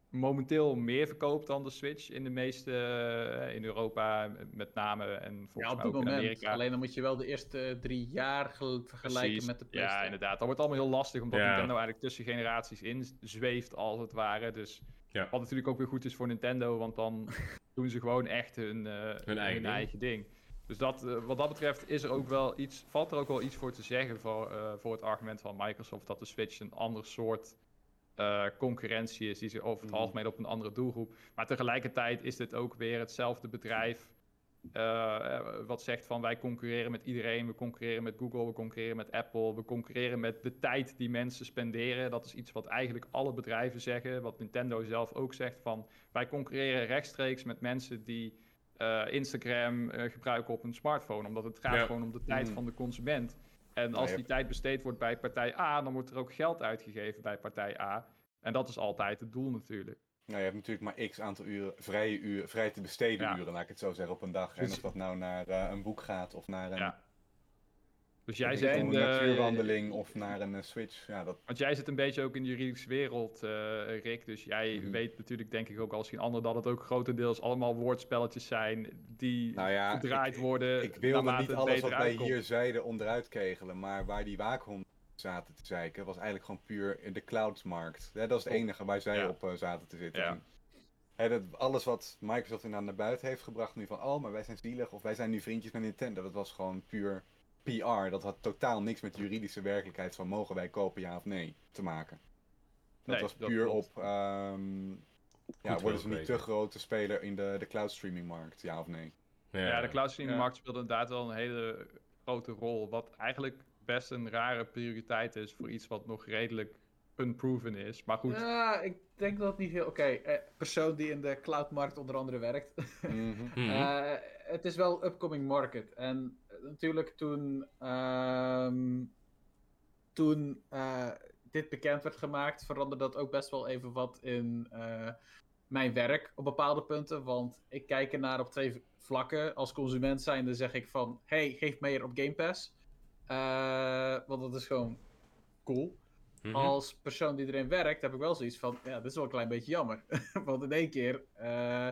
momenteel meer verkoopt dan de Switch in de meeste, eh, in Europa met name en volgens Ja, op mij dit ook in moment. Amerika. Alleen dan moet je wel de eerste drie jaar gel- vergelijken Precies. met de Ja, PlayStation. inderdaad. Dat wordt allemaal heel lastig, omdat Ja. Nintendo eigenlijk tussen generaties in zweeft, als het ware. Dus Ja. wat natuurlijk ook weer goed is voor Nintendo, want dan *laughs* doen ze gewoon echt hun, eh, hun, eigen eigen, ding. ding. Dus dat, eh, wat dat betreft is er ook wel iets, valt er ook wel iets voor te zeggen voor, eh, voor het argument van Microsoft dat de Switch een ander soort concurrentie is, die zich over het Mhm. algemeen op een andere doelgroep. Maar tegelijkertijd is dit ook weer hetzelfde bedrijf eh, wat zegt van wij concurreren met iedereen, we concurreren met Google, we concurreren met Apple, we concurreren met de tijd die mensen spenderen. Dat is iets wat eigenlijk alle bedrijven zeggen, wat Nintendo zelf ook zegt van wij concurreren rechtstreeks met mensen die eh, Instagram eh, gebruiken op een smartphone, omdat het gaat Ja. gewoon om de tijd Mhm. van de consument. En als die tijd besteed wordt bij partij A, dan wordt er ook geld uitgegeven bij partij A. En dat is altijd het doel natuurlijk. Nou, je hebt natuurlijk maar x aantal uren, vrije, uren, vrij te besteden Ja. uren, laat ik het zo zeggen, op een dag. En of dat nou naar eh, een boek gaat of naar een, Ja. Dus jij zit in de natuurwandeling of naar een eh, Switch. Ja, dat, Want jij zit een beetje ook in de juridische wereld, eh, Rick. Dus jij Mhm. weet natuurlijk, denk ik ook als geen ander, dat het ook grotendeels allemaal woordspelletjes zijn die nou ja, gedraaid ik, worden. ik wilde niet alles wat wij uitkomt. hier zeiden onderuit kegelen, maar waar die waakhonden zaten te zeiken, was eigenlijk gewoon puur in de cloudsmarkt. Hè, dat is het enige waar zij Ja. op eh, zaten te zitten. Ja. Dat, alles wat Microsoft inderdaad naar buiten heeft gebracht, nu van, oh, maar wij zijn zielig, of wij zijn nu vriendjes met Nintendo, dat was gewoon puur PR. Dat had totaal niks met de juridische werkelijkheid van, mogen wij kopen, ja of nee, te maken. Dat Nee, was puur op, ehm, ja, worden ze niet te grote speler in de, de cloud streaming markt, ja of nee? Ja, de cloud streaming Ja. markt speelt inderdaad wel een hele grote rol. Wat eigenlijk best een rare prioriteit is voor iets wat nog redelijk unproven is. Maar goed, Ja, ik denk dat het niet heel... Oké, eh, persoon die in de cloudmarkt onder andere werkt. Mhm. *laughs* Mhm. Eh, het is wel een upcoming market. En eh, natuurlijk toen, ehm, toen eh, dit bekend werd gemaakt, veranderde dat ook best wel even wat in eh, mijn werk op bepaalde punten. Want ik kijk ernaar op twee vlakken. Als consument zijnde zeg ik van, hey, geef meer op Game Pass. Eh, want dat is gewoon cool. Mhm. Als persoon die erin werkt, heb ik wel zoiets van: ja, dit is wel een klein beetje jammer. *laughs* Want in één keer eh,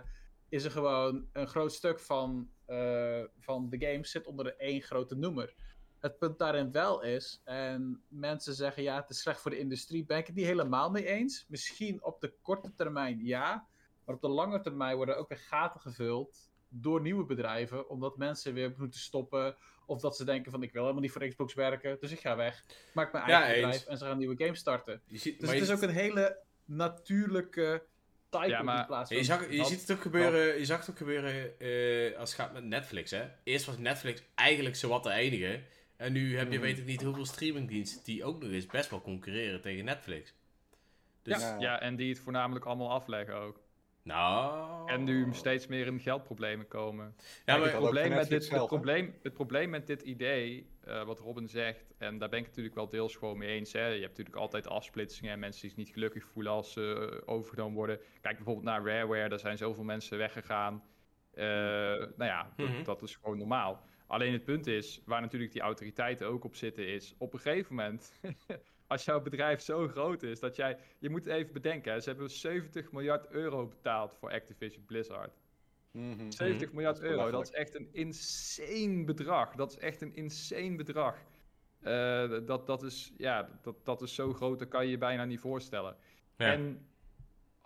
is er gewoon een groot stuk van, eh, van de game zit onder de één grote noemer. Het punt daarin wel is, en mensen zeggen ja, het is slecht voor de industrie, ben ik het niet helemaal mee eens. Misschien op de korte termijn ja, maar op de lange termijn worden ook weer gaten gevuld door nieuwe bedrijven, omdat mensen weer moeten stoppen. Of dat ze denken van ik wil helemaal niet voor Xbox werken, dus ik ga weg. Maak mijn Ja, eigen eens. bedrijf en ze gaan een nieuwe game starten. Je ziet, Dus het is ook een hele natuurlijke cycle Ja, maar- die plaatsvindt. Je, zag, je Dat- ziet het ook gebeuren, je zag het ook gebeuren eh, als het gaat met Netflix, hè. Eerst was Netflix eigenlijk zowat de enige. En nu heb je Mhm. weet ik niet hoeveel streamingdiensten die ook nog eens best wel concurreren tegen Netflix. Dus, Ja. ja, en die het voornamelijk allemaal afleggen ook. Nou... En nu steeds meer in geldproblemen komen. Ja, maar, het, probleem met dit, het, zelf, probleem, het probleem met dit idee, eh, wat Robin zegt, en daar ben ik natuurlijk wel deels gewoon mee eens. Hè. Je hebt natuurlijk altijd afsplitsingen en mensen die zich niet gelukkig voelen als ze eh, overgenomen worden. Kijk bijvoorbeeld naar Rareware, daar zijn zoveel mensen weggegaan. Eh, nou ja, dat, Mhm. dat is gewoon normaal. Alleen het punt is, waar natuurlijk die autoriteiten ook op zitten, is op een gegeven moment, als jouw bedrijf zo groot is, dat jij, je moet even bedenken, hè, ze hebben 70 miljard euro betaald voor Activision Blizzard. Mhm. 70 miljard Dat is euro, dat is echt een insane bedrag. Dat is echt een insane bedrag. Eh, dat, dat, is, ja, dat, dat is zo groot, dat kan je je bijna niet voorstellen. Ja. En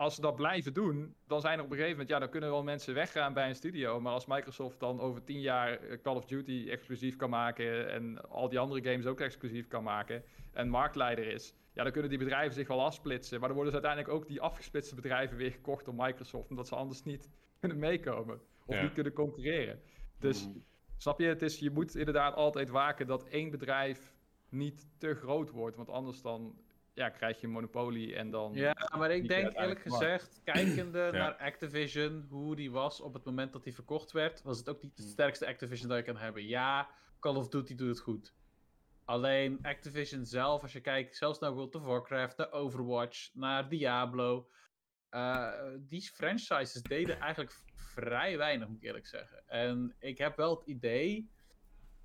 als ze dat blijven doen, dan zijn er op een gegeven moment, ja, dan kunnen wel mensen weggaan bij een studio. Maar als Microsoft dan over 10 jaar eh, Call of Duty exclusief kan maken en al die andere games ook exclusief kan maken en marktleider is, ja, dan kunnen die bedrijven zich wel afsplitsen. Maar dan worden ze uiteindelijk ook die afgesplitste bedrijven weer gekocht door Microsoft, omdat ze anders niet *laughs* kunnen meekomen of Ja. niet kunnen concurreren. Dus Mhm. snap je, het is, je moet inderdaad altijd waken dat één bedrijf niet te groot wordt, want anders dan ja, krijg je een monopolie en dan... Ja, maar ik denk eerlijk gezegd, *clears throat* kijkende naar Activision, hoe die was op het moment dat hij verkocht werd, was het ook niet het Hmm. sterkste Activision dat je kan hebben. Ja, Call of Duty doet het goed. Alleen Activision zelf, als je kijkt zelfs naar World of Warcraft, naar Overwatch, naar Diablo, eh, die franchises deden eigenlijk vrij weinig, moet ik eerlijk zeggen. En ik heb wel het idee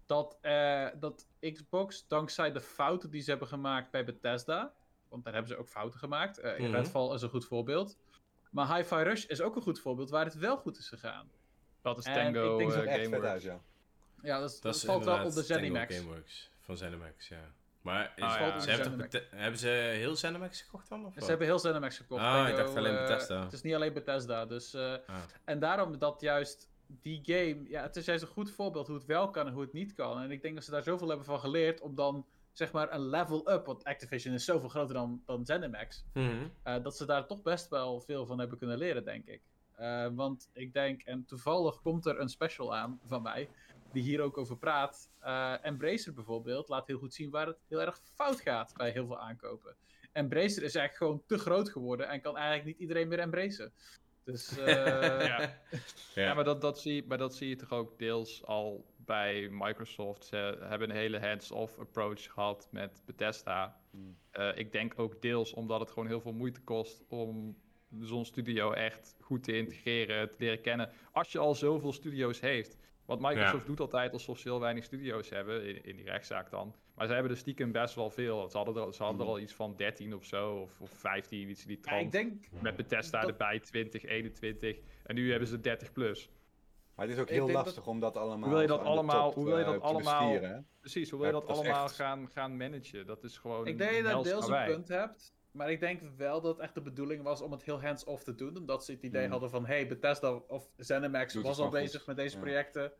dat, eh, dat Xbox, dankzij de fouten die ze hebben gemaakt bij Bethesda, want daar hebben ze ook fouten gemaakt. eh Mhm. Redfall is een goed voorbeeld. Maar Hi-Fi Rush is ook een goed voorbeeld waar het wel goed is gegaan. Dat is Tango ik denk Dat eh, is echt vet Gameworks. uit, ja. Ja, dat, is- Dat dat is valt wel op de ZeniMax. Gameworks van ZeniMax, ja. Maar is, Ah, ze hebben, hebben ze heel ZeniMax gekocht dan? Of Ze wat? hebben heel ZeniMax gekocht. Ah, ik dacht alleen Bethesda. het is niet alleen Bethesda. Dus, eh, Ah. En daarom dat juist die game... Ja, het is juist een goed voorbeeld hoe het wel kan en hoe het niet kan. En ik denk dat ze daar zoveel hebben van geleerd om dan zeg maar een level up. Want Activision is zoveel groter dan, dan ZeniMax. Mhm. eh, dat ze daar toch best wel veel van hebben kunnen leren, denk ik. Eh, want ik denk, en toevallig komt er een special aan van mij, die hier ook over praat. Eh Embracer bijvoorbeeld laat heel goed zien waar het heel erg fout gaat bij heel veel aankopen. Embracer is eigenlijk gewoon te groot geworden en kan eigenlijk niet iedereen meer embracen. Dus *laughs* eh, Ja. Ja. Ja, maar dat, dat, zie, maar dat zie je toch ook deels al bij Microsoft. Ze hebben een hele hands-off approach gehad met Bethesda. Hmm. Eh, ik denk ook deels omdat het gewoon heel veel moeite kost om zo'n studio echt goed te integreren, te leren kennen. Als je al zoveel studio's heeft. Want Microsoft Ja. doet altijd alsof ze heel weinig studio's hebben, in, in die rechtszaak dan. Maar ze hebben er stiekem best wel veel. Ze hadden er, ze hadden er al iets van 13 of zo, of, of 15, iets in die ja, trant. ik denk, Met Bethesda dat- erbij 20, 21. En nu hebben ze 30 plus. Maar het is ook heel lastig om dat allemaal Hoe wil je dat allemaal- top, hoe wil je eh, dat te allemaal-? Precies, hoe wil je dat, allemaal echt- gaan, gaan managen? Dat is gewoon. ik denk dat je deels een punt hebt. Maar ik denk wel dat het echt de bedoeling was om het heel hands-off te doen. Omdat ze het idee Hmm. hadden van... Hey, Bethesda of ZeniMax Doet was al bezig goed. met deze Ja. projecten.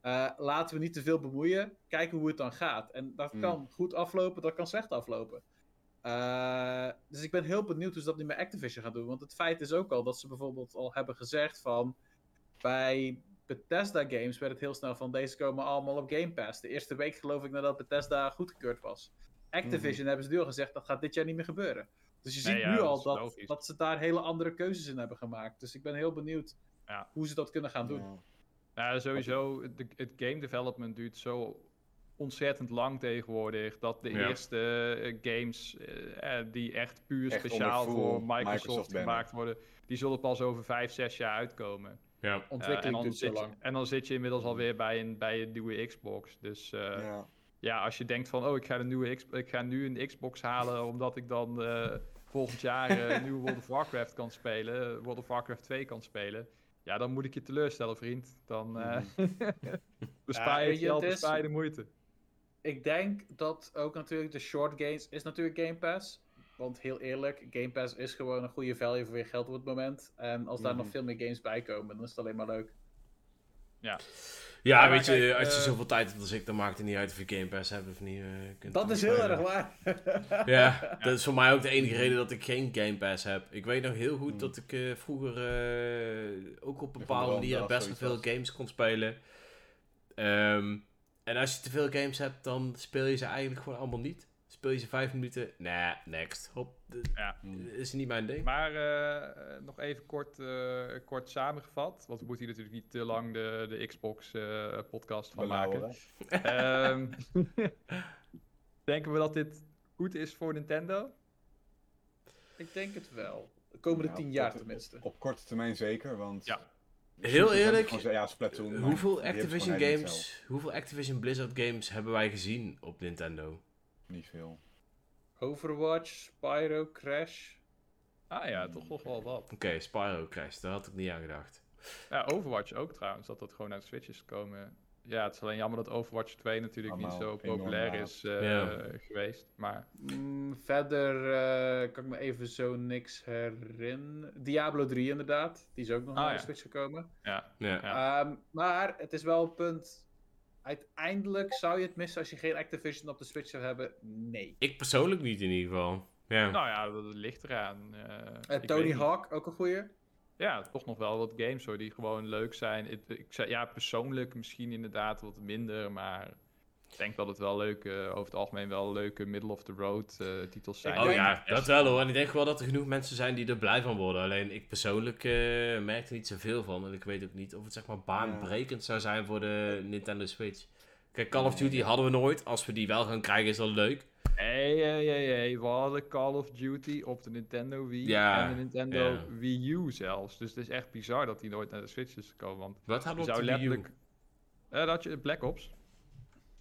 Eh, laten we niet te veel bemoeien. Kijken hoe het dan gaat. En dat Hmm. kan goed aflopen, dat kan slecht aflopen. Eh, dus ik ben heel benieuwd hoe ze dat nu met Activision gaan doen. Want het feit is ook al dat ze bijvoorbeeld al hebben gezegd van... Bij Bethesda games werd het heel snel van... Deze komen allemaal op Game Pass. De eerste week geloof ik nadat Bethesda goedgekeurd was. Activision Mhm. hebben ze nu al gezegd, dat gaat dit jaar niet meer gebeuren. Dus je ziet Nee, ja, nu al dat, dat ze daar hele andere keuzes in hebben gemaakt. Dus ik ben heel benieuwd Ja. hoe ze dat kunnen gaan doen. Ja. Ja, sowieso, de, het game development duurt zo ontzettend lang tegenwoordig. Dat de Ja. eerste eh, games eh, eh, die echt puur Echt speciaal voor Microsoft, gemaakt worden, die zullen pas over 5, 6 jaar uitkomen. Ja. Eh, en, Ontwikkeling dan duurt zo zit je, lang. en dan zit je inmiddels alweer bij een, bij een nieuwe Xbox. Dus eh, ja. Ja. als je denkt van, oh, ik ga, een nieuwe X, ik ga nu een Xbox halen omdat ik dan eh, volgend jaar eh, een *laughs* nieuwe World of Warcraft kan spelen, World of Warcraft 2 kan spelen. Ja, dan moet ik je teleurstellen, vriend. Dan eh *laughs* bespaar je geld, is- bespaar je de moeite. Ik denk dat ook natuurlijk de short games is natuurlijk Game Pass. Want heel eerlijk, Game Pass is gewoon een goede value voor je geld op het moment. En als daar Mhm. nog veel meer games bij komen, dan is het alleen maar leuk. Ja, maar weet je, kijk, als je eh, zoveel tijd hebt als ik, dan maakt het niet uit of je Game Pass hebt of niet. eh, kunt Dat is heel erg waar. *laughs* Ja, dat is voor mij ook de enige reden dat ik geen Game Pass heb. Ik weet nog heel goed Hmm. dat ik eh, vroeger eh, ook op van bepaalde of best wel veel games kon spelen. Ehm, en als je te veel games hebt, dan speel je ze eigenlijk gewoon allemaal niet. Speel je ze vijf minuten, nee, next. Hop, Ja. Is niet mijn ding. Maar eh, nog even kort, eh, kort samengevat, want we moeten hier natuurlijk niet te lang de, de Xbox-podcast van maken. Ehm, *laughs* denken we dat dit goed is voor Nintendo? Ik denk het wel. De komende Ja, tien jaar korte- tenminste. Op korte termijn zeker, want... Ja. Heel eerlijk, gewoon ja, Splatoon, hoeveel Activision games, hoeveel Activision Blizzard games hebben wij gezien op Nintendo? Niet veel. Overwatch, Spyro, Crash. Ah ja, toch nog wel wat. Oké, Spyro Crash, daar had ik niet aan gedacht. Ja, Overwatch ook trouwens, dat dat gewoon uit Switch is gekomen. Ja, het is alleen jammer dat Overwatch 2 natuurlijk niet zo populair is eh, geweest. Maar Mm, verder eh, kan ik me even zo niks herinneren. Diablo 3 inderdaad. Die is ook nog Ah, naar ja. de Switch gekomen. ja, Ja. Ja. Ehm, maar het is wel een punt. Uiteindelijk zou je het missen als je geen Activision op de Switch zou hebben. Nee. Ik persoonlijk niet in ieder geval. Ja. nou ja, dat ligt eraan. eh, Eh, Tony niet. Hawk, ook een goeie. Ja, toch nog wel wat games hoor, die gewoon leuk zijn. Ik, ik zei, ja, persoonlijk misschien inderdaad wat minder, maar denk dat het wel leuke, over het algemeen wel leuke middle-of-the-road eh, titels zijn. Ik Oh ja, dat wel hoor. En ik denk wel dat er genoeg mensen zijn die er blij van worden. Alleen ik persoonlijk eh, merk er niet zoveel van. En ik weet ook niet of het zeg maar baanbrekend zou zijn voor de Nintendo Switch. Kijk, Call of Duty hadden we nooit. Als we die wel gaan krijgen is dat leuk. Hey, hey, hey, hey, we hadden Call of Duty op de Nintendo Wii Ja, en de Nintendo ja. Wii U zelfs. Dus het is echt bizar dat die nooit naar de Switch is gekomen, want Wat hadden we zou op de Wii U? letterlijk... Eh, dat je Black Ops.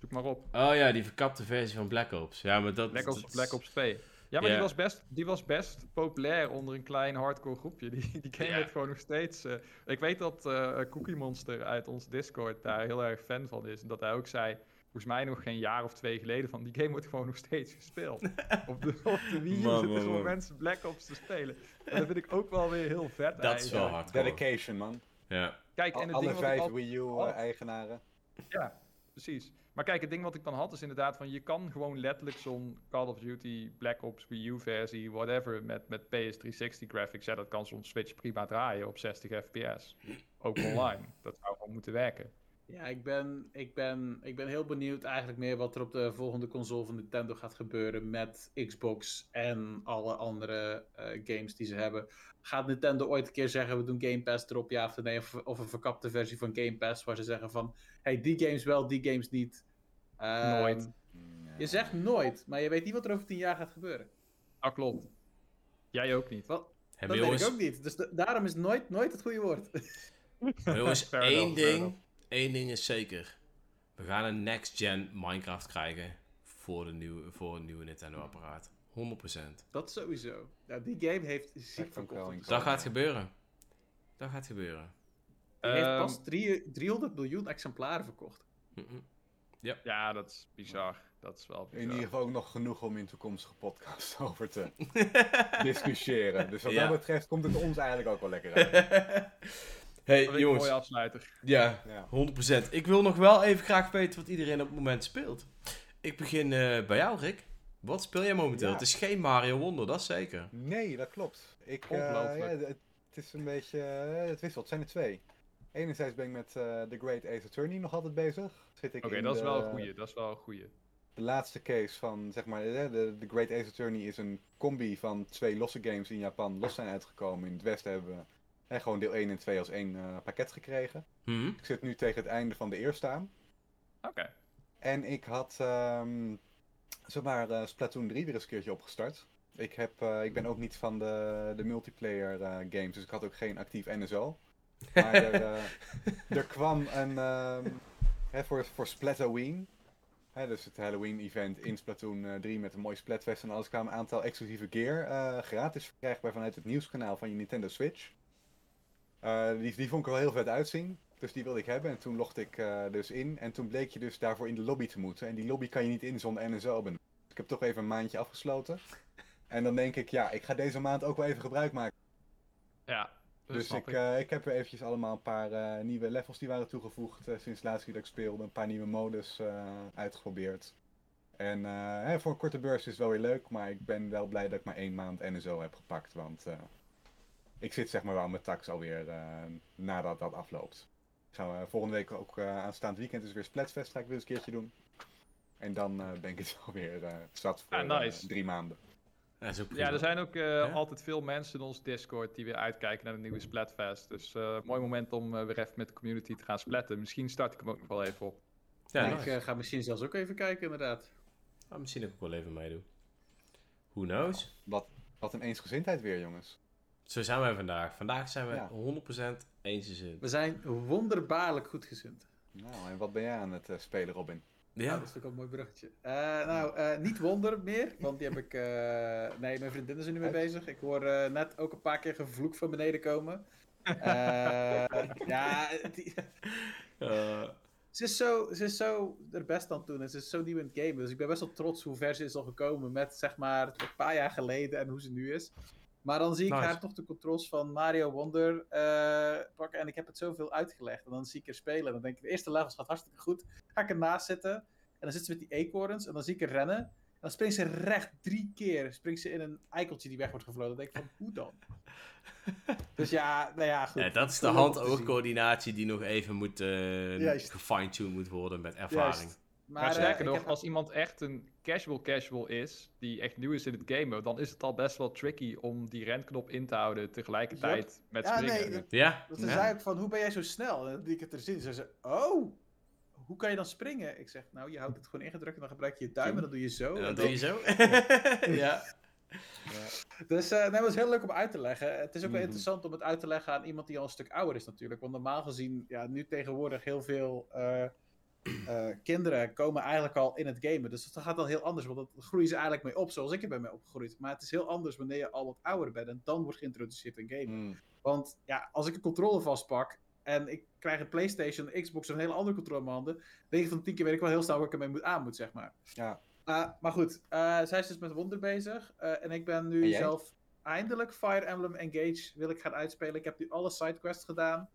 Zoek maar op. Oh ja, die verkapte versie van Black Ops. Ja, maar dat... Black Ops, dat- Black Ops 2. Ja, maar die, was best, die was best populair onder een klein hardcore groepje. *laughs* Die, die game Ja. werd gewoon nog steeds... eh, ik weet dat eh, Cookie Monster uit ons Discord daar heel erg fan van is. En dat hij ook zei, volgens mij nog geen jaar of twee geleden, van die game wordt gewoon nog steeds gespeeld. *laughs* op, de, op de Wii Man, zitten man, gewoon man. mensen Black Ops te spelen. En dat vind ik ook wel weer heel vet Dat is wel hardcore. Dedication, man. Ja. Kijk, en Al- het alle ding wat ik vijf al- Wii U-eigenaren. Ja, precies. Maar kijk, het ding wat ik dan had is inderdaad van je kan gewoon letterlijk zo'n Call of Duty, Black Ops, Wii U versie, whatever, met, met PS360 graphics. Ja, dat kan zo'n Switch prima draaien op 60 fps. Ook online. Dat zou gewoon moeten werken. Ja, ik ben, ik, ben, ik ben heel benieuwd eigenlijk meer wat er op de volgende console van Nintendo gaat gebeuren met Xbox en alle andere eh, games die ze hebben. Gaat Nintendo ooit een keer zeggen, we doen Game Pass erop, ja of nee, of, of een verkapte versie van Game Pass waar ze zeggen van, hey, die games wel, die games niet. Ehm, Nooit. Je zegt nooit, maar je weet niet wat er over tien jaar gaat gebeuren. Ah, klopt. Jij ook niet. Wat? Hebben dat weet ik ook niet. Dus da- daarom is nooit, nooit het goede woord. jongens *laughs* Fair één ding, enough. Één ding is zeker. We gaan een next-gen Minecraft krijgen voor, de nieuwe, voor een nieuwe Nintendo apparaat. 100%. Dat sowieso. Ja, die game heeft ziek kosten. Dat gaat gebeuren. Dat gaat gebeuren. Die heeft Ehm, pas drie- 300 miljoen exemplaren verkocht. Mhm. Ja, dat is bizar. Dat is wel In bizar. ieder geval ook nog genoeg om in toekomstige podcasts *laughs* over te *laughs* discussiëren. Dus wat Ja. dat betreft komt het ons eigenlijk ook wel lekker uit. *laughs* hey Dat is een jongens, mooie afsluiter. ja, Ja. 100%. Ik wil nog wel even graag weten wat iedereen op het moment speelt. Ik begin eh, bij jou, Rick. Wat speel jij momenteel? Ja. Het is geen Mario Wonder, dat is zeker. Nee, dat klopt. Ik, eh, Ongelooflijk. ja, het, is een beetje. eh, het wisselt. Het zijn er twee. Enerzijds ben ik met eh The Great Ace Attorney nog altijd bezig. Zit ik Oké, dat is wel een goeie. Dat is wel een goeie. de laatste case van, zeg maar, de, de, The Great Ace Attorney is een combi van twee losse games die in Japan los zijn uitgekomen. In het Westen hebben we eh, gewoon deel 1 en 2 als één eh, pakket gekregen. Mhm. Ik zit nu tegen het einde van de eerste aan. Oké. En ik had, ehm zeg maar, eh, Splatoon 3 weer eens een keertje opgestart. Ik, heb, eh, ik ben ook niet van de, de multiplayer games, dus ik had ook geen actief NSO. *laughs* Maar er, er kwam een, ehm, hè, voor, voor Splatoween, hè, dus het Halloween-event in Splatoon eh, 3 met een mooi Splatfest en alles, kwamen een aantal exclusieve gear gratis verkrijgbaar vanuit het nieuwskanaal van je Nintendo Switch. Eh, die, die vond ik wel heel vet uitzien. Dus die wilde ik hebben. En toen logde ik eh, dus in. En toen bleek je dus daarvoor in de lobby te moeten. En die lobby kan je niet in zonder NSO. Dus ik heb toch even een maandje afgesloten. En dan denk ik, ja, ik ga deze maand ook wel even gebruik maken. Ja. dus ik, eh, ik heb weer eventjes allemaal een paar nieuwe levels die waren toegevoegd sinds de laatste keer dat ik speelde. Een paar nieuwe modus uitgeprobeerd. En hè, voor een korte beurs is het wel weer leuk. Maar ik ben wel blij dat ik maar één maand NSO heb gepakt. Want ik zit zeg maar wel met tax alweer eh, nadat dat afloopt. Gaan we volgende week ook eh, aanstaand weekend is weer Splatfest. Ga ik weer eens een keertje doen. En dan eh, ben ik het *laughs* alweer eh zat voor Ah, nice. drie maanden. Ja, dat is ook Ja, er zijn ook eh, altijd veel mensen in ons Discord die weer uitkijken naar de nieuwe Splatfest. Dus eh mooi moment om eh, weer even met de community te gaan splatten. Misschien start ik hem ook nog wel even op. Ja, ik nice. ga misschien zelfs ook even kijken, inderdaad. Ah, misschien ook wel even meedoen. Who knows? Wat, wat een eensgezindheid weer, jongens. Zo zijn wij vandaag. Vandaag zijn we Ja. 100% eensgezind. We zijn wonderbaarlijk goedgezind. Nou, en wat ben jij aan het eh, spelen, Robin? Ja. Dat is natuurlijk ook een mooi bruggetje. Eh, nou, eh, niet wonder meer, want die heb ik... eh, nee, mijn vriendin is er nu mee bezig. Ik hoor eh, net ook een paar keer gevloek van beneden komen. Eh, *laughs* ja, die- Eh, ze, is zo, ze is zo er best aan toe en ze is zo nieuw in het game. Dus ik ben best wel trots hoe ver ze is al gekomen met, zeg maar, een paar jaar geleden en hoe ze nu is. Maar dan zie ik Nice. haar toch de controls van Mario Wonder eh, pakken. En ik heb het zoveel uitgelegd. En dan zie ik haar spelen. En dan denk ik, de eerste levels gaat hartstikke goed. Ga ik ernaast zitten. En dan zit ze met die eekhoorns. En dan zie ik haar rennen. En dan springt ze recht drie keer. Springt ze in een eikeltje die weg wordt gevlogen. Dan denk ik van, hoe dan? *laughs* dus ja, nou ja, goed. ja, dat is de hand-oogcoördinatie die nog even moet, eh Juist. gefine-tuned moet worden met ervaring. Juist. Maar, eh, sterker ik nog, heb- als iemand echt een casual casual is, die echt nieuw is in het gamen, dan is het al best wel tricky om die renknop in te houden tegelijkertijd met Ja, springen. nee, dat- Ja? Want ze Ja. zei ook van, hoe ben jij zo snel? En liet ik het er zien. Ze zei, oh, hoe kan je dan springen? Ik zeg, nou, je houdt het gewoon ingedrukt en dan gebruik je je duim en dan doe je zo. En En dan doe je zo. ja. *laughs* Dus eh nee, het was heel leuk om uit te leggen. Het is ook wel Mhm. interessant om het uit te leggen aan iemand die al een stuk ouder is natuurlijk. Want normaal gezien, ja, nu tegenwoordig heel veel eh, eh, kinderen komen eigenlijk al in het gamen. Dus dat gaat al heel anders, want dat groeien ze eigenlijk mee op, zoals ik er ben mee opgegroeid. Maar het is heel anders wanneer je al wat ouder bent en dan wordt geïntroduceerd in gamen. Hmm. Want ja, als ik een controller vastpak en ik krijg een PlayStation, een Xbox of een hele andere controller in mijn handen, 9 van 10 keer weet ik wel heel snel waar ik ermee moet, aan moet, zeg maar. Ja. Uh, maar goed, uh, zij is dus met Wonder bezig. En ik ben nu zelf eindelijk Fire Emblem Engage wil ik gaan uitspelen. Ik heb nu alle sidequests gedaan.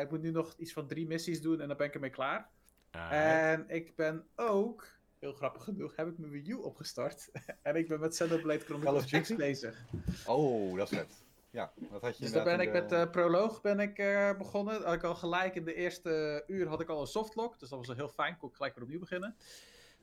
Ik moet nu nog iets van drie missies doen en dan ben ik ermee klaar. En ik ben ook, heel grappig genoeg, heb ik mijn Wii U opgestart. *laughs* en ik ben met Xenoblade Chronicles of X Duty? bezig. Oh, dat is vet. Ja, dat had je Dus daar ben ik met in uh, proloog ben ik, uh, begonnen. Had ik al gelijk in de eerste uur had ik al een softlock. Dus dat was wel heel fijn. Kon ik gelijk weer opnieuw beginnen.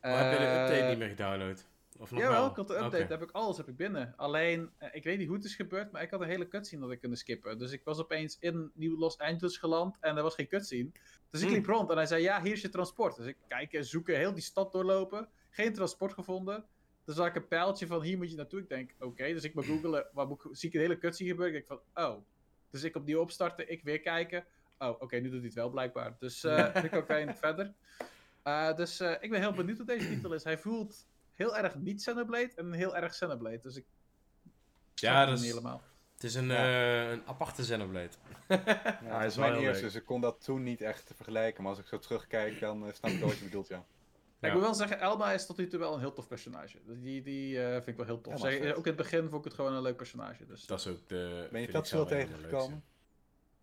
maar heb je de Eh, update niet meer gedownload? Of nog Jawel, wel? ik had de update, heb ik alles heb ik binnen. Alleen, eh, ik weet niet hoe het is gebeurd, maar ik had een hele cutscene dat ik kunnen skippen. Dus ik was opeens in Nieuw Los Angeles geland en er was geen cutscene. Dus ik Hmm. liep rond en hij zei, ja, hier is je transport. Dus ik kijken, zoeken, heel die stad doorlopen. Geen transport gevonden. Dus zag ik een pijltje van, hier moet je naartoe. Ik denk, oké, dus ik moet googelen, waar moet zie ik een hele cutscene gebeuren. Ik denk van, oh. Dus ik opnieuw opstarten, ik weer kijken. Oh, oké, nu doet hij het wel blijkbaar. Dus eh *laughs* ik ook verder. Eh, dus eh, ik ben heel benieuwd wat deze titel is. Hij voelt heel erg niet Xenoblade en heel erg Xenoblade. Dus ik Ja, het dat niet is, helemaal. het is een, Ja. eh, een aparte Xenoblade. *laughs* Ja, hij is wel mijn heel eerste, leuk. dus ik kon dat toen niet echt vergelijken. Maar als ik zo terugkijk, dan eh, snap ik wel wat je bedoelt, ja. Ja. Ik moet wel zeggen, Elma is tot nu toe wel een heel tof personage. Dus Die, die eh, vind ik wel heel tof. Zij- ook in het begin vond ik het gewoon een leuk personage. Dus. Dat is ook de... Ben je Tatsu de tegengekomen?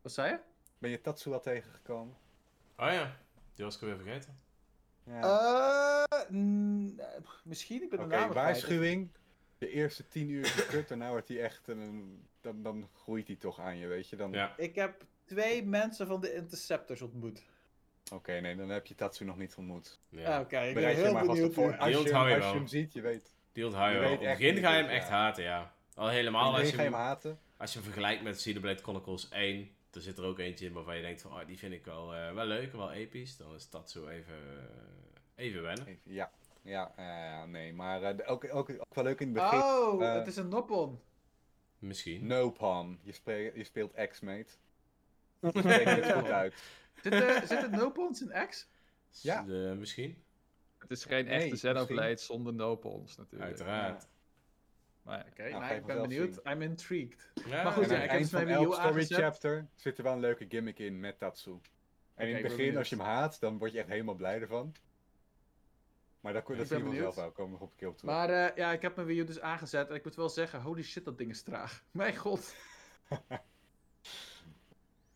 Wat zei je? Ben je Tatsu al tegengekomen? Oh ja, die was ik weer vergeten. Ja. Eh, mm, eh, misschien, ik ben de naam kwijt. waarschuwing. De eerste tien uur is kut, daarna wordt hij echt een... Dan, dan groeit hij toch aan je, weet je. Dan... Ja. Ik heb twee mensen van de Interceptors ontmoet. Oké, nee, dan heb je Tatsu nog niet ontmoet. ja. Ah, Oké, ik ben Bereid je heel maar vast benieuwd. op voor. Als je, onthoud je als je wel. hem ziet, je weet. Die onthoud je Je wel. Op het begin ga je hem echt ja. haten, ja. Al helemaal als je, ga je hem hem, haten. als je hem vergelijkt met Xenoblade Chronicles 1, er zit er ook eentje in waarvan je denkt van, oh, die vind ik wel, eh, wel leuk, wel episch. Dan is dat zo even, eh, even wennen. Even- Ja, ja, ja, nee, maar eh, ook, ook, ook wel leuk in het begin. Oh, Eh, het is een Noppon. Misschien. No Pan, je, speel- je speelt X-Mate. *laughs* Je spreekt het goed uit. Zit, er zitten Noppons in X? Ja. Eh, misschien. Het is geen Nee, echte Xenoblade zonder nopons natuurlijk. Uiteraard. Maar Oké, Nou, nou, ik ben benieuwd. zien. I'm intrigued. Ja, Maar goed, ja, ik heb van elk story aangezet. chapter zit er wel een leuke gimmick in met Tatsu. En in het begin, als je hem haat, dan word je echt helemaal blij ervan. Maar daar dat Ik zie je ben vanzelf benieuwd. wel, komen we nog op een keer op terug. Maar eh, ja, ik heb mijn Wii U dus aangezet en ik moet wel zeggen, holy shit, dat ding is traag. *laughs* Mijn god. *laughs*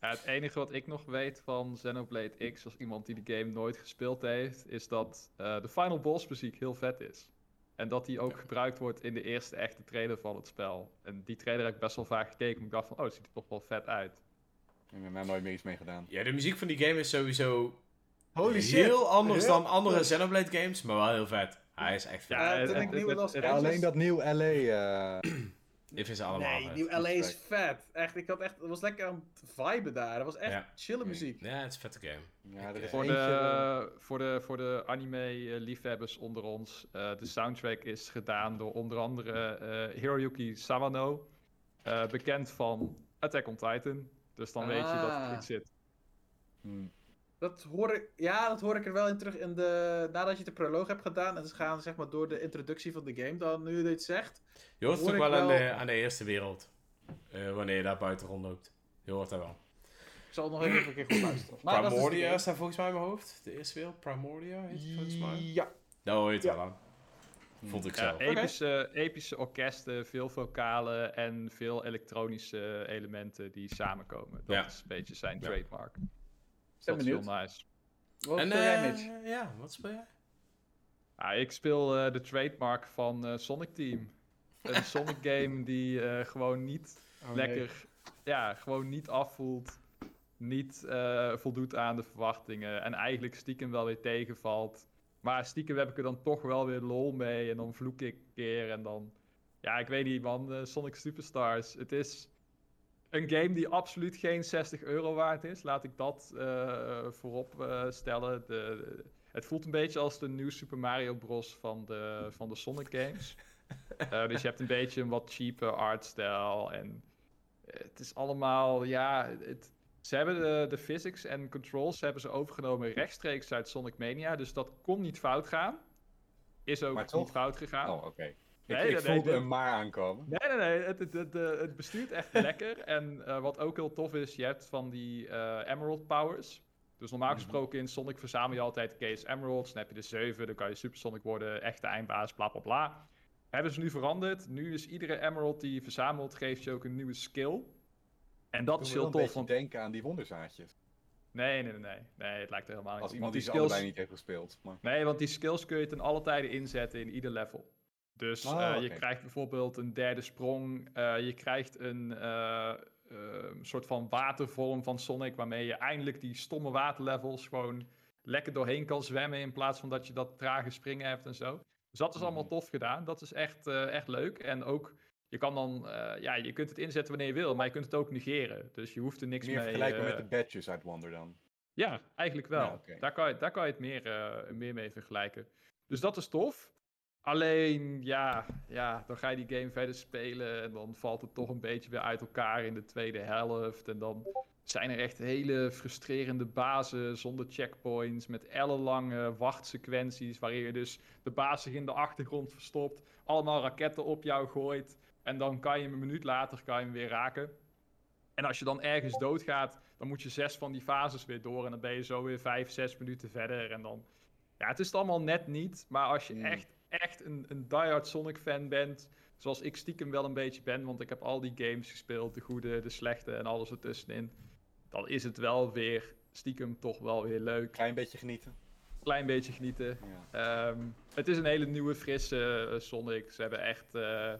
Ja, het enige wat ik nog weet van Xenoblade X, als iemand die de game nooit gespeeld heeft, is dat eh, de final boss muziek heel vet is. En dat die ook gebruikt wordt in de eerste echte trailer van het spel. En die trailer heb ik best wel vaak gekeken, ik dacht van, oh, het ziet er toch wel vet uit. Ik heb daar nooit meer iets mee gedaan. Ja, de muziek van die game is sowieso Holy shit. heel anders Heel dan andere. Xenoblade games, maar wel heel vet. Hij is echt vet. Ja, Ja, het- toen het- ik nieuw het- Los het- Ja, Angeles... alleen dat nieuw LA. eh, Ik vind ze allemaal Nee, nieuw LA is vet. Echt, ik had echt, het was lekker aan het viben daar. Het was echt Ja. chille muziek. Ja, het is een vette game. ja, is Voor de, voor de, voor de anime-liefhebbers onder ons, eh, de soundtrack is gedaan door onder andere eh, Hiroyuki Sawano, eh, bekend van Attack on Titan. Dus dan weet je dat het Ah. goed zit. Hmm. Dat hoor ik, ja, dat hoor ik er wel in terug in de, nadat je de proloog hebt gedaan. En ze gaan zeg maar door de introductie van de game dan, nu je dit zegt. Je hoort het toch ik wel, aan, de, aan de eerste wereld. eh, wanneer je daar buiten rondloopt. Je hoort dat wel. Ik zal nog even een keer goed luisteren. Maar dat is dus de Primordia game. staat volgens mij in mijn hoofd. De eerste wereld. Primordia heet het volgens mij. Ja. Daar hoor je het Ja. wel aan. Vond ik Ja, zelf. epische, epische orkesten, veel vocalen en veel elektronische elementen die samenkomen. Dat Ja. is een beetje zijn Ja. trademark. Ben dat is heel nice. Wat en speel jij, eh, Mitch? ja, wat speel jij? Ah, ik speel eh, de trademark van eh, Sonic Team. Een *laughs* Sonic game die eh, gewoon niet Oh, nee. lekker, ja, gewoon niet afvoelt. Niet eh, voldoet aan de verwachtingen. En eigenlijk stiekem wel weer tegenvalt. Maar stiekem heb ik er dan toch wel weer lol mee. En dan vloek ik een keer. En dan, ja, ik weet niet man, Sonic Superstars. Het is een game die absoluut geen 60 euro waard is. Laat ik dat eh, voorop eh, stellen. De, de- het voelt een beetje als de nieuwe Super Mario Bros. van de, van de Sonic games. *laughs* Eh, dus je hebt een beetje een wat cheaper artstyle. En het is allemaal, ja, het, Ze hebben de, de physics en controls hebben ze overgenomen rechtstreeks uit Sonic Mania. Dus dat kon niet fout gaan. Is ook niet fout gegaan. Oh, oké. Nee, ik nee, voelde een maar aankomen. Nee, nee, nee. Het, het, het, eh, het bestuurt echt *laughs* lekker. En eh, wat ook heel tof is, je hebt van die eh, Emerald Powers. Dus normaal Mhm. gesproken in Sonic verzamel je altijd Case Emeralds. Dan heb je de 7, dan kan je Super Sonic worden, echte eindbaas, bla bla bla. Hebben ze nu veranderd. Nu is iedere Emerald die je verzamelt, geeft je ook een nieuwe skill. En dat is heel tof. beetje Want... denken aan die wonderzaadjes. Nee, nee, nee, nee. Nee, het lijkt er helemaal niet Als iemand die die skills... allebei niet heeft gespeeld. Maar... Nee, want die skills kun je ten alle tijde inzetten in ieder level. Dus Oh, eh, je krijgt bijvoorbeeld een derde sprong. eh, je krijgt een eh, soort van watervorm van Sonic, waarmee je eindelijk die stomme waterlevels gewoon lekker doorheen kan zwemmen, in plaats van dat je dat trage springen hebt en zo. Dus dat is allemaal Mhm. tof gedaan. Dat is echt, echt leuk. En ook, je kan dan, ja, je kunt het inzetten wanneer je wil, maar je kunt het ook negeren. Dus je hoeft er niks Meer mee... vergelijkbaar eh, met de badges uit Wonder dan. ja, eigenlijk wel. Ja, daar, kan je, daar kan je het meer, meer mee vergelijken. Dus dat is tof. Alleen, ja, ja, dan ga je die game verder spelen en dan valt het toch een beetje weer uit elkaar in de tweede helft. En dan zijn er echt hele frustrerende bazen zonder checkpoints, met ellenlange wachtsequenties, waarin je dus de baas zich in de achtergrond verstopt, allemaal raketten op jou gooit en dan kan je hem een minuut later kan je hem weer raken. En als je dan ergens doodgaat, dan moet je zes van die fases weer door. En dan ben je zo weer vijf, zes minuten verder. En dan. Ja, het is het allemaal net niet. Maar als je Hmm. echt, echt een, een diehard Sonic-fan bent. Zoals ik stiekem wel een beetje ben. Want ik heb al die games gespeeld. De goede, de slechte en alles ertussenin. Dan is het wel weer stiekem toch wel weer leuk. Klein beetje genieten. Klein beetje genieten. Ja. Ehm, het is een hele nieuwe, frisse eh, Sonic. Ze hebben echt. eh,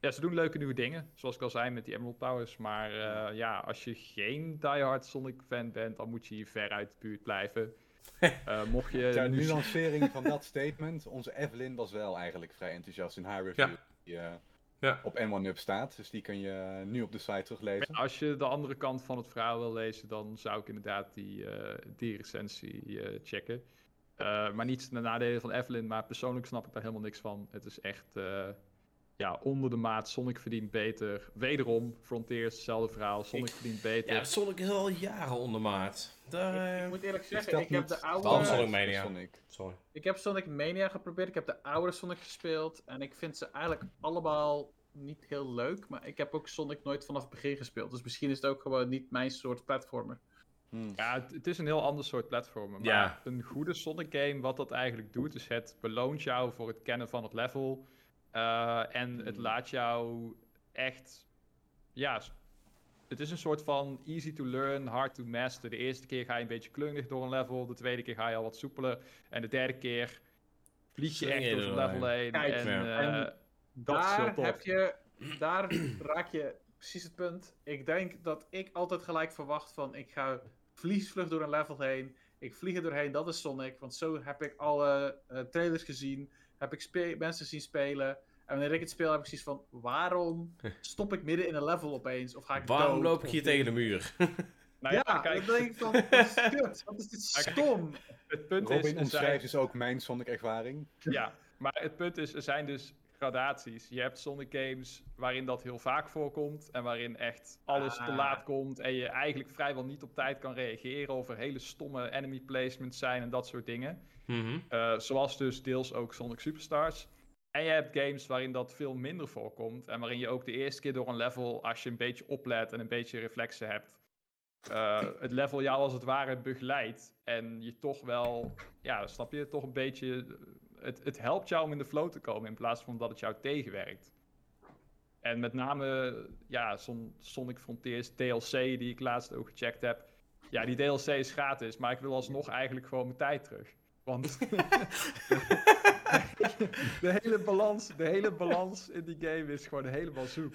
ja, ze doen leuke nieuwe dingen. Zoals ik al zei met die Emerald Powers. Maar eh, ja, als je geen diehard Sonic fan bent, dan moet je hier ver uit de buurt blijven. Eh, mocht je. *laughs* Nu- nuancering van *laughs* dat statement, onze Evelyn was wel eigenlijk vrij enthousiast in haar review. Ja. Die eh, Ja. op N1UP staat, dus die kun je nu op de site teruglezen. Als je de andere kant van het verhaal wil lezen, dan zou ik inderdaad die, eh, die recensie eh, checken. Eh, maar niet de nadelen van Evelyn, maar persoonlijk snap ik daar helemaal niks van. Het is echt eh, ja, onder de maat. Sonic verdient beter. Wederom, Frontiers, hetzelfde verhaal. Sonic verdient beter. Ja, Sonic is al jaren ondermaat. Daar, Ik, ik moet eerlijk zeggen, ik heb de oude... Waarom Sonic Mania? Sonic? Sorry. Ik heb Sonic Mania geprobeerd. Ik heb de oude Sonic gespeeld. En ik vind ze eigenlijk allemaal niet heel leuk. Maar ik heb ook Sonic nooit vanaf het begin gespeeld. Dus misschien is het ook gewoon niet mijn soort platformer. Hmm. Ja, het, het is een heel ander soort platformer. Maar Ja. een goede Sonic game, wat dat eigenlijk doet, is het beloont jou voor het kennen van het level. Eh, en het Hmm. laat jou echt. Ja, het is een soort van easy to learn, hard to master. De eerste keer ga je een beetje klungelig door een level. De tweede keer ga je al wat soepeler. En de derde keer vlieg je echt door zo'n er level heen. Kijk, en eh, En dat is heel daar tof. heb je, daar *clears throat* raak je precies het punt. Ik denk dat ik altijd gelijk verwacht van ik ga vliesvlug door een level heen. Ik vlieg er doorheen, dat is Sonic. Want zo heb ik alle eh, trailers gezien. Heb ik spe- mensen zien spelen. En wanneer ik het speel heb ik zoiets van waarom *laughs* stop ik midden in een level opeens? Of ga ik Waarom dood? loop ik hier tegen de muur? *laughs* Nou Ja, ja, kijk, dan denk ik van, wat is? *laughs* Wat is dit Maar kijk, stom? het punt Robin is... omschrijft dus ook mijn Sonic-ervaring. Ja, maar het punt is, er zijn dus gradaties. Je hebt Sonic games waarin dat heel vaak voorkomt en waarin echt alles te Ah. laat komt en je eigenlijk vrijwel niet op tijd kan reageren of er hele stomme enemy placements zijn en dat soort dingen. Mhm. Eh, zoals dus deels ook Sonic Superstars. En je hebt games waarin dat veel minder voorkomt en waarin je ook de eerste keer door een level, als je een beetje oplet en een beetje reflexen hebt, eh, *laughs* het level jou als het ware begeleidt en je toch wel, ja, snap je, toch een beetje, het, het helpt jou om in de flow te komen in plaats van dat het jou tegenwerkt. En met name, ja, Sonic Frontiers DLC die ik laatst ook gecheckt heb. Ja, die DLC is gratis, maar ik wil alsnog eigenlijk gewoon mijn tijd terug. Want *laughs* de, hele balans, de hele balans in die game is gewoon helemaal zoek.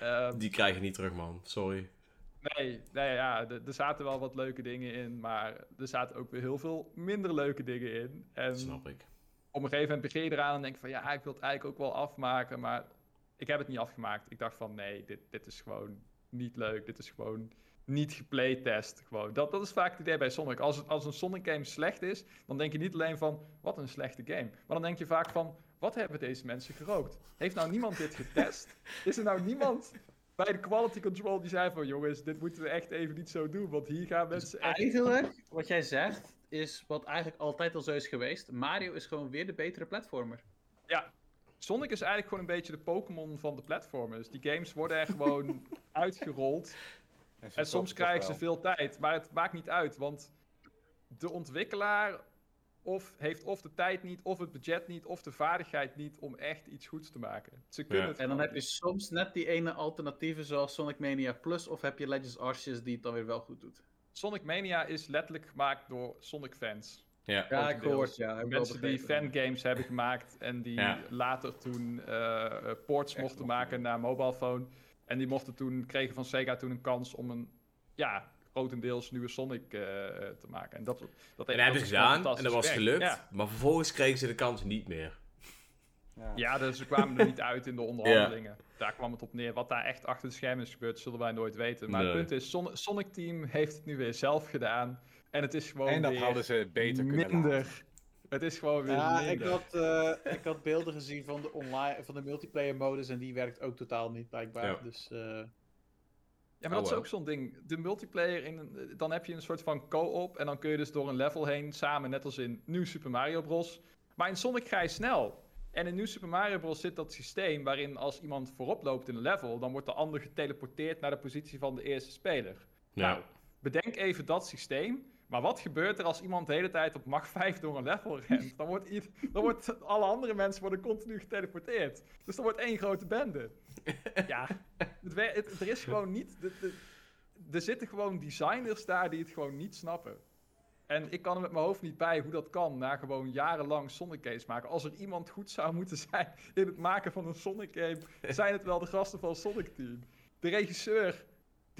Ehm, Die krijg je niet terug, man. Sorry. Nee, nee ja, er zaten wel wat leuke dingen in, maar er zaten ook weer heel veel minder leuke dingen in. En snap ik. op een gegeven moment begin je eraan en denk van ja, ik wil het eigenlijk ook wel afmaken, maar ik heb het niet afgemaakt. Ik dacht van nee, dit, dit is gewoon niet leuk. Dit is gewoon niet geplaytest. Gewoon. Dat, dat is vaak het idee bij Sonic. Als, als een Sonic game slecht is, dan denk je niet alleen van wat een slechte game. Maar dan denk je vaak van wat hebben deze mensen gerookt? Heeft nou niemand dit getest? *laughs* Is er nou niemand bij de quality control, die zei van jongens, dit moeten we echt even niet zo doen, want hier gaan Dus mensen echt... eigenlijk, wat jij zegt, is wat eigenlijk altijd al zo is geweest. Mario is gewoon weer de betere platformer. Ja, Sonic is eigenlijk gewoon een beetje de Pokémon van de platformers. Die games worden er gewoon *laughs* uitgerold. En soms krijgen ze veel tijd, maar het maakt niet uit, want de ontwikkelaar of heeft of de tijd niet, of het budget niet, of de vaardigheid niet om echt iets goeds te maken. Ze kunnen Ja. het En dan heb je soms net die ene alternatieve zoals Sonic Mania Plus, of heb je Legends Arceus die het dan weer wel goed doet. Sonic Mania is letterlijk gemaakt door Sonic fans. Ja. Ja, ik gehoord, ja. Mensen die fangames hebben gemaakt en die Ja. later toen eh, eh, ports Echt mochten maken naar mobile phone. En die mochten toen, kregen van Sega toen een kans om een, ja, grotendeels nieuwe Sonic eh, te maken. En dat, dat, En dat dat hebben ze gedaan en dat was werk. gelukt. Ja. Maar vervolgens kregen ze de kans niet meer. Ja. Ja, dus ze kwamen er niet uit in de *laughs* onderhandelingen. Daar kwam het op neer. Wat daar echt achter de schermen is gebeurd, zullen wij nooit weten. Maar Nee. het punt is, Son- Sonic Team heeft het nu weer zelf gedaan. En het is gewoon En dat weer hadden ze beter kunnen minder. Het is gewoon weer Ja, ik had, eh, ik had beelden gezien van de, online, van de multiplayer modus en die werkt ook totaal niet blijkbaar. Ja. Dus eh, Ja, maar dat Oh, is wel. ook zo'n ding. De multiplayer, in een, dan heb je een soort van co-op. En dan kun je dus door een level heen samen, net als in New Super Mario Bros. Maar in Sonic ga je snel. En in New Super Mario Bros. zit dat systeem waarin als iemand voorop loopt in een level, dan wordt de ander geteleporteerd naar de positie van de eerste speler. Ja. Nou, bedenk even dat systeem. Maar wat gebeurt er als iemand de hele tijd op mag 5 door een level rent? Dan wordt, ied- dan wordt alle andere mensen worden continu geteleporteerd. Dus dan wordt één grote bende. Ja, het, er is gewoon niet... de- er zitten gewoon designers daar die het gewoon niet snappen. En ik kan er met mijn hoofd niet bij hoe dat kan na gewoon jarenlang Sonic games maken. Als er iemand goed zou moeten zijn in het maken van een Sonic game, zijn het wel de gasten van Sonic Team. De regisseur,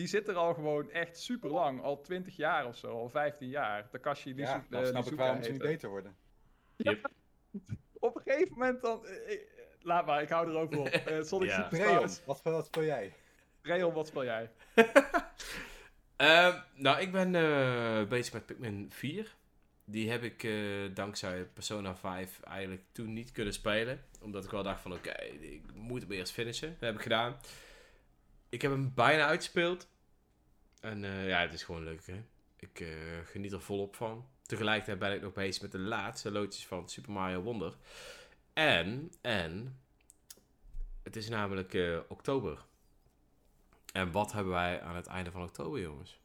die zit er al gewoon echt super lang, al 20 jaar of zo, al 15 jaar. Takashi Lizu- Ja, dan eh, snap ik waarom ze niet beter worden. *laughs* Op een gegeven moment dan... eh, eh, laat maar, ik hou erover op. Eh, *laughs* Sonic Ja. Wat, wat speel jij? Rayon, wat speel jij? *laughs* Ehm, nou, ik ben eh, bezig met Pikmin 4. Die heb ik eh, dankzij Persona 5 eigenlijk toen niet kunnen spelen. Omdat ik wel dacht van oké, ik moet hem eerst finishen. Dat heb ik gedaan. Ik heb hem bijna uitgespeeld. En eh, ja, het is gewoon leuk hè. Ik eh, geniet er volop van. Tegelijkertijd ben ik nog bezig met de laatste loodjes van Super Mario Wonder. En, en, het is namelijk eh, oktober. En wat hebben wij aan het einde van oktober, jongens?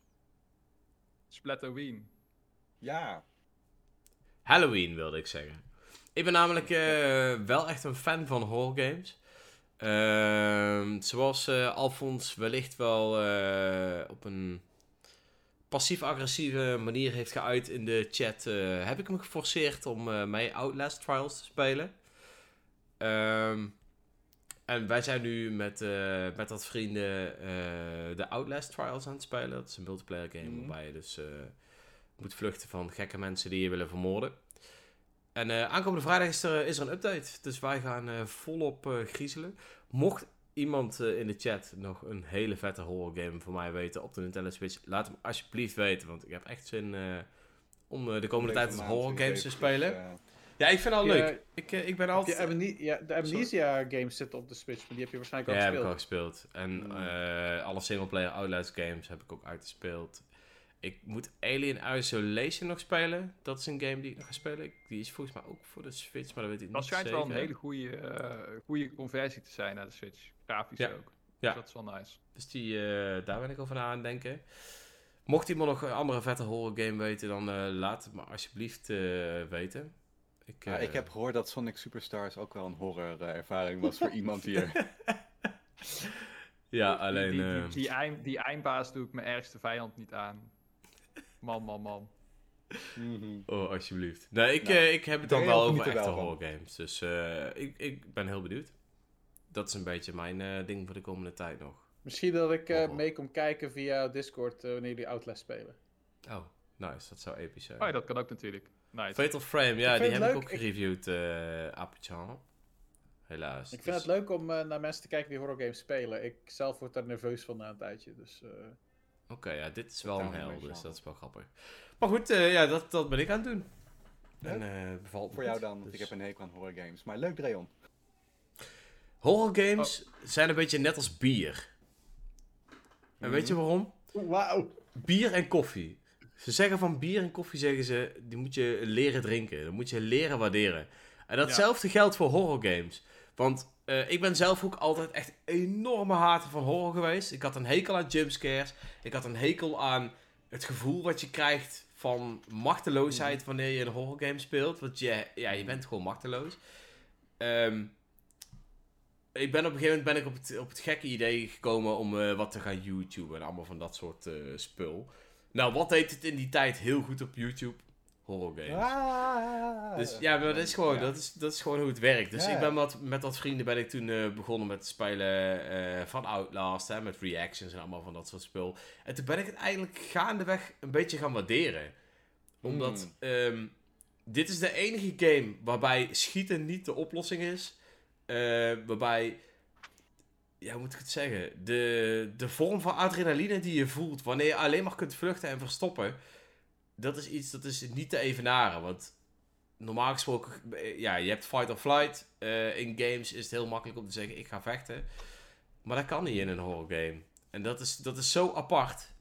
Splatterween. Ja, Halloween wilde ik zeggen. Ik ben namelijk eh, wel echt een fan van horror games. Ehm, zoals eh, Alfons wellicht wel eh, op een passief-agressieve manier heeft geuit in de chat, eh, heb ik hem geforceerd om mee Outlast Trials te spelen. Ehm, en wij zijn nu met, met wat vrienden de Outlast Trials aan het spelen. Dat is een multiplayer game Mhm. waarbij je dus moet vluchten van gekke mensen die je willen vermoorden. En eh, aankomende vrijdag is er, is er een update. Dus wij gaan eh, volop eh, griezelen. Mocht iemand eh, in de chat nog een hele vette horror game voor mij weten op de Nintendo Switch, laat hem alsjeblieft weten. Want ik heb echt zin eh, om eh, de komende tijd horror games te spelen. dus, eh, Ja, ik vind het al Ja, leuk. Ik, eh, ik ben altijd... je Amne- ja, de Amnesia games zitten op de Switch, maar die heb je waarschijnlijk Ja, al heb ik al gespeeld. gespeeld. En Mm. eh, alle singleplayer Outlast games heb ik ook uitgespeeld. Ik moet Alien Isolation nog spelen. Dat is een game die ik nog ga spelen. Die is volgens mij ook voor de Switch, maar dat weet ik Dat niet schijnt zeker. wel een hele goede, eh, goede conversie te zijn naar de Switch. Grafisch Ja. ook. Ja. Dus dat is wel nice. Dus die, eh, daar ben ik over aan het denken. Mocht iemand nog een andere vette horror game weten, dan eh, laat het me alsjeblieft eh, weten. Ik, ja, eh, ik heb gehoord dat Sonic Superstars ook wel een horror ervaring was voor iemand hier. *laughs* *laughs* Ja, Die- alleen... Die, die, die, eind, die eindbaas doe ik mijn ergste vijand niet aan. Man, man, man. Mhm. Oh, alsjeblieft. Nee, ik, Nou, eh, ik heb het dan wel over er echte horror games. Dus eh, ik, ik ben heel benieuwd. Dat is een beetje mijn eh, ding voor de komende tijd nog. Misschien dat ik mee kom kijken via Discord wanneer jullie Outlast spelen. Oh, nice. Dat zou episch zijn. Oh ja, dat kan ook natuurlijk. Nice. Fatal Frame, ja, die heb ik ook gereviewd, Apichan. Helaas. Ik vind Dus- het leuk om eh, naar mensen te kijken die horror games spelen. Ik zelf word daar nerveus van na een tijdje. Dus, Oké, ja, dit is wel een hel, dus dat is wel grappig. Maar goed, eh, ja, dat, dat ben ik aan het doen. En eh bevalt voor jou dan, want Dus- ik heb een hekel aan horror games. Maar leuk, Dreon. Horror games zijn een beetje net als bier. En weet je waarom? Wauw. Bier en koffie. Ze zeggen van bier en koffie, zeggen ze, die moet je leren drinken. Dat moet je leren waarderen. En datzelfde geldt voor horror games. Want eh, ik ben zelf ook altijd echt enorme hater van horror geweest. Ik had een hekel aan jumpscares. Ik had een hekel aan het gevoel wat je krijgt van machteloosheid wanneer je een horror game speelt. Want je, ja, je bent gewoon machteloos. Ehm, ik ben op een gegeven moment ben ik op het, op het gekke idee gekomen om eh, wat te gaan YouTuben en allemaal van dat soort eh, spul. Nou, wat deed het in die tijd heel goed op YouTube? Horror games. Ah. Dus ja, maar dat is gewoon, Ja. dat is, dat is gewoon hoe het werkt. Dus Ja, ik ben wat, met wat vrienden ben ik toen eh, begonnen met spelen eh, van Outlast, hè, met reactions en allemaal van dat soort spul. En toen ben ik het eigenlijk gaandeweg een beetje gaan waarderen. Omdat Hmm. ehm, dit is de enige game waarbij schieten niet de oplossing is. Eh, waarbij, ja, hoe moet ik het zeggen? De, de vorm van adrenaline die je voelt wanneer je alleen maar kunt vluchten en verstoppen. Dat is iets dat is niet te evenaren. Want normaal gesproken, eh, ja, je hebt fight or flight. Eh, in games is het heel makkelijk om te zeggen, ik ga vechten. Maar dat kan niet in een horror game. En dat is, dat is zo apart.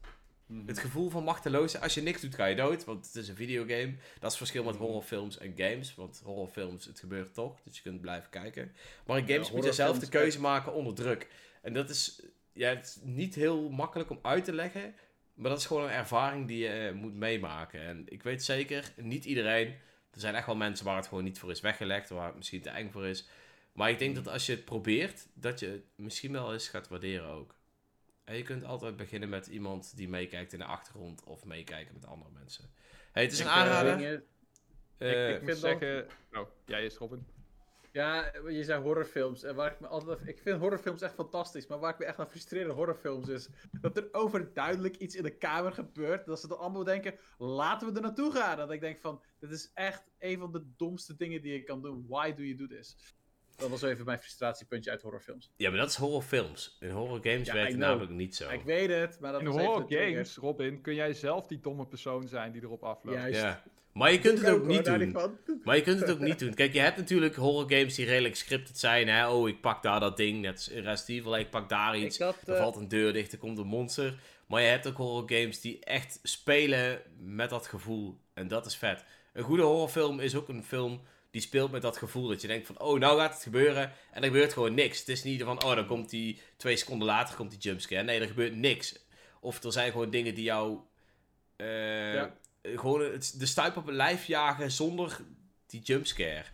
Mhm. Het gevoel van machteloosheid. Als je niks doet, ga je dood. Want het is een videogame. Dat is het verschil met horrorfilms en games. Want horrorfilms, het gebeurt toch. Dus je kunt blijven kijken. Maar in games Ja, moet je zelf de keuze maken onder druk. En dat is, ja, het is niet heel makkelijk om uit te leggen. Maar dat is gewoon een ervaring die je eh, moet meemaken. En ik weet zeker, niet iedereen. Er zijn echt wel mensen waar het gewoon niet voor is weggelegd. Waar het misschien te eng voor is. Maar ik denk dat als je het probeert, dat je het misschien wel eens gaat waarderen ook. En je kunt altijd beginnen met iemand die meekijkt in de achtergrond of meekijken met andere mensen. Hey, het is een Ik, eh, aanrader. Eh, ik, ik moet vind dat- zeggen... Oh, jij is Robin. Ja, je zei horrorfilms. En waar ik me altijd. Ik vind horrorfilms echt fantastisch. Maar waar ik me echt aan frustreer in horrorfilms is. dat er overduidelijk iets in de kamer gebeurt. Dat ze dan allemaal denken. laten we er naartoe gaan. Dat ik denk van. dit is echt een van de domste dingen die je kan doen. Why do you do this? Dat was even mijn frustratiepuntje uit horrorfilms. ja, maar dat is horrorfilms. In horror games Ja, werkt het namelijk niet zo. Ik weet het, maar dat In was even horror de trigger. games, Robin, kun jij zelf die domme persoon zijn die erop afloopt. Juist. Ja. Maar je kunt het ook niet doen. *laughs* Maar je kunt het ook niet doen. Kijk, je hebt natuurlijk horror games die redelijk scripted zijn. Hè? Oh, ik pak daar dat ding. Net Resident Evil, ik pak daar iets. Er eh, valt een deur dicht, er komt een monster. Maar je hebt ook horror games die echt spelen met dat gevoel. En dat is vet. Een goede horrorfilm is ook een film die speelt met dat gevoel. Dat je denkt van, oh, nou gaat het gebeuren. En er gebeurt gewoon niks. Het is niet van, oh, dan komt die twee seconden later komt die jumpscare. Nee, er gebeurt niks. Of er zijn gewoon dingen die jou... eh, Ja. Gewoon het, de stuip op een lijf jagen zonder die jumpscare.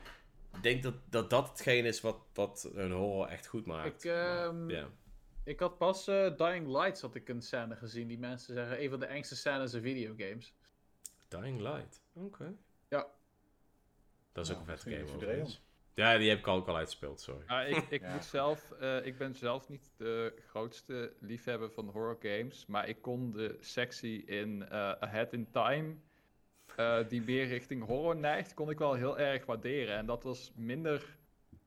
Ik denk dat dat, dat hetgeen is wat, wat een horror echt goed maakt. Ik, ehm, ja. Ik had pas eh, Dying Lights had ik een scène gezien. Die mensen zeggen een van de engste scènes in videogames. Dying Light. Oké. Ja. Dat is ook een vette game. Ja, die heb ik ook al uitgespeeld, sorry. Maar ik, ik, Ja. moet zelf, eh, ik ben zelf niet de grootste liefhebber van horror games, maar ik kon de sectie in eh, Ahead in Time, eh, die meer richting horror neigt, kon ik wel heel erg waarderen. En dat was minder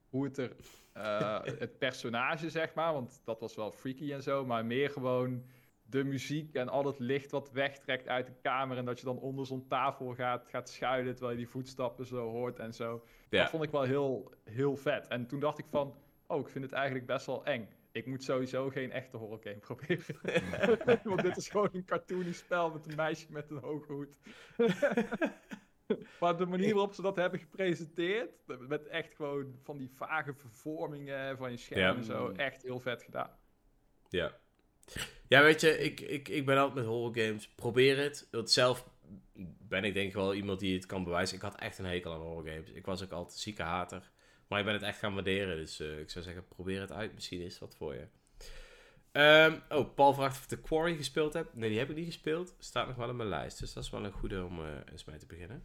hoe het er, eh, het personage zeg maar, want dat was wel freaky en zo, maar meer gewoon de muziek en al het licht wat wegtrekt uit de kamer en dat je dan onder zo'n tafel gaat, gaat schuilen terwijl je die voetstappen zo hoort en zo. Ja. Dat vond ik wel heel, heel vet. En toen dacht ik van, oh, ik vind het eigenlijk best wel eng. Ik moet sowieso geen echte horror game *laughs* proberen. *laughs* Want dit is gewoon een cartoony spel met een meisje met een hoge hoed. *laughs* maar de manier waarop ze dat hebben gepresenteerd, met echt gewoon van die vage vervormingen van je scherm Ja. en zo, echt heel vet gedaan. Ja. Ja, weet je, ik, ik, ik ben altijd met horror games. Probeer het. Want zelf ben ik denk ik wel iemand die het kan bewijzen. Ik had echt een hekel aan horror games. Ik was ook altijd zieke hater. Maar ik ben het echt gaan waarderen. Dus eh, ik zou zeggen, probeer het uit. Misschien is het wat voor je. Ehm, oh, Paul vraagt of ik The Quarry gespeeld heb. Nee, die heb ik niet gespeeld. Staat nog wel in mijn lijst. Dus dat is wel een goede om eh, eens mee te beginnen.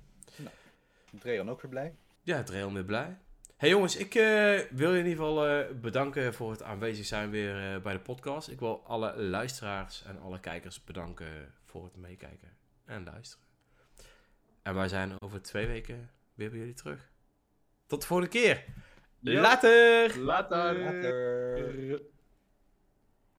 Dreon ook weer blij. Ja, heel meer blij. Hey jongens, ik eh, wil je in ieder geval eh, bedanken voor het aanwezig zijn weer eh, bij de podcast. Ik wil alle luisteraars en alle kijkers bedanken voor het meekijken en luisteren. En wij zijn over twee weken weer bij jullie terug. Tot de volgende keer. Ja. Later! Later! Later.